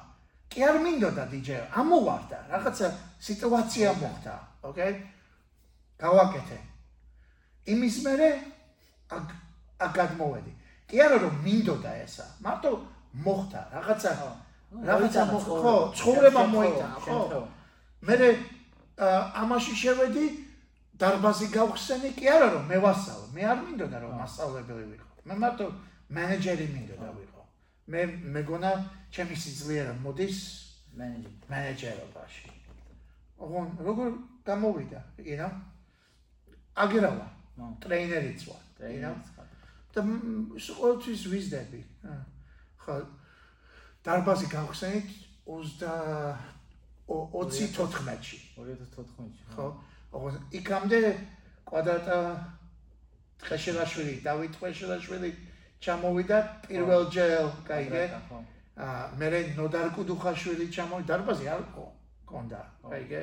Speaker 1: კი არ მინდოდა დიჯეობა, ამოვარდა, რაღაცა სიტუაცია მოხდა, ოკეი? გავაკეთე. იმის მერე აქ აქ გადმოვედი. კი არა რომ მინდოდა ესა, მარტო მოხდა, რაღაცა რაღაცა მოხდა, ხო, ცხოვრება მოიტანა, ხო. მე ამაში შევედი დარბაზი გავხსენი კი არა რომ მე ვასწავლე მე არ მინდოდა რომ მასწავლებელი ვიყო. მე მარტო მენეჯერი მინდოდა ვიყო. მე მეგონა ჩემი სიძლიერე მოდის
Speaker 5: მენეჯერი.
Speaker 1: მენეჯერობაში. ოღონ როგორ გამოვიდა? Know? აგერავა. ტრეინერიც ვარ
Speaker 5: ხარ.
Speaker 1: და ყოველთვის ვიზდები. ხო დარბაზი გავხსენით 20 24-ში
Speaker 5: 2014-ში.
Speaker 1: ხო? ოღონდ იქამდე კვადრატა ხეშელაშვილი, დავით ხეშელაშვილი ჩამოვიდა პირველ კაიგე?
Speaker 5: ხო.
Speaker 1: აა მე ნოდარ კუდუხაშვილი ჩამოვიდა, დარბაზი არ კონდა, კაიგე?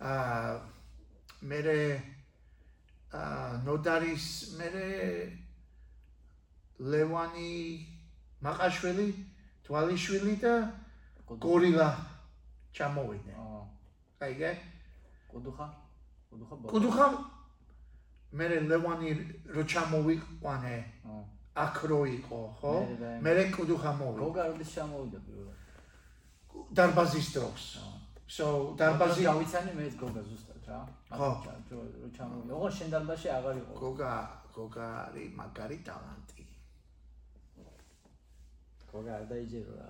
Speaker 1: აა მე აა ნოდარის მე ლევანი მაყაშვილი, თვალიშვილი და გორილა ჩამოვიდნენ.
Speaker 5: აა,
Speaker 1: კაიგე?
Speaker 5: კუდუხა? კუდუხა
Speaker 1: მე ლევანი რო ჩამოვიყვანე აქ რო იყო ხო მე კუდუხა მოვიდა
Speaker 5: გოგა როდის ჩამოვიდა პირველად?
Speaker 1: დარბაზის დროს so
Speaker 5: დარბაზი გავიცანი მე ეს გოგა ზუსტად რა.
Speaker 1: ხო.
Speaker 5: რო რო ჩამოვიდა. ოღონ შენ დარბაზში აღარ იყო.
Speaker 1: გოგა გოგა არის მაგარი ტალანტი
Speaker 5: გოგა არ დაიჯერო რა.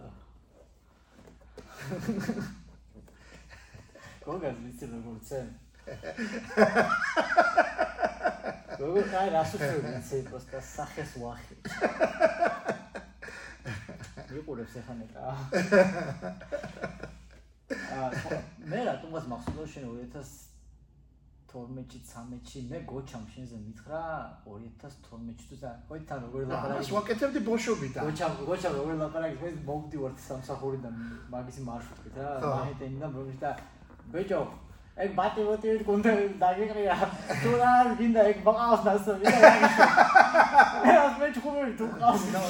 Speaker 5: (laughs) გოგა ვიცი როგორ ცენ. გოგა ხარ რას უშვები ცე პროსტა სახეს ვახი. მიყურებს ახლა ნეტა. აა მე რატომაც მახსოვს შენ 2012-ში 13-ში მე გოჩამ შენზე მითხრა 2012-ში თუ ხო თან როგორ ლაპარაკი
Speaker 1: ვაკეთებდი ბოშობიდან
Speaker 5: გოჩამ გოჩამ როგორ ლაპარაკი მე მოვდივარ სამსახურიდან მაგისი მარშრუტით რა
Speaker 1: ხო.
Speaker 5: მაჰეტენიდან რომის და ბეჭო ეგ ბატი მოტივით კონტენტი დაგიყრია. თუ რა გინდა ეგ ბაყავს ნასწორი და რაგიშო. ეს მე ჩხუბი თუ ყავს.
Speaker 1: ნო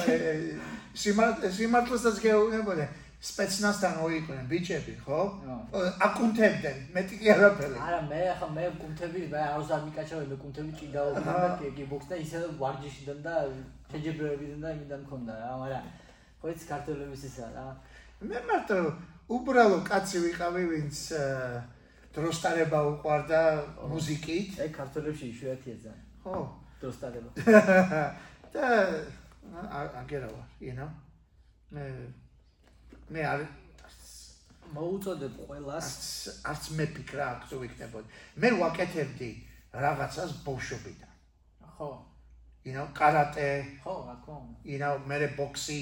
Speaker 1: სიმართ სიმართლესაც გეუბნებოდი სპეცნაზთან მოიყვნენ ბიჭები ხო აკუნთებდნენ მეტი კი არაფერი
Speaker 5: არა მე ახლა მე კუნთები მე არს არ მიკაჩავე მე კუნთები ჭიდაობდნენ და კიკბოქს და ისე ვარჯიშიდან და შეჯებრებიდან და იმიდან მქონდა რა მაგრამ ხო იცი ქართველების ისა რა
Speaker 1: მე მარტო უბრალო კაცი ვიყავი ვინც აა, დროსტარება უყვარდა მუსიკით
Speaker 5: ეგ ქართველებში იშვიათია ძალიან.
Speaker 1: ხო.
Speaker 5: დროსტარება (laughs)
Speaker 1: და ა- აგერა ვარ you know? მე მე არ
Speaker 5: მოუწოდებ ყველას.
Speaker 1: არც არც მე ფიქრა აქვს თუ ვიქნებოდი. მე ვაკეთებდი რაღაცას ბოშობიდან.
Speaker 5: ხო.
Speaker 1: You know კარატე
Speaker 5: ხო რა თქმა უნდა.
Speaker 1: you know მე ბოქსი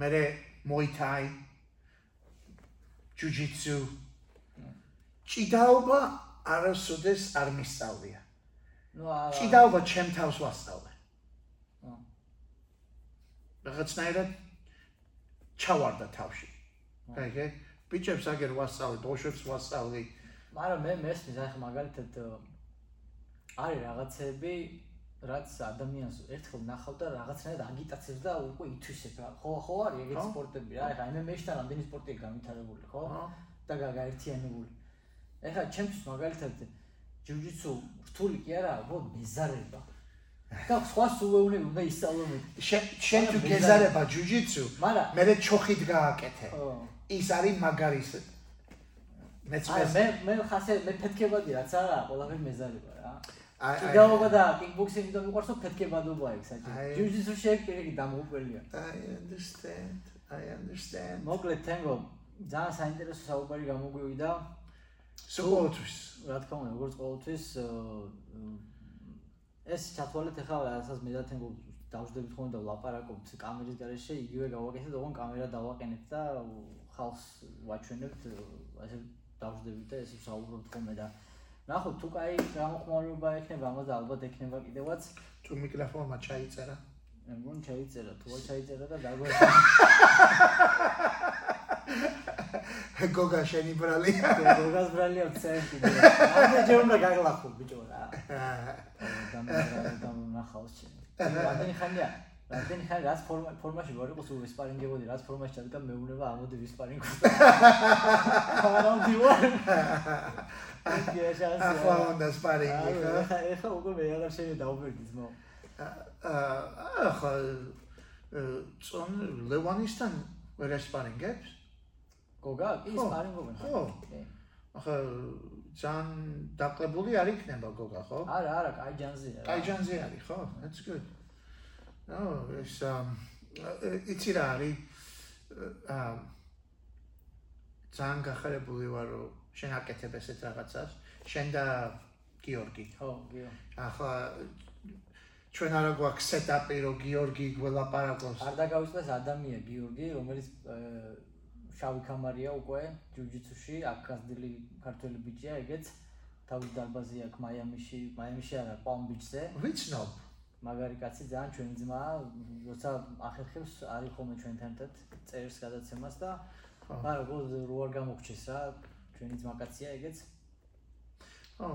Speaker 1: მე მოითაი ჯუჯიცუ ჭიდაობა არასოდეს არ მისწავლია.
Speaker 5: ნუ არა
Speaker 1: ჭიდაობა ჩემ თავს ვასწავლე. რაღაცნაირად ჩავარდა თავში. კაიგე ბიჭებს აგერ ვასწავლე ბოშებს ვასწავლე.
Speaker 5: მაგრამ მე მესმის ახლა მაგალითად არის რაღაცები რაც ადამიანს ერთხელ ნახავ და რაღაცნაირად აგიტაცებს და უკვე ითვისებ რა ხო ხო არის ეგეთ
Speaker 1: ხო.
Speaker 5: სპორტები. რა ეხლა MMA-შთან რამდენი სპორტია განვითარებული ხო? და გა- გაერთიანებული ეხლა ჩემთვის მაგალითად ჯიუჯიტსუ რთული კი არა ხო მეზარება და სხვა სულეუნები უნდა ისწავლონ
Speaker 1: შენ თუ გეზარება ჯუჯიცუ
Speaker 5: მაგრამ
Speaker 1: მე ჩოხით გააკეთე ის არის მაგარის
Speaker 5: არა მე მე ხასე მე ფეთქებადი რაც არა ყველაფერი მეზარება რა
Speaker 1: აი- აი-
Speaker 5: კიდაობა და კიკბოქსინგი და მიყვარსო ფეთქებადობა ეგ საჭირო. ეგ პირიქით დამოუყველია.
Speaker 1: I understand. I understand.
Speaker 5: მოკლედ თენგო ძალიან საინტერესო საუბარი გამოგვივიდა.
Speaker 1: ყოველთვის,
Speaker 5: რა თქმა უნდა, როგორც ყოველთვის ეს ჩათვალეთ ახლა რასაც მე და თემ დავждდებით ხოლმე და ვლაპარაკობთ კამერის გარეშე, იგივე გავაკეთეთ, ოღონ კამერა დავაყენეთ და ხალხს ვაჩვენებთ, ასე დავждდებით და ესე საუბრობთ ხოლმე და ნახოთ თუ кай გამოხმაურება ექნება, ამაზე ალბათ ექნება კიდევაც.
Speaker 1: თუ მიკროფონმა ჩაიწერა.
Speaker 5: მგონი ჩაიწერა, თუ არ (laughs) ჩაიწერა და (laughs) დაგვაჩვენე.
Speaker 1: გოგა შენი ბრალია.
Speaker 5: გოგას ბრალია წერი. ამდე ჯერ უნდა გაგლახო ბიჭო რა. და ნახავს ჩემი. რამდენი ხანია? რამდენი ხანი რაც ფორმა ფორმაში ვარ იყოს უ ვისპარინგებოდი, რაც ფორმაში ჩადგა მეუბნება ამოდი ვისპარინგო. არა მდივარ. აი შანსი.
Speaker 1: ახლა უნდა სპარინგი ხო?
Speaker 5: ახლა უკვე მე აღარ შეიძლება დაუბერდი ძმო.
Speaker 1: აა ახლა წონ ლევანისთან ვერ ესპარინგებს?
Speaker 5: გოგა კი სპარინგობენ.
Speaker 1: ხო. ახლა ძალიან დაკლებული არ იქნება გოგა ხო?
Speaker 5: არა, არა, კაი ჯანზია. რა.
Speaker 1: კაიჯანზე არის ხო? That's good. No, ეს um იცი რა არის აა ძალიან გახარებული ვარ რომ შენ აკეთებ ესეთ რაღაცას. შენ და გიორგი.
Speaker 5: ხო, გიო.
Speaker 1: ახლა ჩვენ არა გვაქვს სეტაპი რომ გიორგი გველაპარაკოს.
Speaker 5: არ დაგავიწყდეს ადამია გიორგი, რომელიც შავი კამარია უკვე ჯუჯიცუში, აქ გაზრდილი ქართველი ბიჭია, ეგეც თავის დარბაზი აქვს მაიამიში, მაიამიში არა, პალმ-ბიჩზე.
Speaker 1: ვიცნობ.
Speaker 5: მაგარი კაცი ძალიან ჩვენი ძმაა, როცა ახერხებს არის ხოლმე ჩვენთან ერთად წერს გადაცემას და მაგრამ როგორ რო არ გამოგჩეს რა, ჩვენი ძმაკაცია ეგეც.
Speaker 1: ო,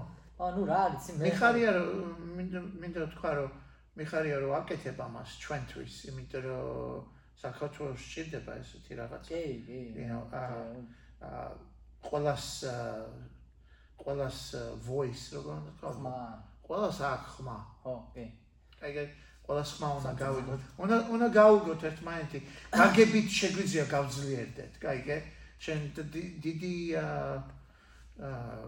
Speaker 5: ანუ რა არის მე
Speaker 1: მიხარია რომ მინდა მინდა თქვა რომ მიხარია რომ აკეთებ ამას ჩვენთვის, იმიტომ რომ საქართველოს სჭირდება ესეთი რაღაც.
Speaker 5: კი, კი.
Speaker 1: აა ყოველას ყოველას voice როგორ უნდა თქვა?
Speaker 5: ხმა,
Speaker 1: ყოველას აქვს ხმა.
Speaker 5: ხო, კი.
Speaker 1: აი ყოველას ხმა უნდა გავიგოთ. უნდა უნდა გავიგოთ ერთმანეთი. გაგებით შეგვიძლია გავძლიერდეთ. კაიგე? შენ დი- დიდი აა აა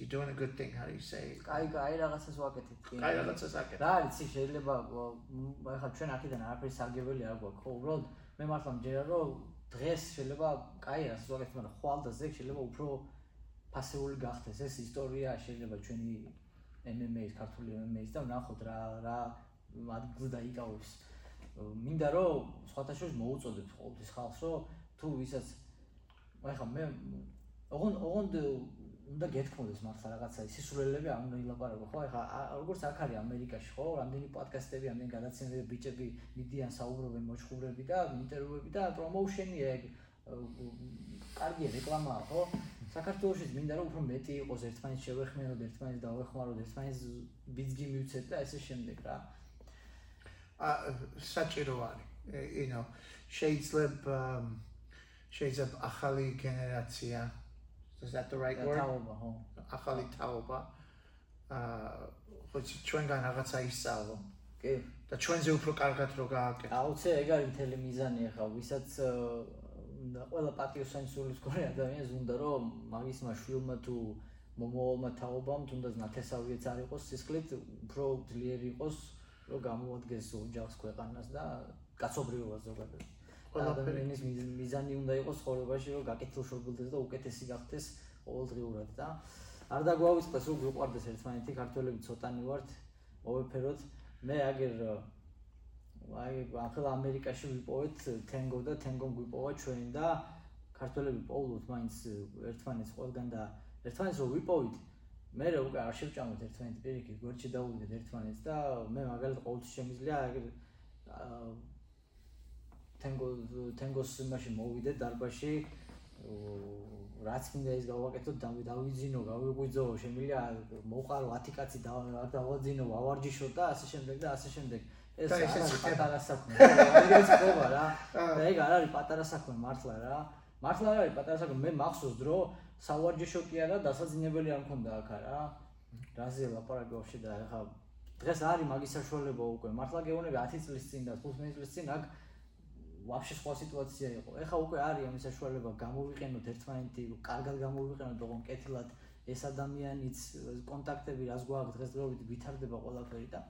Speaker 1: you doing a good thing how do you say?
Speaker 5: კაი, კაი რაღაცას ვაკეთებ. კი.
Speaker 1: კაი რაღაცას აკეთებ.
Speaker 5: რა არის ის შეიძლება მ, ახლა ჩვენ აქედან არაფერი სარგებელი არ გვაქვს ხო უბრალოდ მე მართლა მჯერა რომ დღეს შეიძლება კაი რას ვაკეთებ მაგრამ ხვალ და ზეგ შეიძლება უფრო პასიური გახდეს ეს ისტორია შეიძლება ჩვენი MMA-ის ქართული MMA-ის და ვნახოთ რა რა ადგილს დაიკავებს მინდა რომ სხვათა შორის მოუწოდებთ ყოველთვის ხალხს რომ თუ ვისაც ახლა მე ოღონ ოღონდ უნდა გეთქმოდეს მართლა რაღაცა სისულელები არ უნდა ილაპარაკო ხო ახლა ა- როგორც აქ არის ამერიკაში ხო რამდენი პოდკასტები რამდენი გადაცემები ბიჭები მიდიან საუბრობენ მოჩხურები და ინტერვიუები და პრომოუშენია ეგ კარგია რეკლამაა, ხო? საქართველოსიც მინდა რომ უფრო მეტი იყოს ერთმანეთს შევეხმაროთ, ერთმანეთს დავეხმაროთ, ერთმანეთს ბიძგი მივცეთ და ესე შემდეგ რა.
Speaker 1: ა საჭირო არის. you know, შეიძლება შეიძლება ახალი გენერაცია is that the right word?
Speaker 5: თაობა, ხო.
Speaker 1: ახალი თაობა. აა ხო ჩვენგან რაღაცა ისწავლო
Speaker 5: კი.
Speaker 1: და ჩვენზე უფრო კარგად რო გააკეთო.
Speaker 5: აუცე ეგ არის მთელი მიზანი ახლა, ვისაც უნდა ყველა პატიოსანსულის გქონი ადამიანს უნდა რომ მაგისმა შვილმა თუ მომავალმა თაობამ თუნდაც ნათესავიეც არ იყოს სისხლით, უფრო ძლიერი იყოს, რომ გამოადგეს ოჯახს ქვეყანას და კაცობრიობას ზოგადად. ადამიანის მიზანი უნდა იყოს ცხოვრებაში, რომ გაკეთილშობილდეს და უკეთესი გახდეს ყოველდღიურად და არ დაგვაუწყდეს რომ გვიყვარდეს ერთმანეთი, ქართველები ცოტანი ვართ, მოვეფეროთ. მე აგერ აი ახლა ამერიკაში ვიპოვეთ თენგო და თენგომ გვიპოვა ჩვენ და ქართველები პოულობთ მაინც ერთმანეთს ყველგან და ერთმანეთს რო ვიპოვით მე რა უკვე არ შევჭამოთ ერთმანეთს პირიქით გვერდში დავუდეთ ერთმანეთს და მე მაგალითად ყოველთვის შემიძლია აგერ თენგო თენგოს იმაში მოვიდე დარბაში რაც მინდა ის გავაკეთო და დავიძინო, გავიღვიძო, შემიძლია მოყარო 10 კაცი დავაძინო, ავარჯიშო და ასე შემდეგ და ასე შემდეგ. ეს არის პატარა საქმე. ეს ხდება რა. და ეგ არ არის პატარა საქმე მართლა რა. მართლა არ არის პატარა საქმე. მე მახსოვს დრო სავარჯიშო კი არა, დასაძინებელი არ მქონდა აქ რა. რაზე ლაპარაკი ვაფშე და ახლა დღეს არის მაგის საშუალება უკვე. მართლა გეუბნები 10 წლის წინ და 15 წლის წინ აქ ვაფშე სხვა სიტუაცია იყო. ეხა უკვე არის ამის საშუალება გამოვიყენოთ ერთმანეთი, კარგად გამოვიყენოთ, როგორ კეთილად ეს ადამიანიც კონტაქტები რას გვაქვს დღესდღეობით ვითარდება ყველაფერი და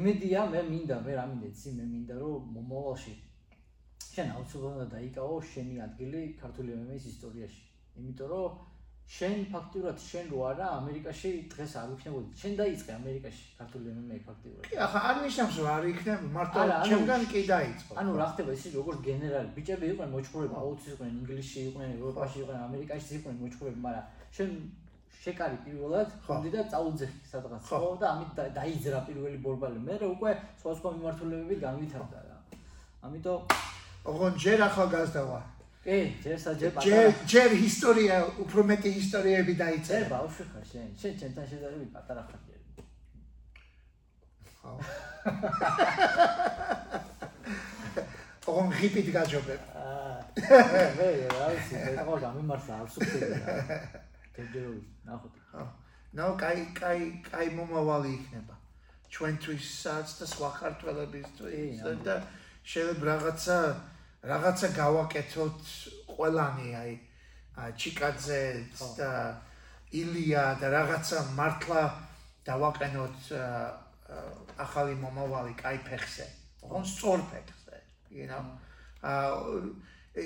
Speaker 5: იმედია მე მინდა, მე რა მინდა იცი, მე მინდა რომ მომავალში შენ აუცილებლად დაიკავო შენი ადგილი ქართული მემის ისტორიაში. იმიტომ რომ შენ ფაქტურად შენ რო არა ამერიკაში დღეს არ იქნებოდი. შენ დაიწყე ამერიკაში ქართული მემე ფაქტურად.
Speaker 1: კი, ახლა არ ნიშნავს რომ არ იქნებ, მარტო ჩემგან კი დაიწყო.
Speaker 5: ანუ რა ხდება ისე როგორც გენერალი, ბიჭები იყვნენ მოჭროები, აუცი იყვნენ ინგლისში, იყვნენ ევროპაში, იყვნენ ამერიკაში, იყვნენ მოჭროები, მაგრამ შენ შეკარი პირველად, ხონდი და წაუძე სადღაც. ხო და ამით დაიძრა პირველი ბორბალი. მე რა უკვე სხვა სხვა მიმართულებები განვითარდა რა. ამიტომ
Speaker 1: ოღონ ჯერ ახალგაზრდა ვარ.
Speaker 5: კი, ჯერ საჯერ პატარა.
Speaker 1: ჯერ ჯერ ისტორია, უფრო მეტი ისტორიები დაიწერე.
Speaker 5: ჯერ ბავშვი ხარ შენ. შენ ჩემთან შედარებით პატარა ხარ ჯერ.
Speaker 1: ხო. ოღონ ღიპით გაჯობებ.
Speaker 5: აა. მე რა ვიცი, მე ხო გამიმართა არ რა. ჯერჯერობით, ნახოთ.
Speaker 1: ხო. ნო, კაი, კაი, კაი მომავალი იქნება. ჩვენთვისაც და სხვა ქართველებისთვის და შეიძლება რაღაცა რაღაცა გავაკეთოთ ყველანი აი ჩიკაძე და ილია და რაღაცა მართლა დავაყენოთ ახალი მომავალი კაი ფეხზე. ოღონ სწორ ფეხზე. You know. აა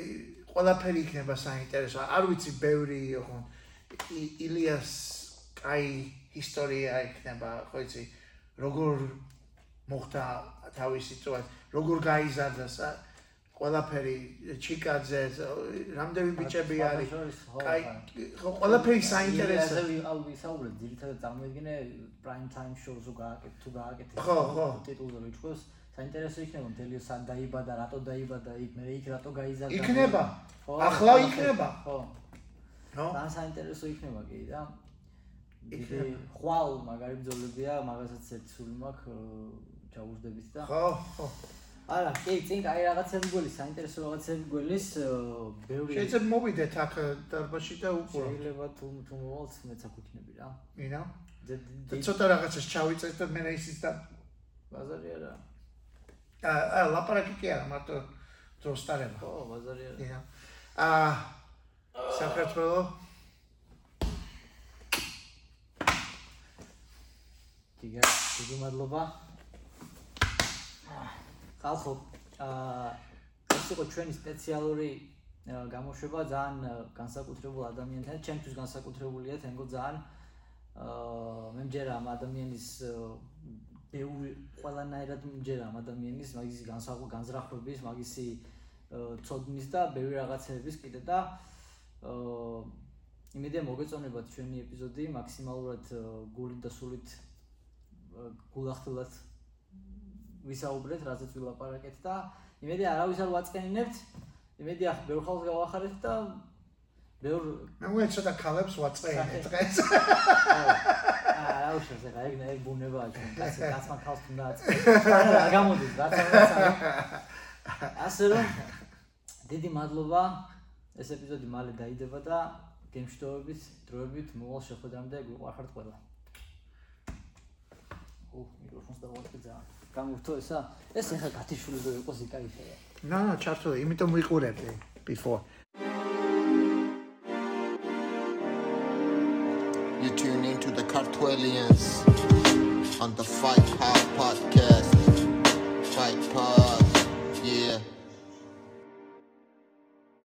Speaker 1: ყველაფერი იქნება საინტერესო. არ ვიცი, ბევრი ოღონ ილიას კაი ისტორია იქნება, ხო იცი, როგორ მოხდა თავისი წვა, როგორ გაიზარდა ყველაფერი ჩიკაძე რამდენი ბიჭები არის კაი ხო ყველაფერი საინტერესო
Speaker 5: ასე ვიყავ ვისაუბრეთ ძირითადად წარმოიდგინე პრაიმ ტაიმ შოუს უგააკეთ თუ გააკეთე
Speaker 1: ხო ხო
Speaker 5: ტიტულზე ვიჩქოს საინტერესო იქნება მთელი სან დაიბადა რატო დაიბადა იქ მე იქ რატო გაიზარდა
Speaker 1: იქნება ახლა იქნება
Speaker 5: ხო ხო და საინტერესო იქნება კი და იქნება ხვალ მაგარი ბძოლებია მაგასაც ერთ სული მაქვს ჩაურდებით და
Speaker 1: ხო ხო
Speaker 5: არა, კი, წინ კაი რაღაცები გველის, საინტერესო რაღაცები გველის, ბევრი.
Speaker 1: შეიძლება მოვიდეთ აქ დარბაზში და უყურო.
Speaker 5: შეიძლება თუ თუ მოვალთ მეც აკუთვნები რა.
Speaker 1: მინა? და ცოტა რაღაცას ჩავიწეს და მე ისიც და
Speaker 5: ბაზარი არა.
Speaker 1: აა, ლაპარაკი კი არა, მარტო დროს დარება.
Speaker 5: ხო, ბაზარი არა.
Speaker 1: მინა. აა საქართველო
Speaker 5: დიგა, დიდი მადლობა. ხალხო, აა ეს იყო ჩვენი სპეციალური გამოშვება ძალიან განსაკუთრებულ ადამიანთან, ჩემთვის განსაკუთრებულია, თენგო ძალიან აა მე მჯერა ამ ადამიანის ბევრი ყველანაირად მჯერა ამ ადამიანის მაგისი განსაკუთრებული განზრახვების, მაგისი ცოდნის და ბევრი რაღაცების კიდე და აა იმედია მოგეწონებათ ჩვენი ეპიზოდი მაქსიმალურად გულით და სულით გულახდილად ვისაუბრეთ, რაზეც ვილაპარაკეთ და იმედი არავის არ ვაწყენინებთ. იმედი ახ ბევრ ხალხს გავახარეთ და ბევრ
Speaker 1: მე მე ცოტა ქალებს ვაწყენე დღეს.
Speaker 5: აა რა უშავს ახლა ეგ ეგ ბუნებაა ჩვენ კაცი კაცმა ხალხს უნდა აწყვეტს რა გამოდის რა თქმა ასე რომ დიდი მადლობა ეს ეპიზოდი მალე დაიდება და გემშვიდობებით დროებით მოვალ შეხვედრამდე გვიყვარხართ ყველა ო მიკროფონს დავაკეთე ძალიან გამურთო ესა ეს ახლა გათიშული რო იყოს იკაიფია
Speaker 1: No, no, ჩართული, იმიტომ ვიყურებდი before.
Speaker 4: You tune into the Cartwellians on the Fight Hard Podcast. Fight Pod.